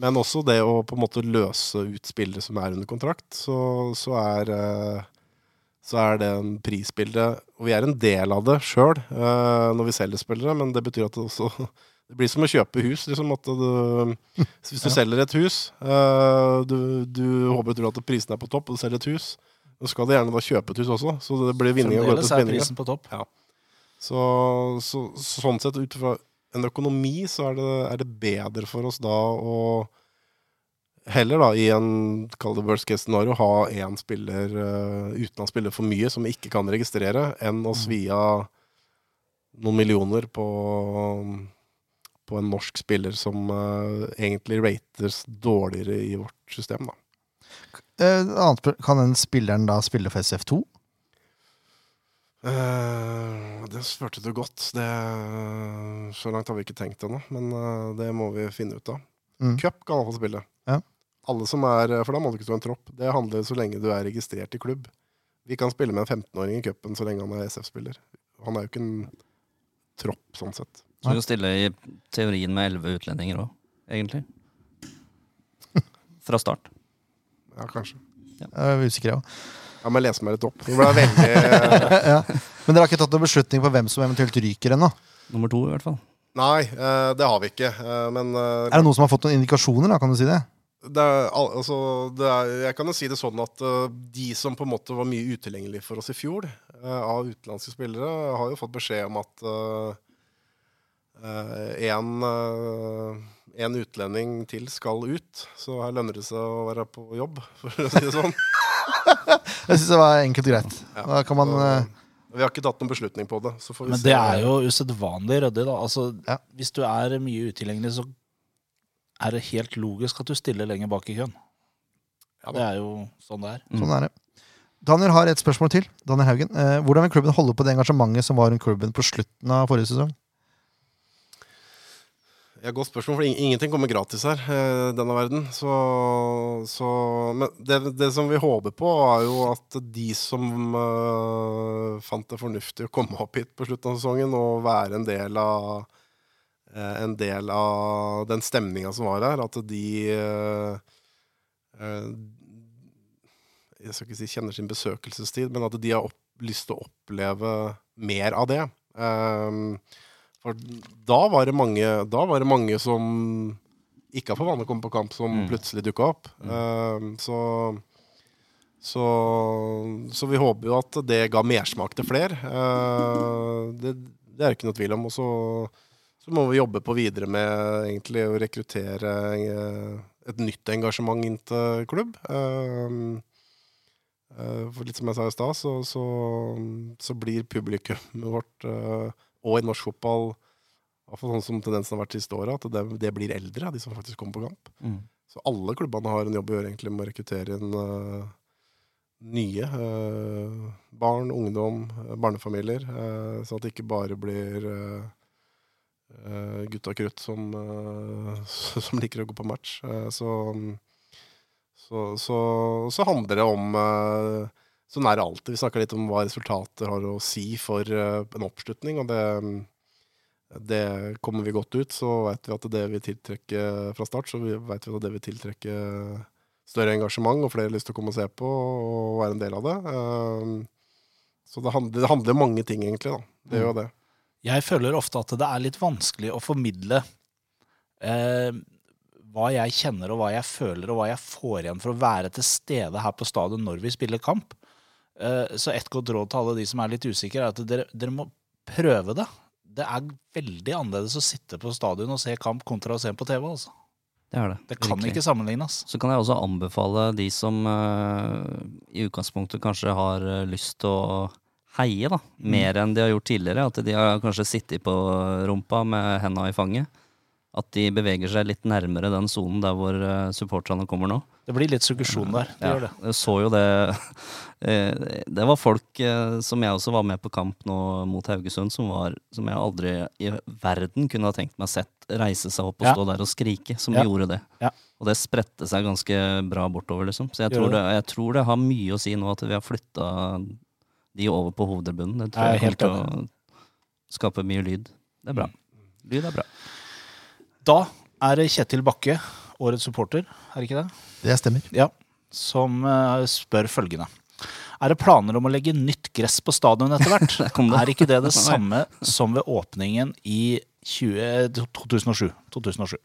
Men også det å på en måte løse ut spillere som er under kontrakt, så, så er eh, så er det en prisbilde Og vi er en del av det sjøl når vi selger spillere, men det betyr at det også det blir som å kjøpe hus. Liksom du, hvis du selger et hus eh, du, du håper og tror at prisen er på topp, og du selger et hus, så skal du gjerne da kjøpe et hus også. Så det blir vinning Fremdeles er prisen på topp. Så, så sånn sett, ut fra en økonomi, så er det, er det bedre for oss da å heller da i en kall det worst case scenario ha én spiller uh, spille for mye som vi ikke kan registrere, enn å svi av noen millioner på, på en norsk spiller som uh, egentlig rates dårligere i vårt system. da. Uh, kan den spilleren da spille for SF2? Eh, det spurte du godt. Det, så langt har vi ikke tenkt ennå, men uh, det må vi finne ut av. Mm. Cup kan iallfall spille. Ja. Alle som er, For da må du ikke stå en tropp. Det handler så lenge du er registrert i klubb. Vi kan spille med en 15-åring i cupen så lenge han er SF-spiller. Han er jo ikke en tropp, sånn sett. Så du kan stille i teorien med elleve utlendinger òg, egentlig. Fra start. Ja, kanskje. Jeg er usikker, jeg òg. Jeg må lese meg litt opp. Det ble veldig ja. Men dere har ikke tatt noen beslutning på hvem som eventuelt ryker ennå? Nummer to, i hvert fall. Nei, eh, det har vi ikke. eh, Men eh, Er det noen som har fått noen indikasjoner, da? Kan du si det? det er, altså, det er, jeg kan jo si det sånn at eh, de som på en måte var mye utilgjengelige for oss i fjor, eh, av utenlandske spillere, har jo fått beskjed om at én en utlending til skal ut. Så her lønner det seg å være på jobb, for å si det sånn. Jeg syns det var enkelt og greit. Da kan man eh, vi har ikke tatt noen beslutning på det. Så får vi Men se. det er jo usedvanlig ryddig, da. Altså, Ja. Hvis du er mye utilgjengelig, så er det helt logisk at du stiller lenger bak i køen. Ja det er jo sånn det er. Sånn er det. Daniel har et spørsmål til. Daniel Haugen. Eh, hvordan vil klubben holde på det engasjementet som var rundt klubben på slutten av forrige sesong? Ja, Godt spørsmål, for ingenting kommer gratis her eh, denne verden. Så, så Men det, det som vi håper på, er jo at de som uh, fant det fornuftig å komme opp hit på slutten av sesongen og være en del av uh, en del av den stemninga som var her, at de uh, Jeg skal ikke si kjenner sin besøkelsestid, men at de har opp, lyst til å oppleve mer av det. Um, for da var det mange, da var det mange som ikke har for vane å komme på kamp, som Mm. plutselig dukka opp. Um, så, så, så vi håper jo at det ga mersmak til flere. Uh, det, det er det ikke noe tvil om. Og så, så må vi jobbe på videre med egentlig å rekruttere eh, et nytt engasjement inn til klubb. Uh, for litt som jeg sa i stad, så, så, så blir publikummet vårt eh, og i norsk fotball hvert fall sånn som tendensen har vært siste året, at det, det blir eldre, de som faktisk kommer på kamp. Mm. Så alle klubbene har en jobb å gjøre egentlig med å rekruttere inn uh, nye. uh, barn, ungdom, eh, barnefamilier. uh, sånn at det ikke bare blir uh, gutta krutt som, som liker å gå på match. Så, så, så, så handler det om Sånn er det alltid. Vi snakker litt om hva resultater har å si for eh, en oppslutning. og det det kommer vi godt ut, så vet vi at det vil tiltrekke fra start, så vet vi at det vil tiltrekke større engasjement og flere lyst til å komme og se på og være en del av det. Um, Så det handler, det handler mange ting, egentlig. da. Det gjør jo det. Jeg føler ofte at det er litt vanskelig å formidle eh, hva jeg kjenner og hva jeg føler og hva jeg får igjen for å være til stede her på stadion når vi spiller kamp. Eh, så et godt råd til alle de som er litt usikre, er at dere, dere må prøve det. Det er veldig annerledes å sitte på stadion og se kamp kontra å se på TV. altså. Det er det. Det kan virkelig. ikke sammenlignes. Så kan jeg også anbefale de som uh, i utgangspunktet kanskje har eh, lyst til å heie, da, mer enn de har gjort tidligere. At de har kanskje sittet på rumpa med henda i fanget. At de beveger seg litt nærmere den sonen der hvor supporterne kommer nå. Det blir litt suggesjon der. Det gjør det. Jeg så jo det Det var folk eh, som jeg også var med på kamp nå mot Haugesund, som, var, som jeg aldri i verden kunne ha tenkt meg sett reise seg opp og Ja. stå der og skrike, som Ja. gjorde det. Ja. Og det spredte seg ganske bra bortover, liksom. Så jeg tror det. jeg tror det har mye å si nå at vi har flytta de over på hovedbunnen. Det tror Jeg jeg, helt kommer til å skape mye lyd. Det er bra. Lyd er bra. Da er det Kjetil Bakke, årets supporter, er det ikke det? Det stemmer. Ja, som eh, spør følgende. Er det planer om å legge nytt gress på stadion etter hvert? Er ikke det det samme som ved åpningen i 20, 2007? 2007.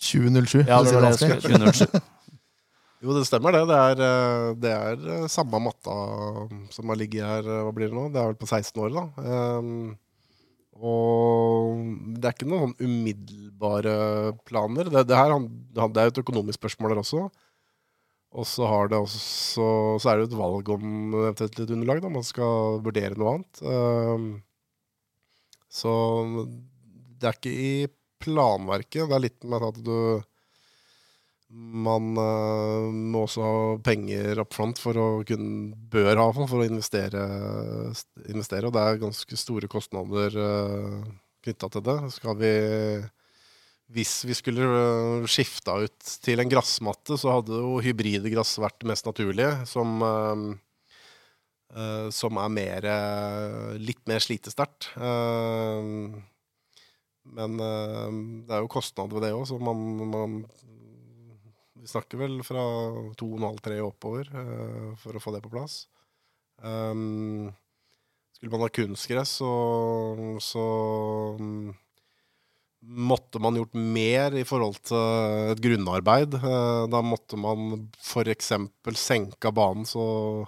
2007. Ja, det var det jeg skulle Jo, det stemmer det. Det er, eh, det er eh, samme matta som har ligget her, eh, hva blir det nå? Det er vel på 16 år, da. Um, og det er ikke noen sånn umiddelbare planer. Det, det, her, det er jo et økonomisk spørsmål der også. Og så, også, så er det et valg om eventuelt litt underlag, da. Man skal vurdere noe annet. Um, så det er ikke i planverket. Det er litt med at du man eh, må også ha penger up front for å kunne Bør ha, for å investere, investere. Og det er ganske store kostnader uh, knytta til det. Skal vi Hvis vi skulle uh, skifta ut til en gressmatte, så hadde jo hybride gress vært det mest naturlige. Som, eh, eh, som er mer, litt mer slitesterkt. Men det er jo kostnader ved det òg, så man, man Vi snakker vel fra 2,5-3 oppover for å få det på plass. Skulle man ha kunstgress, så, så måtte man gjort mer i forhold til et grunnarbeid. Eh, Da måtte man f.eks. senka banen så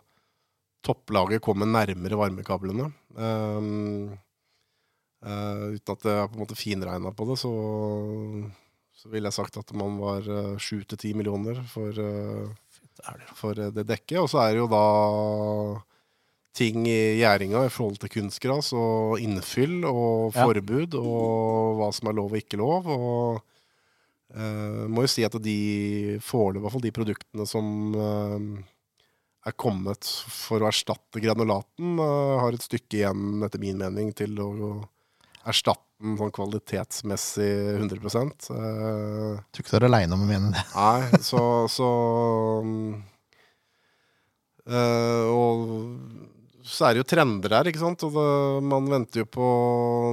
topplaget kommer nærmere varmekablene. Um, Eh, uten at jeg på en måte finregna på det, så, så ville jeg sagt at man var sju til ti millioner for, eh, for eh, det dekket. Og så er det jo da ting i gjæringa i forhold til kunstgras og innfyll og Ja. forbud og hva som er lov og ikke lov. Og uh, må jo si at de foreløpig, i hvert fall de produktene som uh, er kommet for å erstatte granulaten, uh, har et stykke igjen, etter min mening, til å erstatte den sånn kvalitetsmessig 100 uh, Tror ikke du er aleine om å mene det. Nei, så, så um, uh, Og så er det jo trender her, ikke sant. Og det, man venter jo på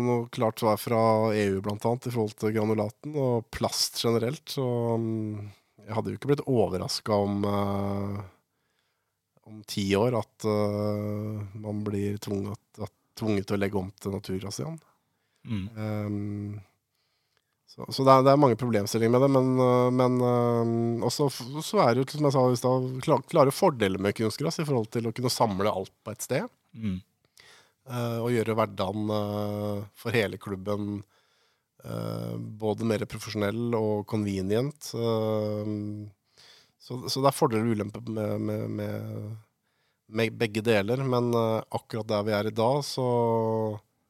noe klart svar fra EU, blant annet, i forhold til granulaten og plast generelt. Så mm, jeg hadde jo ikke blitt overraska om uh, om ti år at uh, man blir tvunget, at, tvunget til å legge om til naturgass igjen. Mm. Ehm, så så det, er, det er mange problemstillinger med det, men, øh, men også så er det jo, som jeg sa i stad, kla- klare fordeler med kunstgress i forhold til å kunne samle alt på et sted. Mm. øh, og gjøre hverdagen øh, for hele klubben øh, både mer profesjonell og convenient. Så, så det er fordeler og ulemper med, med, med, med begge deler, men øh, akkurat der vi er i dag, så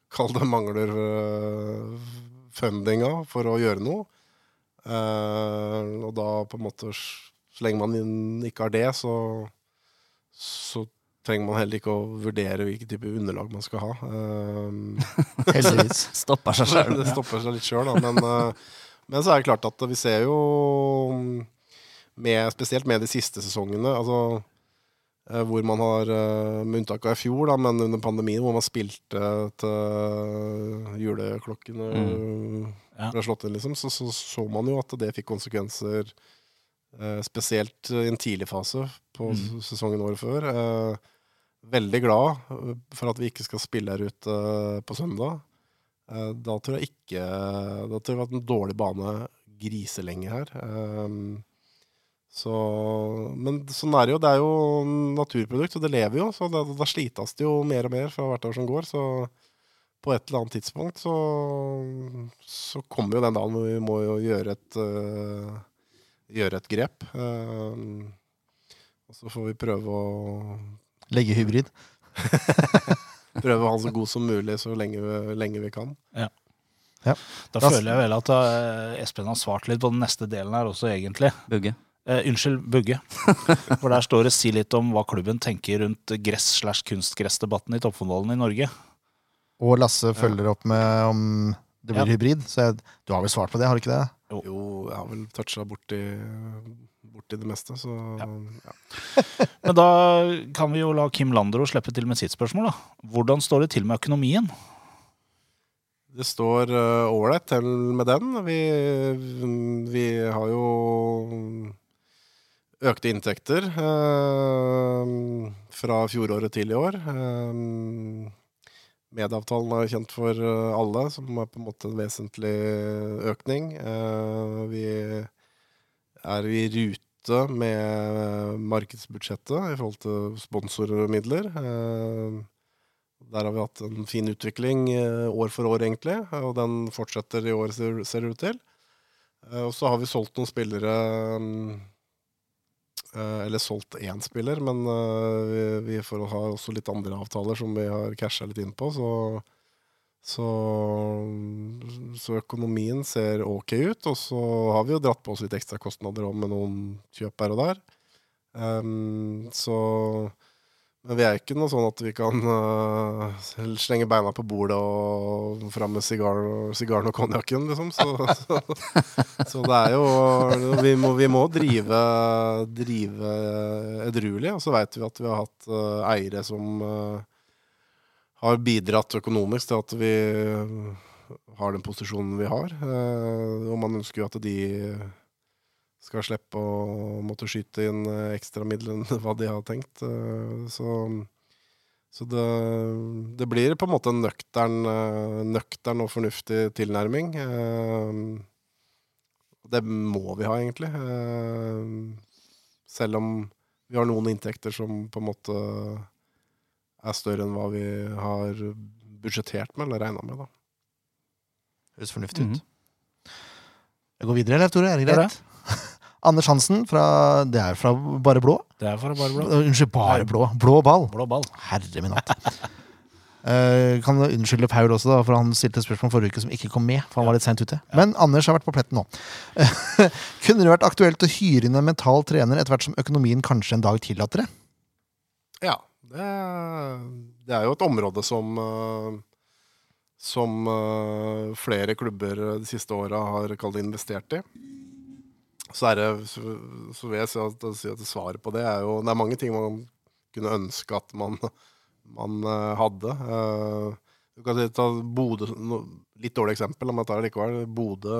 Kall det mangler øh, fundinga for å gjøre noe. Uh, og da på en måte Så lenge man ikke har det, så, så trenger man heller ikke å vurdere hvilken type underlag man skal ha. Uh, Heldigvis. Stopper seg sjøl. det stopper seg litt sjøl, da. Men, uh, men så er det klart at vi ser jo med, Spesielt med de siste sesongene, altså hvor man har, eh, med unntak av i fjor, da, men under pandemien, hvor man spilte til juleklokkene Ja. ble slått inn, liksom, så, så så man jo at det fikk konsekvenser, eh, spesielt i en tidlig fase på Mm. sesongen året før. Eh, veldig glad eh, for at vi ikke skal spille her ute eh, på søndag. Eh, Da tror jeg ikke Da tror jeg det har vært en dårlig bane griselenge her. Um, så, men sånn er det jo. Det er jo naturprodukt, og det lever jo. Så da, da slites det jo mer og mer fra hvert år som går. Så på et eller annet tidspunkt så, så kommer jo den dagen hvor vi må jo gjøre et, uh, gjøre et grep. Uh, og så får vi prøve å Legge hybrid. prøve å ha den så god som mulig så lenge vi, lenge vi kan. Da Da- føler jeg vel at uh, Espen har svart litt på den neste delen her også, egentlig. Bugge. Eh, unnskyld, Bugge. For der står det 'si litt om hva klubben tenker rundt gress- slash kunstgressdebatten i toppfotballen i Norge'. Og Lasse følger opp med om det blir Ja. hybrid. Så jeg, du har vel svart på det, har du ikke det? Jo, jeg har vel toucha borti, borti det meste, så Ja. ja. Men da kan vi jo la Kim Landro slippe til med sitt spørsmål, da. Hvordan står det til med økonomien? Det står ålreit uh, til med den. Vi, vi har jo økte inntekter eh, fra fjoråret til i år. Eh, Medieavtalen er kjent for eh, alle, som er på en måte en vesentlig økning. Eh, vi er i rute med markedsbudsjettet i forhold til sponsormidler. Eh, der har vi hatt en fin utvikling eh, år for år, egentlig, og den fortsetter i år, ser, det ut til. Eh, og så har vi solgt noen spillere mm, eh, Eller solgt én spiller, men eh, vi, vi får ha også litt andre avtaler som vi har casha litt inn på, så så, så økonomien ser ok ut. Og så har vi jo dratt på oss litt ekstra kostnader med noen kjøp her og der. Um, så men vi er ikke noe sånn at vi kan uh, slenge beina på bordet og fram med sigaren, og konjakken, liksom. Så, så, så det er jo Vi må, vi må drive, drive edruelig. Og så veit vi at vi har hatt uh, eiere som uh, har bidratt økonomisk til at vi har den posisjonen vi har. Og man ønsker jo at de skal slippe å måtte skyte inn eh, ekstra midler enn hva de har tenkt. eh, Så, så det, det blir på en måte en nøktern, eh, nøktern og fornuftig tilnærming. Eh, Det må vi ha, egentlig. Eh, Selv om vi har noen inntekter som på en måte er større enn hva vi har budsjettert med eller regna med. da. Høres fornuftig ut. Mhm. Jeg går videre, Leif Tore. Er det greit? Anders Hansen, fra, det er fra Bare Blå? Det er fra bare blå. Uh, Unnskyld, Bare Blå. Blå ball. Blå ball. Herre min hatt. uh, kan du unnskylde Paul også, da, for han stilte spørsmål forrige uke som ikke kom med. For han var litt sent ute Men Anders har vært på pletten nå. Kunne det vært aktuelt å hyre inn en mental trener etter hvert som økonomien kanskje en dag tillater det? Ja, det, det er jo et område som eh, som eh, flere klubber de siste åra har kalt investert i. Så, det, så, vil jeg si at, si at svaret på det er jo Det er mange ting man kunne ønske at man, man eh, hadde. Eh, du kan ta Bodø Litt dårlig eksempel, men jeg tar det likevel. Bodø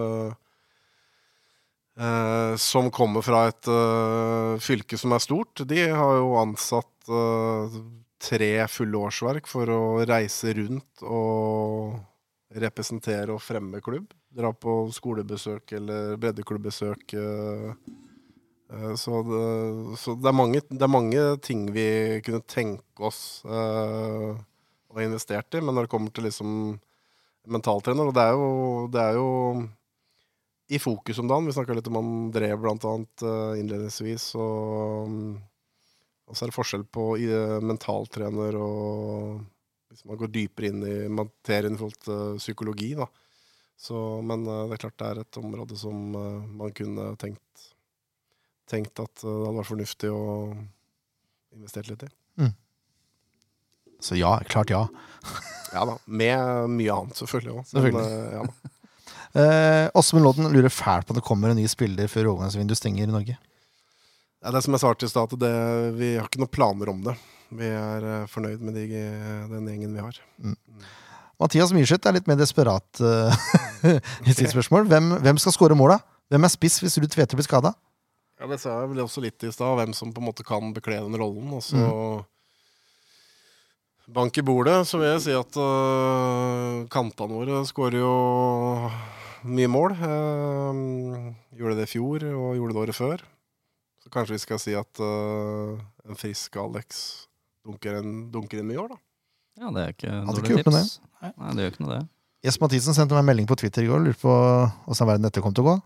eh, som kommer fra et eh, fylke som er stort, de har jo ansatt eh, tre fulle årsverk for å reise rundt og representere og fremme klubb. Dra på skolebesøk eller breddeklubbesøk. eh, eh, Så det, så det, er mange, det er mange ting vi kunne tenke oss eh, å investert i, men når det kommer til liksom mentaltrener Og det er jo, det er jo i fokus om dagen. Vi snakka litt om André blant annet innledningsvis. Og, og så er det forskjell på mentaltrener og Hvis man går dypere inn i materien i forhold til psykologi, da, Så, men eh, det er klart det er et område som eh, man kunne tenkt, tenkt at eh, det hadde vært fornuftig å investere litt i. Så ja, klart ja. Ja da, Med mye annet, selvfølgelig òg. Selvfølgelig. ja, da. Eh, Lodden lurer fælt på om det kommer en ny spiller før overgangsvinduet stenger i Norge. Det er det som jeg svarte i stad, at vi har ikke noen planer om det. Vi er fornøyd med de, den gjengen vi har. Mathias Myrseth er litt mer desperat uh, i sitt spørsmål. Hvem, hvem skal skåre måla? Hvem er spiss hvis Ruud Tvedte blir skada? Ja, Det sa jeg vel også litt i stad, hvem som på en måte kan bekle den rollen. Og så bank i bordet, så vil jeg si at uh, kantene våre skårer jo mye mål. Uh, gjorde det i fjor og gjorde det året før. Så kanskje vi skal si at uh, en frisk Alex dunker, en, dunker inn mye år, da. Ja, det er ikke dårlig ikke gjort noe tips. Nei, det gjør ikke noe, det. Jesper Mathisen sendte meg en melding på Twitter i går og lurte på åssen verden dette kom til å gå.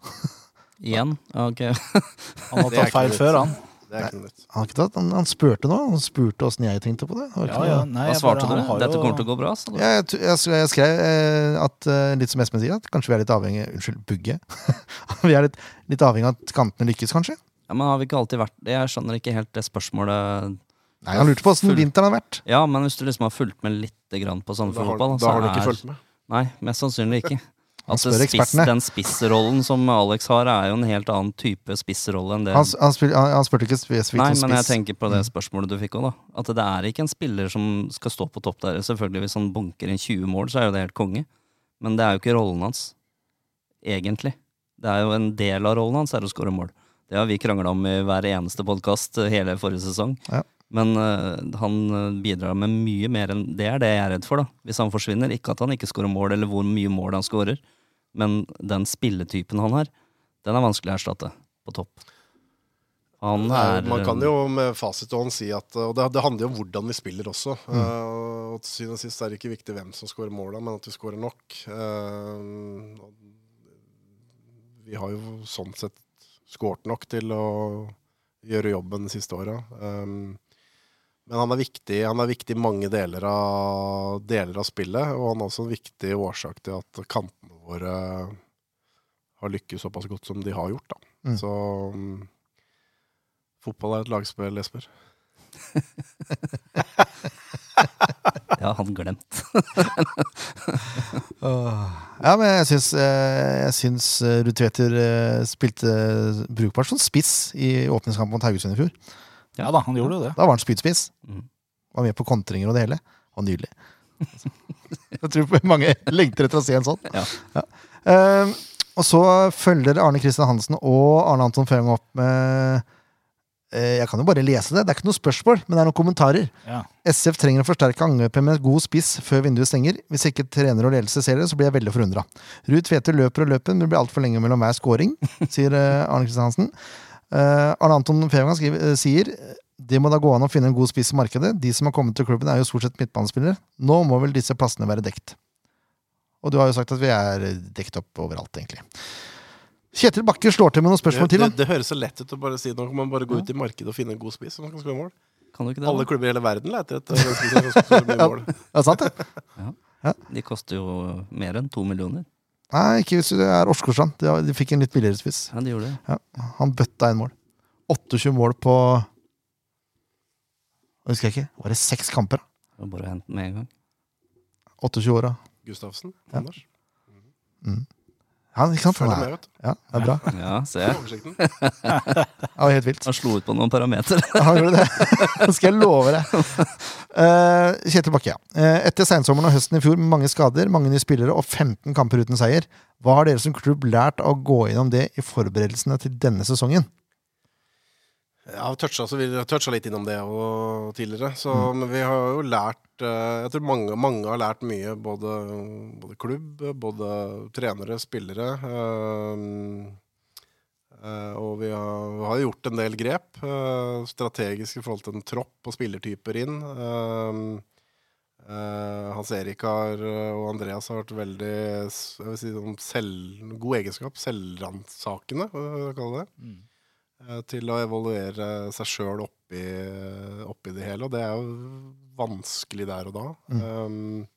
Igjen? Ok. Han har tatt feil før, han. Nytt. Han, ikke tatt, han, han spurte nå. Han spurte åssen jeg tenkte på det. Ja, ja, nei, Hva svarte bare- du? Dette kommer til å gå bra? Ja, jeg, jeg, jeg skrev eh, at, eh, litt som Espen sier, at kanskje vi er litt avhengig Unnskyld, Bugge. vi er litt, litt avhengig av at kantene lykkes, kanskje. Ja, men har vi ikke alltid vært? Jeg skjønner ikke helt det spørsmålet. Nei, Han lurte på åssen vinteren har vært. Ja, men hvis du liksom har fulgt med litt grann på sånn Sandefjord-fotball da har du ikke er- fulgt med. Nei, mest sannsynlig ikke. Han spør spiss, den spissrollen som Alex har, er jo en helt annen type spissrolle enn det Han, han, spil, han, han spurte ikke spesifikt Nei, men jeg tenker på det Mm. spørsmålet du fikk òg, da. At det er ikke en spiller som skal stå på topp der. Selvfølgelig, hvis han bunker inn 20 mål, så er jo det helt konge. Men det er jo ikke rollen hans. Egentlig. Det er jo en del av rollen hans er å skåre mål. Det har vi krangla om i hver eneste podkast hele forrige sesong. Ja. Men uh, han øh, bidrar med mye mer enn Det er det jeg er redd for, da. Hvis han forsvinner. Ikke at han ikke skårer mål, eller hvor mye mål han skårer. Men den spilletypen han har, den er vanskelig å erstatte på topp. Han er, man kan jo med fasit i hånd si at Og det, det handler jo om hvordan vi spiller også. Mm. Uh, og til syvende og sist er det ikke viktig hvem som skårer måla, men at vi skårer nok. Uh, vi har jo sånn sett skåret nok til å gjøre jobben de siste åra. Um, men han er viktig Han er viktig i mange deler av, deler av spillet, og han er også en viktig årsak til at kantene våre har lykkes såpass godt som de har gjort. Da. Mm. Så um, fotball er et lagspill, Jesper. Ja, han glemt. Ja, men jeg syns, eh, jeg syns eh, Ruud Tveter eh, spilte brukbart som spiss i åpningskampen mot Haugesund i fjor. Ja da, han gjorde jo det. Da var han spydspiss. Mm. Var med på kontringer og det hele. Og nydelig. Jeg tror mange lengter etter å se en sånn. Ja. Eh, og så følger Arne Kristian Hansen og Arne Anton Føhring opp med eh, Jeg kan jo bare lese det. Det er ikke noe spørsmål, men det er noen kommentarer. Ja. SF trenger å forsterke angrepet med god spiss før vinduet stenger. Hvis ikke trener og ledelse ser det, så blir jeg veldig forundra. Ruud Tvedte løper og løper, men det blir altfor lenge mellom hver scoring, sier eh, Arne Kristian Eh, Arne Anton Fevang skriver, eh, sier det må da gå an å finne en god spiss i markedet. De som har kommet til klubben, er jo stort sett midtbanespillere. Nå må vel disse plassene være dekt. Og du har jo sagt at vi er dekt opp overalt, egentlig. Kjetil Bakke slår til med noen spørsmål det, til. det, da. det høres så lett ut å bare si nå kan man bare gå ut i markedet og finne en god spiss. som kan skåre mål. Kan du ikke det? Alle klubber i hele verden leter etter en spiss som kan skåre mål. Er det sant, det? De koster jo mer enn to millioner. Nei, ikke hvis det er Åsgårdstrand. De, de fikk en litt billigere spiss. Ja, de gjorde det. Ja, han bøtta inn mål. 28 mål på Jeg husker jeg ikke. Var det seks kamper? Det var bare å hente den med en gang. 28 år, da. Gustavsen. Ja. Anders. Ja, ikke sant? Følg med, vet du. ja, det er bra. Ja, se. Det var helt vilt. Han slo ut på noen parametere. Han gjorde det. Det skal jeg love deg. Eh, Kjetil Bakke, ja. Uh, etter seinsommeren og høsten i fjor med mange skader, mange nye spillere og 15 kamper uten seier, hva har dere som klubb lært av å gå gjennom det i forberedelsene til denne sesongen? Ja, vi toucha, så vi toucha litt innom det tidligere. Så, Mm. Men vi har jo lært eh, Jeg tror mange, mange har lært mye. Både, både klubb, både trenere, spillere. eh, og vi har, vi har gjort en del grep. eh, strategisk i forhold til en tropp og spillertyper inn. eh, eh, Hans Erik har, eh, og Andreas har vært veldig jeg vil si, sånn selv, god egenskap. Selvransakende, det Mm. eh, til å evaluere seg sjøl oppi, oppi det hele. Og det er jo vanskelig der og da. Um,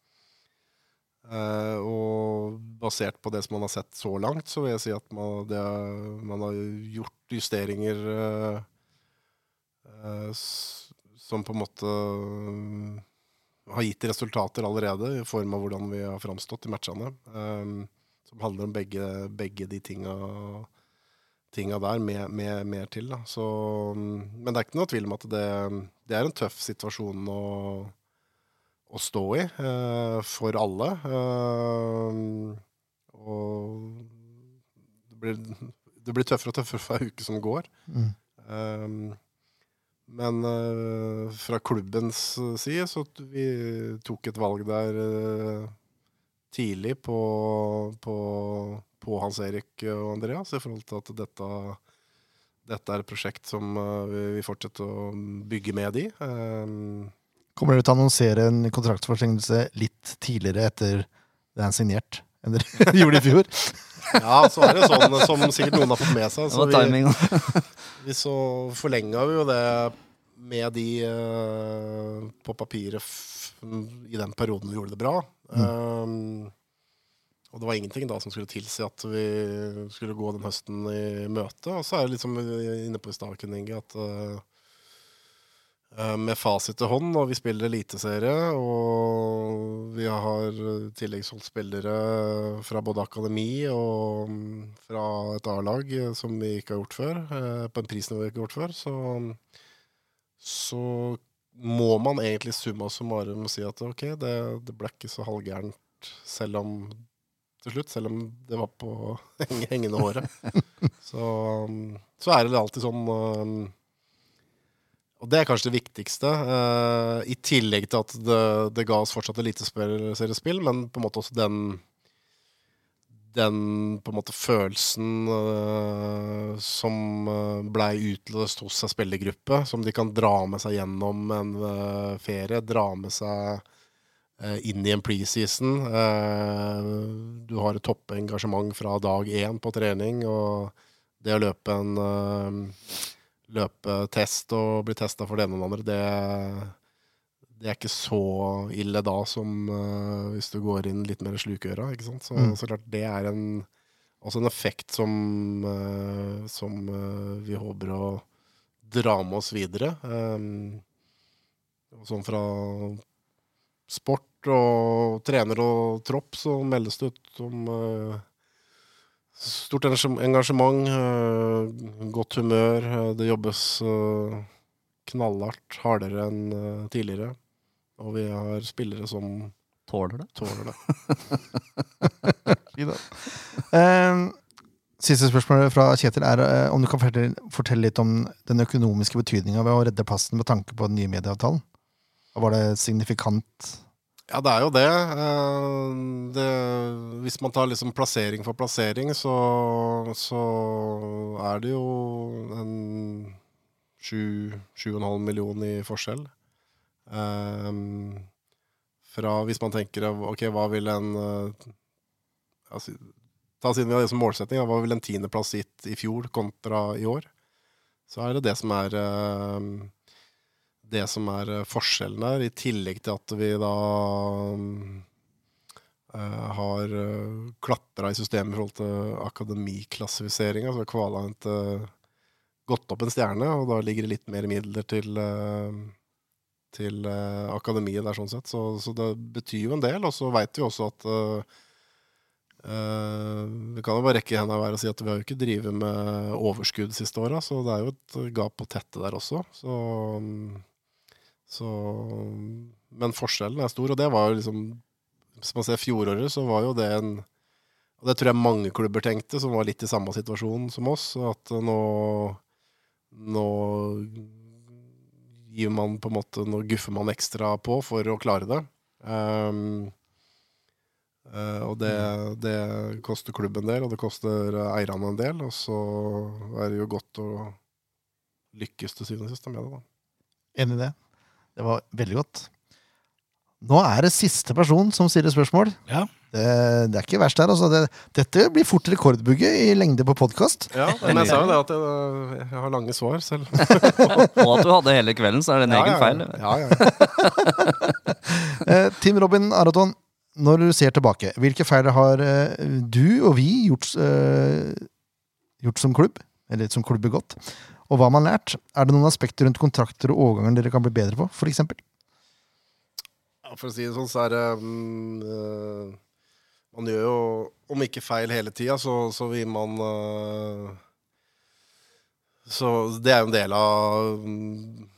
Eh, og basert på det som man har sett så langt, så vil jeg si at man, det, man har gjort justeringer uh, uh, som på en måte har gitt resultater allerede, i form av hvordan vi har framstått i matchene. som handler om begge, begge de tinga, tinga der, med, med mer til. Så, um, men det er ikke noe tvil om at det, det er en tøff situasjon å å stå i eh, for alle. Eh, og det blir, det blir tøffere og tøffere for hver uke som går. Mm. Eh, men eh, fra klubbens side så vi tok et valg der eh, tidlig på, på, på Hans Erik og Andreas i forhold til at dette, dette er et prosjekt som eh, vi, vi fortsetter å bygge med de. Kommer dere til å annonsere en kontraktsforlengelse litt tidligere etter det er signert enn dere gjorde i fjor? Ja, så er det sånn som sikkert noen har fått med seg. Så vi, vi så forlenga vi jo det med de uh, på papiret f i den perioden vi gjorde det bra. Um, og det var ingenting da som skulle tilsi at vi skulle gå den høsten i møte. Og så er det litt som vi er inne på i stad, at eh, med fasit til hånd, og vi spiller eliteserie, og vi har tilleggsholdt spillere fra både akademi og mm, fra et A-lag eh, som vi ikke har gjort før, eh, på en prisnivå vi ikke har gjort før, så, så må man egentlig summa summarum si at ok, det, det ble ikke så halvgærent selv om til slutt, selv om det var på hengende håret. Så, um, så er det alltid sånn um, Og det er kanskje det viktigste, uh, i tillegg til at det, det ga oss fortsatt eliteseriespill, men på en måte også den den på en måte følelsen uh, som uh, blei utløst hos ei spillergruppe, som de kan dra med seg gjennom en uh, ferie, dra med seg uh, inn i en preseason. Eh, du har et toppengasjement fra dag én på trening, og det å løpe en eh, løpe test og bli testa for det ene og det andre, det, det er ikke så ille da som uh, hvis du går inn litt mer slukøra. Ikke sant? Så, Mm. så klart det er en, også en effekt som, uh, som uh, vi håper å dra med oss videre. Um, sånn fra sport og trener og tropp så meldes det ut om stort engasjement, eh, godt humør. eh, det jobbes eh, knallhardt, hardere enn tidligere. Og vi har spillere som Tåler det? tåler det. Eh, siste spørsmål fra Kjetil er om du kan fortelle litt om den økonomiske betydninga ved å redde plassen med tanke på den nye medieavtalen. Var det signifikant? Ja, det er jo det. Eh, det hvis man tar liksom plassering for plassering, så, så er det jo en sju, sju og en halv million i forskjell. Um, fra hvis man tenker ok, hva vil en eh, altså, Ta siden vi har det som målsetting, hva vil en tiendeplass gitt i fjor kontra i år? Så er det det som er eh, det som er eh, forskjellen der, i tillegg til at vi da uh, har uh, klatra i systemet i forhold til akademiklassifiseringa. Så har uh, gått opp en stjerne, og da ligger det litt mer midler til, eh, til eh, akademiet der, sånn sett. Så, så det betyr jo en del. Og så veit vi også at eh, eh, Vi kan jo bare rekke henda hver og si at vi har jo ikke drevet med overskudd siste åra, så det er jo et gap å tette der også. Så så, men forskjellen er stor, og det var jo liksom Hvis man ser fjoråret, så var jo det en Og det tror jeg mange klubber tenkte, som var litt i samme situasjon som oss, at nå Nå gir man på en måte Nå guffer man ekstra på for å klare det. Um, Uh, og det, det koster klubben en del, og det koster eierne en del. Og så er det jo godt å lykkes til syvende og sist med det, da. Enig i det. Det var veldig godt. Nå er det siste person som stiller spørsmål. Ja. Det, det er ikke verst her. Altså. Det, dette blir fort rekordbugge i lengde på podkast. Ja, men jeg sa jo det at jeg, jeg har lange svar selv. Og at du hadde hele kvelden, så er det en egen feil. Ja, ja. Eh, Team Robin Araton, når du ser tilbake, hvilke feil har eh, du og vi gjort, eh, gjort som klubb? Eller som klubb begått? Og hva har man lært? Er det noen aspekter rundt kontrakter og overganger dere kan bli bedre på, eksempel? Ja, for å si det sånn, så er det eh, Man gjør jo, om ikke feil hele tida, så, så vil man eh, Så det er jo en del av mm,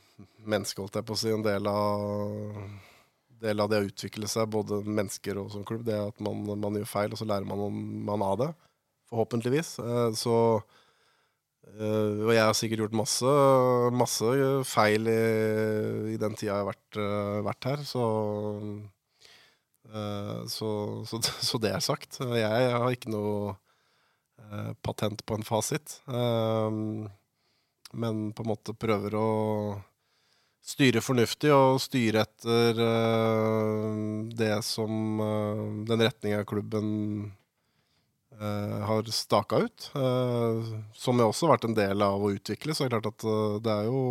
mennesket, holdt jeg på å si. En del av, del av det å utvikle seg, både mennesker og som klubb. Det at man, man gjør feil, og så lærer man, man av det. Forhåpentligvis. Eh, så eh, Og jeg har sikkert gjort masse, masse feil i, i den tida jeg har vært, eh, vært her, så, uh, så, så Så det er sagt. Jeg har ikke noe uh, patent på en fasit. Men på en måte prøver å styre fornuftig og styre etter det som Den retninga klubben har staka ut. eh, som jeg også har vært en del av å utvikle. Så er det klart at eh, det er jo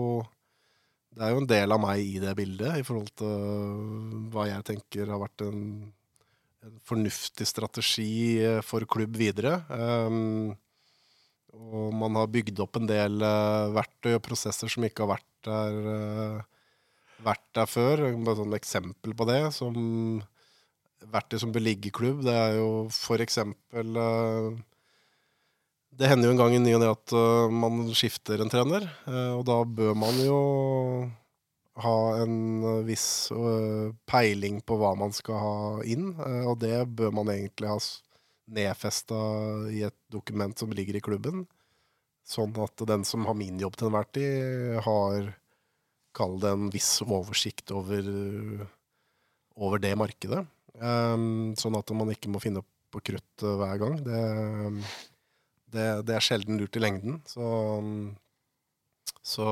det er jo en del av meg i det bildet, i forhold til hva jeg tenker har vært en, en fornuftig strategi eh, for klubb videre. Um, og man har bygd opp en del uh, verktøy og prosesser som ikke har vært der, uh, vært der før. Bare et eksempel på det. Som verktøy som beligger klubb, det er jo eksempel eh, Det hender jo en gang i ny og ne at eh, man skifter en trener, eh, og da bør man jo ha en viss peiling på hva man skal ha inn, og det bør man egentlig ha nedfesta i et dokument som ligger i klubben. Sånn at den som har min jobb til enhver tid, har Kall det en viss oversikt over, over det markedet. Um, sånn at man ikke må finne opp på krutt hver gang. Det, det, det er sjelden lurt i lengden. Så, så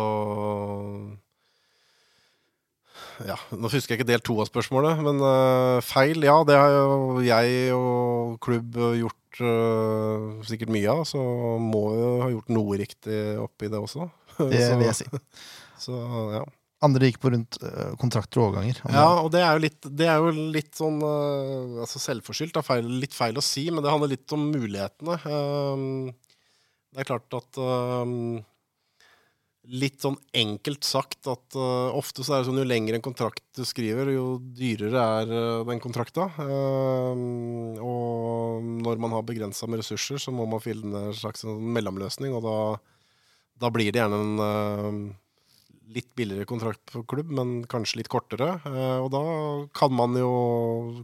ja, Nå husker jeg ikke del to av spørsmålet, men uh, feil, ja, det har jo jeg og klubb gjort uh, sikkert mye av. Så må jo ha gjort noe riktig oppi det også. Det vil jeg si. Så, ja. Andre gikk på rundt eh, kontrakter og overganger. Ja, og det er jo litt, er jo litt sånn uh, altså selvforskyldt. Litt feil å si, men det handler litt om mulighetene. Um, det er klart at um, Litt sånn enkelt sagt at uh, ofte så er det sånn jo lenger en kontrakt du skriver, jo dyrere er den kontrakta. Um, og når man har begrensa med ressurser, så må man finne en slags en mellomløsning, og da, da blir det gjerne en litt billigere kontrakt på klubb, men kanskje litt kortere. Eh, og da kan man jo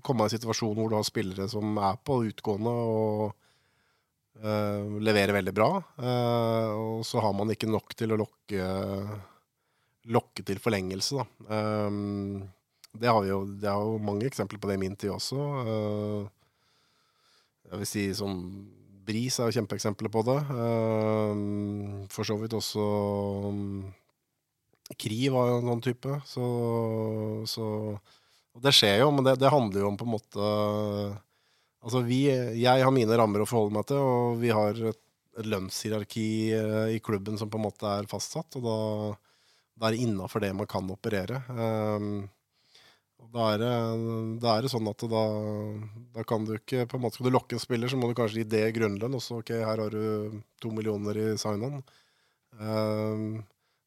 komme i en situasjon hvor du har spillere som er på utgående og eh, leverer veldig bra. Eh, og så har man ikke nok til å lokke, lokke til forlengelse, da. Det har vi jo det er jo mange eksempler på det i min tid også. Jeg vil si sånn Bris er jo kjempeeksempler på det. For så vidt også Kri var jo en sånn type. Så, så det skjer jo, men det, det handler jo om på en måte Altså vi Jeg har mine rammer å forholde meg til, og vi har et, et lønnshierarki eh, i klubben som på en måte er fastsatt, og da, da er det innafor det man kan operere. Um, da er, det, da er det sånn at da, da kan du ikke på en måte Skal du lokke en spiller, så må du kanskje gi det grunnlønn. Og så ok, her har du to millioner i sign-on. Um,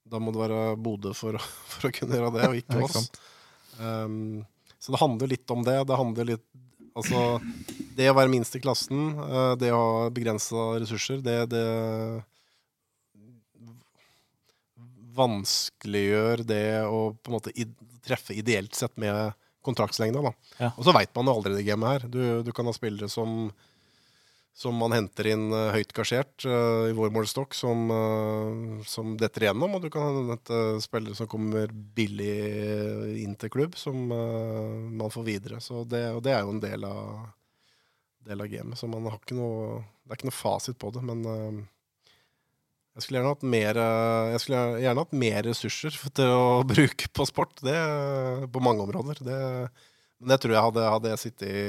da må det være Bodø for, for å kunne gjøre det, og ikke oss. Um, så det handler litt om det. Det handler litt Altså, det å være minst i klassen, eh, det å ha begrensa ressurser, det, det vanskeliggjør det å på en måte treffe ideelt sett med kontraktslengda. Ja. Og så veit man jo aldri det gamet her. Du, du kan ha spillere som som man henter inn eh, høyt gasjert uh, i vår målestokk, som, uh, som detter igjennom. Og du kan hente spillere som kommer billig inn til klubb, som uh, man får videre. Det, og det er jo en del av, del av gamet. Så man har ikke noe, det er ikke noe fasit på det. Men eh, jeg skulle gjerne hatt mer, eh, jeg gjerne hatt mer ressurser til å bruke på sport. Det, på mange områder. Det, men det tror jeg hadde, hadde jeg sittet i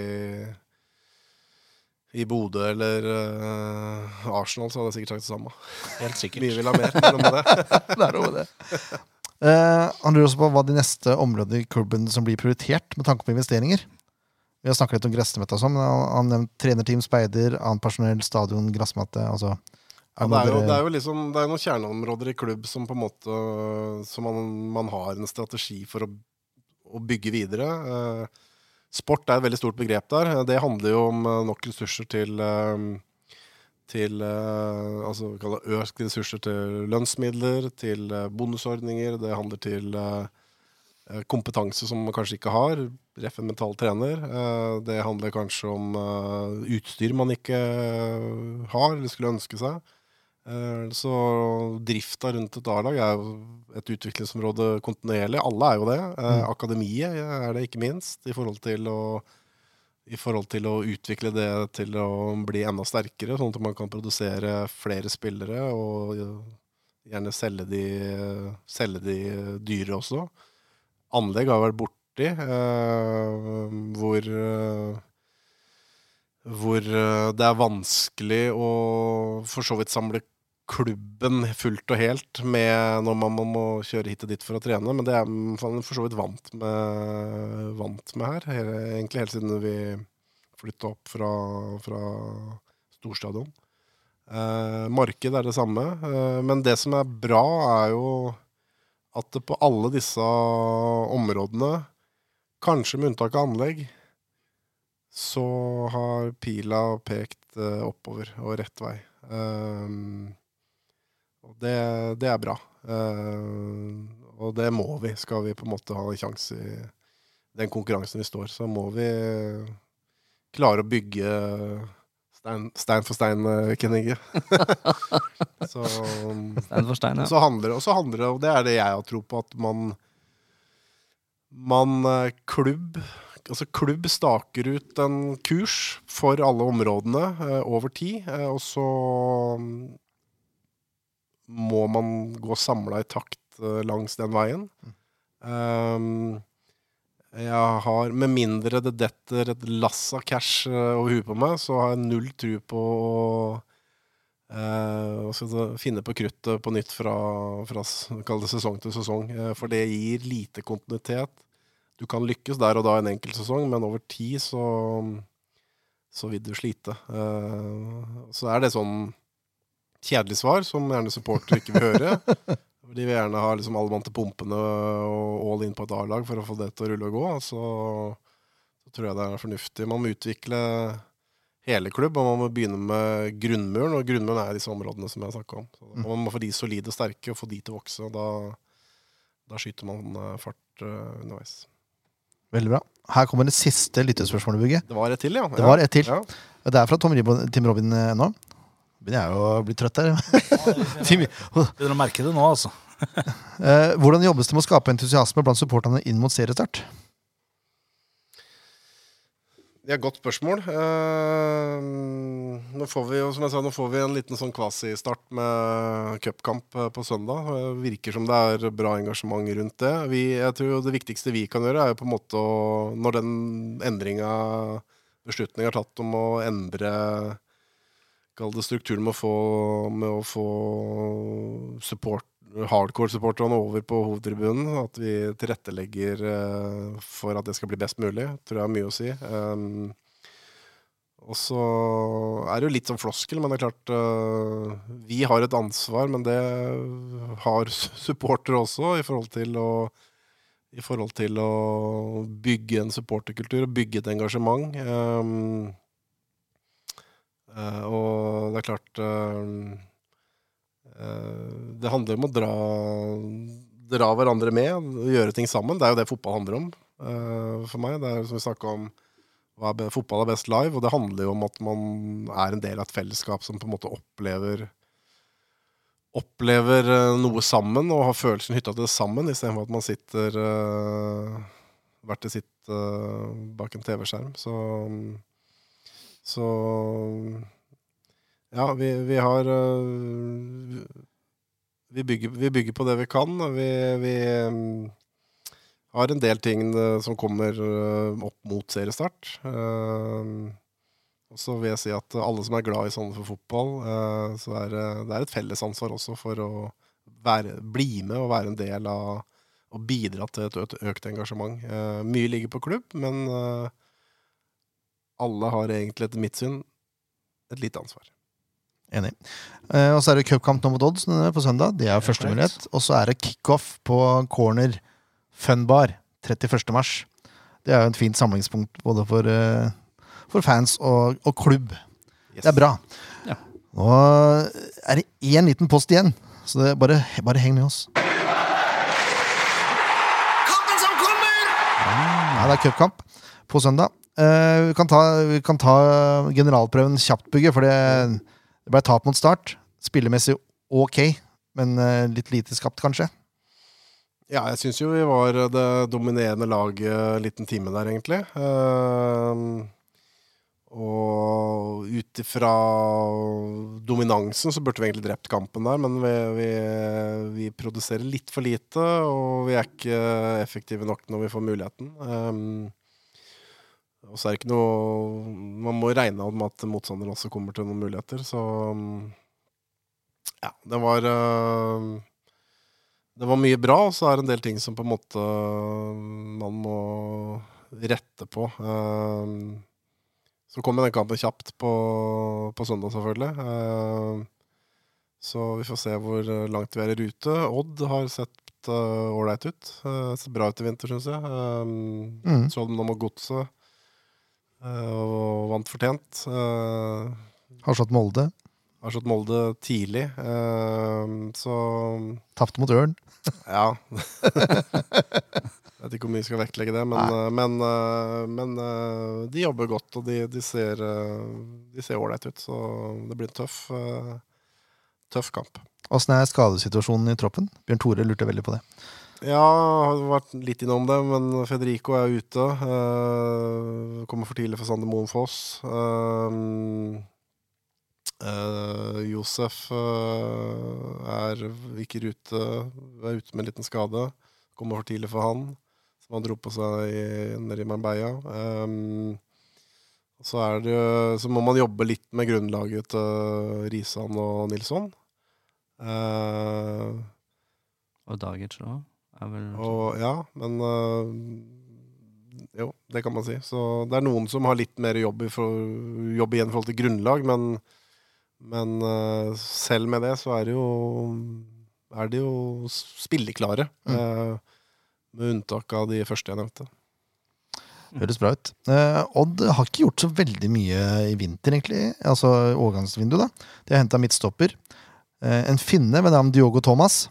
i Bodø eller uh, Arsenal, så hadde jeg sikkert sagt det samme. Helt sikkert. Mye vil ha mer. men det. det er noe med det. Eh, han lurer også på hva de neste områdene i klubben som blir prioritert med tanke på investeringer. Vi har snakket litt om gressmatte og sånn, men han nevnte nevnt trenerteam, speider, annet personell, stadion, gressmatte. Altså, Ja, det, er jo, det er jo liksom Det er noen kjerneområder i klubb som på en måte Som man, man har en strategi for å, å bygge videre. Eh, sport er et veldig stort begrep der. Eh, Det handler jo om eh, nok ressurser til eh, til altså vi økte ressurser til lønnsmidler, til bonusordninger. Det handler til kompetanse som man kanskje ikke har. Ref en mental trener. Det handler kanskje om utstyr man ikke har eller skulle ønske seg. Eh, Så drifta rundt et A-lag er jo et utviklingsområde kontinuerlig. Alle er jo det. Eh, Mm. Akademiet er det ikke minst, i forhold til å i forhold til å utvikle det til å bli enda sterkere, sånn at man kan produsere flere spillere og gjerne selge de, selge de dyre også. Anlegg har vært borti, eh, hvor eh, hvor eh, det er vanskelig å for så vidt samle klubben fullt og helt med når man må- kjøre hit og dit for å trene, men det er man for så vidt vant med, vant med her. Egentlig helt siden vi flytta opp fra, fra storstadion. Eh, marked er det samme, eh, men det som er bra, er jo at på alle disse områdene, kanskje med unntak av anlegg, så har pila pekt eh, oppover og rett vei. Um, og det, det er bra. Eh, og det må vi, skal vi på en måte ha en sjanse i den konkurransen vi står. Så må vi klare å bygge stein, stein for stein, eh, Ken Inge. så Stein for stein, ja. så handler og så handler det, og det er det jeg har tro på, at man man eh, klubb Altså klubb staker ut en kurs for alle områdene eh, over tid, eh, og så må man gå samla i takt eh, langs den veien. Um, jeg har, med mindre det detter et lass av cash eh, over huet på meg, så har jeg null tro på å uh, hva skal finne på kruttet på nytt fra, fra det sesong til sesong. Uh, for det gir lite kontinuitet. Du kan lykkes der og da en enkelt sesong, men over tid så, så vil du slite. Uh, så er det sånn kjedelig svar, som gjerne supportere ikke vil høre. De vil gjerne ha liksom alle mann til pumpene og all in på et A-lag for å få det til å rulle og gå. Så, så tror jeg det er fornuftig. Man må utvikle hele klubb, og man må begynne med grunnmuren. Og grunnmuren er disse områdene som jeg snakka om. Så man må få de solide og sterke, og få de til å vokse. Og da, da skyter man eh, fart eh, underveis. Veldig bra. Her kommer det siste lyttespørsmålet, Bugge. Det var et til, ja. Det var et til. Ja. Det er fra Tom Tim Robin eh, nå. Begynner jeg å bli trøtt her. Begynner å merke det nå, altså. eh, hvordan jobbes det med å skape entusiasme blant supporterne inn mot seriestart? Det er et godt spørsmål. Eh, nå får vi jo, som jeg sa, nå får vi en liten sånn kvasistart med cupkamp eh, på søndag. Det virker som det er bra engasjement rundt det. Vi, jeg tror jo det viktigste vi kan gjøre, er jo på en måte å Når den endringa, beslutninga er tatt om å endre Kall det strukturen med å få, med å få support hardcore-supporterne over på hovedtribunen. At vi tilrettelegger uh, for at det skal bli best mulig, tror jeg har mye å si. Um, og så er det jo litt som floskel, men det er klart uh, Vi har et ansvar, men det har supportere også, i forhold til å i forhold til å bygge en supporterkultur og bygge et engasjement. Um, og det er klart um, Eh, Det handler om å dra, dra hverandre med og gjøre ting sammen. Det er jo det fotball handler om eh, for meg. Det er som vi snakka om er, Fotball er best live, og det handler jo om at man er en del av et fellesskap som på en måte opplever Opplever eh, noe sammen og har følelsen hytta til det sammen, istedenfor at man sitter hvert til sitt eh, bak en TV-skjerm. Så, så ja, vi, vi har øh, vi, bygger, vi bygger på det vi kan. Vi, vi mm, har en del ting øh, som kommer øh, opp mot seriestart. Og så vil jeg si at alle som er glad i Sandefjord fotball, øh, så er det, er et fellesansvar også for å være, bli med og være en del av og bidra til et økt, engasjement. Eh, mye ligger på klubb, men alle har egentlig etter mitt syn et lite ansvar. Enig. Eh, og så er det cupkamp nå mot Odds på søndag. Det er første mulighet. Og så er det kickoff på Corner Funbar 31. mars. Det er jo et fint samlingspunkt både for, eh, for fans og, og klubb. Yes. Det er bra. Ja. Nå er det én liten post igjen, så det, bare, bare heng med oss. Kampen som kommer! Ja, det er cupkamp på søndag. Eh, vi, kan ta, vi kan ta generalprøven kjapt, Bygge, for det, det ble tap mot start. Spillemessig ok, men eh, litt lite skapt, kanskje. Ja, jeg syns jo vi var det dominerende laget en liten time der, egentlig. Uh, og ut ifra dominansen så burde vi egentlig drept kampen der, men vi, vi, vi produserer litt for lite, og vi er ikke effektive nok når vi får muligheten. Ehm, og så er det ikke noe Man må regne med at motstanderen også kommer til noen muligheter, så ja, det var eh, det var mye bra, og så er det en del ting som på en måte man må rette på. Eh, Så kommer den kampen kjapt på, på søndag, selvfølgelig. Eh, Så vi får se hvor langt vi er i rute. Odd har sett ålreit ut. Ser bra ut i vinter, syns jeg. Mm. Så dem nå med Godset og vant fortjent. Eh, Har slått Molde. Har slått Molde tidlig, eh, så Tapte mot Ørn. ja. Jeg vet ikke hvor mye vi skal vektlegge det, men, eh, men, eh, men eh, de jobber godt, og de, de ser eh, ålreit ut. Så det blir en tøff, eh, tøff kamp. Åssen er skadesituasjonen i troppen? Bjørn Tore lurte veldig på det. Ja, har vært litt innom det, men Federico er ute. Uh, kommer for tidlig for Sander Moen Foss. Uh, uh, Josef er ikke i rute, er ute med en liten skade. Kommer for tidlig for han, som han dro på seg nede i Marbella. Eh, så, det, så må man jobbe litt med grunnlaget til Risan og Nilsson. Uh, Og Dagic òg. Er vel og ja, men øh, Jo, det kan man si. Så det er noen som har litt mer jobb, i for, jobb igjen i forhold til grunnlag, men, men øh, selv med det så er det jo er de jo spilleklare. øh, med unntak av de første jeg nevnte. Høres bra ut. Eh, Odd har ikke gjort så veldig mye i vinter, egentlig. Altså overgangsvinduet, da. De har henta midtstopper. Eh, en finne ved navn Diogo Thomas.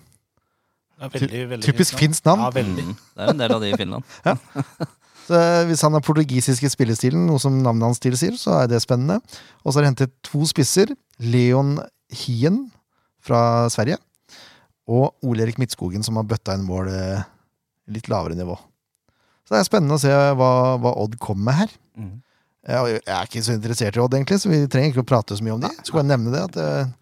Det veldig, veldig Typisk finsk navn. Ja, veldig. Mm, det er en del av de i Finland. Så eh, hvis han har portugisiske spillestilen, noe som navnet hans tilsier, så er det spennende. Og så har de hentet to spisser. Leon Hien fra Sverige. Og Ole Erik Midtskogen, som har bøtta inn mål eh, litt lavere nivå. Så det er spennende å se hva, hva Odd kommer med her. Mm. Jeg, jeg er ikke så interessert i Odd, egentlig, så vi trenger ikke å prate så mye om de. Skal bare nevne det at eh,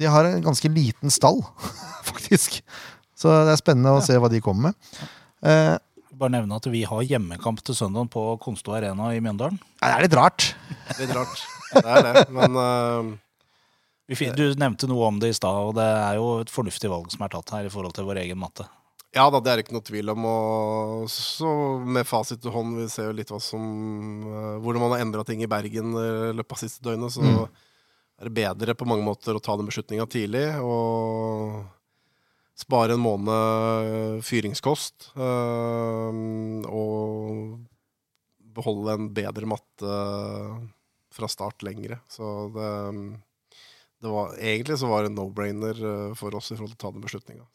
de har en ganske liten stall, faktisk. Så det er spennende å se hva de kommer med. Eh, Bare nevne at vi har hjemmekamp til søndagen på Konsto Arena i Mjøndalen. det er litt rart. Litt rart. Det er det, men uh, Du nevnte noe om det i stad, og det er jo et fornuftig valg som er tatt her i forhold til vår egen matte. Ja da, det er ikke noe tvil om. Og så med fasit i hånd, vi ser jo litt hva som uh, Hvordan man har endra ting i Bergen eh, i løpet av siste døgnet, så Mm. Er det bedre på mange måter å ta den beslutninga tidlig og spare en måned fyringskost. eh, og beholde en bedre matte fra start lengre. Så det, det var, egentlig så var det en no-brainer eh, for oss i forhold til å ta den beslutninga.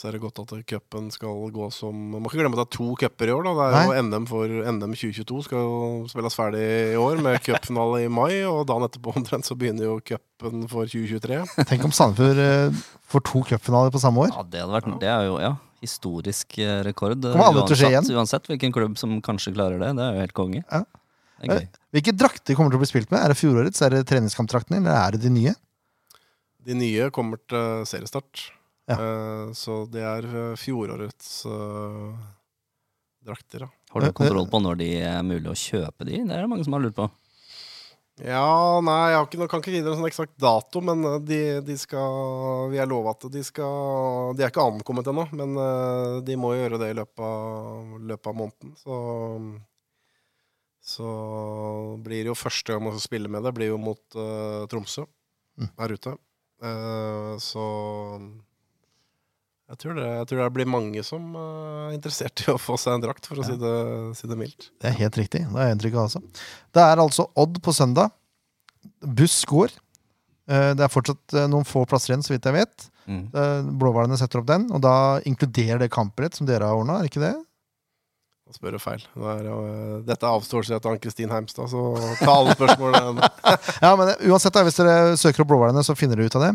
Så er det godt at cupen skal gå som Man må ikke glemme at det er to cuper i år. da Det er jo NM for NM 2022 skal jo spilles ferdig i år, med cupfinale i mai. Og dagen etterpå omtrent så begynner jo cupen for 2023. Tenk om Sandefjord eh, får to cupfinaler på samme år. Ja, det, hadde vært, det er jo ja, historisk eh, rekord. eh, Kommer aldri til å skje uansett, uansett hvilken klubb som kanskje klarer det. Det er jo helt konge. Ja. Er. Hvilke drakter kommer til å bli spilt med? Er det fjorårets? Er det treningskampdraktene, eller er det de nye? De nye kommer til seriestart. Ja. Eh, så det er eh, fjorårets uh, drakter, da. Har du kontroll på når de er mulig å kjøpe de? Det er det mange som har lurt på. Ja, nei, jeg har ikke, kan ikke gi dere en sånn eksakt dato, men de, de skal Vi er lova at de skal De er ikke ankommet ennå, men de må gjøre det i løpet av, løpet av måneden. Så Så blir det jo første gang man skal spille med det, blir jo mot uh, Tromsø Mm. her ute. Uh, så jeg tror, det, jeg tror det blir mange som eh, er interessert i å få seg en drakt, for å si, det, si det mildt. Det er helt riktig. Det er inntrykket også. Det er altså Odd på søndag. Buss går. Eh, Det er fortsatt eh, noen få plasser igjen, så vidt jeg vet. Mm. Eh, Blåhvalene setter opp den, og da inkluderer det kampbrett som dere har ordna, er ikke det? Da spør feil. Det er, uh, dette er avståelse til Ann-Kristin Heimstad, så ta alle spørsmålene. Ja, men uansett, da, hvis dere søker opp Blåhvalene, så finner dere ut av det.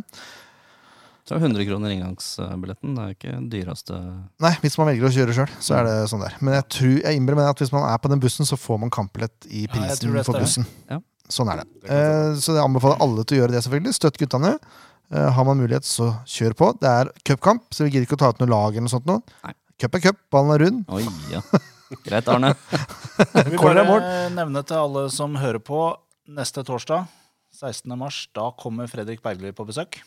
Så er det 100 kroner inngangsbilletten. Det er jo ikke dyreste Nei, hvis man velger å kjøre sjøl, så er det sånn der. Men jeg tror, jeg innbiller meg at hvis man er på den bussen, så får man kampbillett i prisen ja, for bussen. Ja. Sånn er det. Det Eh, så jeg anbefaler alle til å gjøre det, selvfølgelig. Støtt guttene. Eh, har man mulighet, så kjør på. Det er cupkamp, så vi gidder ikke å ta ut noe lag eller noe sånt nå. Nei. Cup er cup, ballen er rund. Oi, ja. Greit, Arne. Jeg vil bare nevne til alle som hører på, neste torsdag, 16. mars, da kommer Fredrik Bergli på besøk.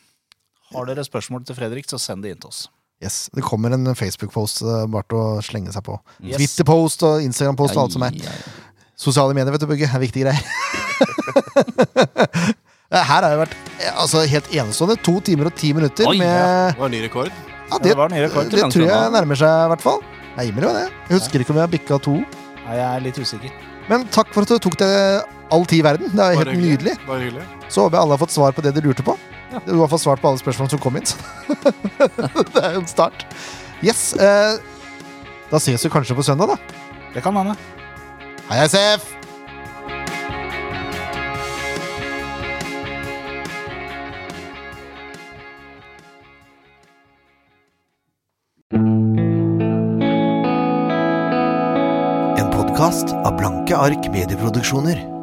Har dere spørsmål til Fredrik, så send det inn til oss. Yes, Det kommer en Facebook-post eh, bare til å slenge seg på. Yes. Twitter-post og Instagram-post og alt som er. Sosiale medier, vet du, Bugge, er viktige greier. Eh, Her har jeg vært eh, altså, helt enestående. To timer og ti minutter Oi, med Det var en ny rekord. ja, Det det, var ny rekord. det tror jeg nærmer seg, i hvert fall. Jeg gir meg jo det. Jeg husker ikke om vi har bikka to. Nei, jeg er litt usikker. Men takk for at du tok deg all tid i verden. Det er helt hyggelig. nydelig. Bare hyggelig. Så håper jeg alle har fått svar på det de lurte på. Du har fått svart på alle spørsmålene som kom inn. så det er jo en start. Yes. Eh, da ses vi kanskje på søndag, da. Det kan hende. Hei, SF! En podkast av Blanke ark medieproduksjoner.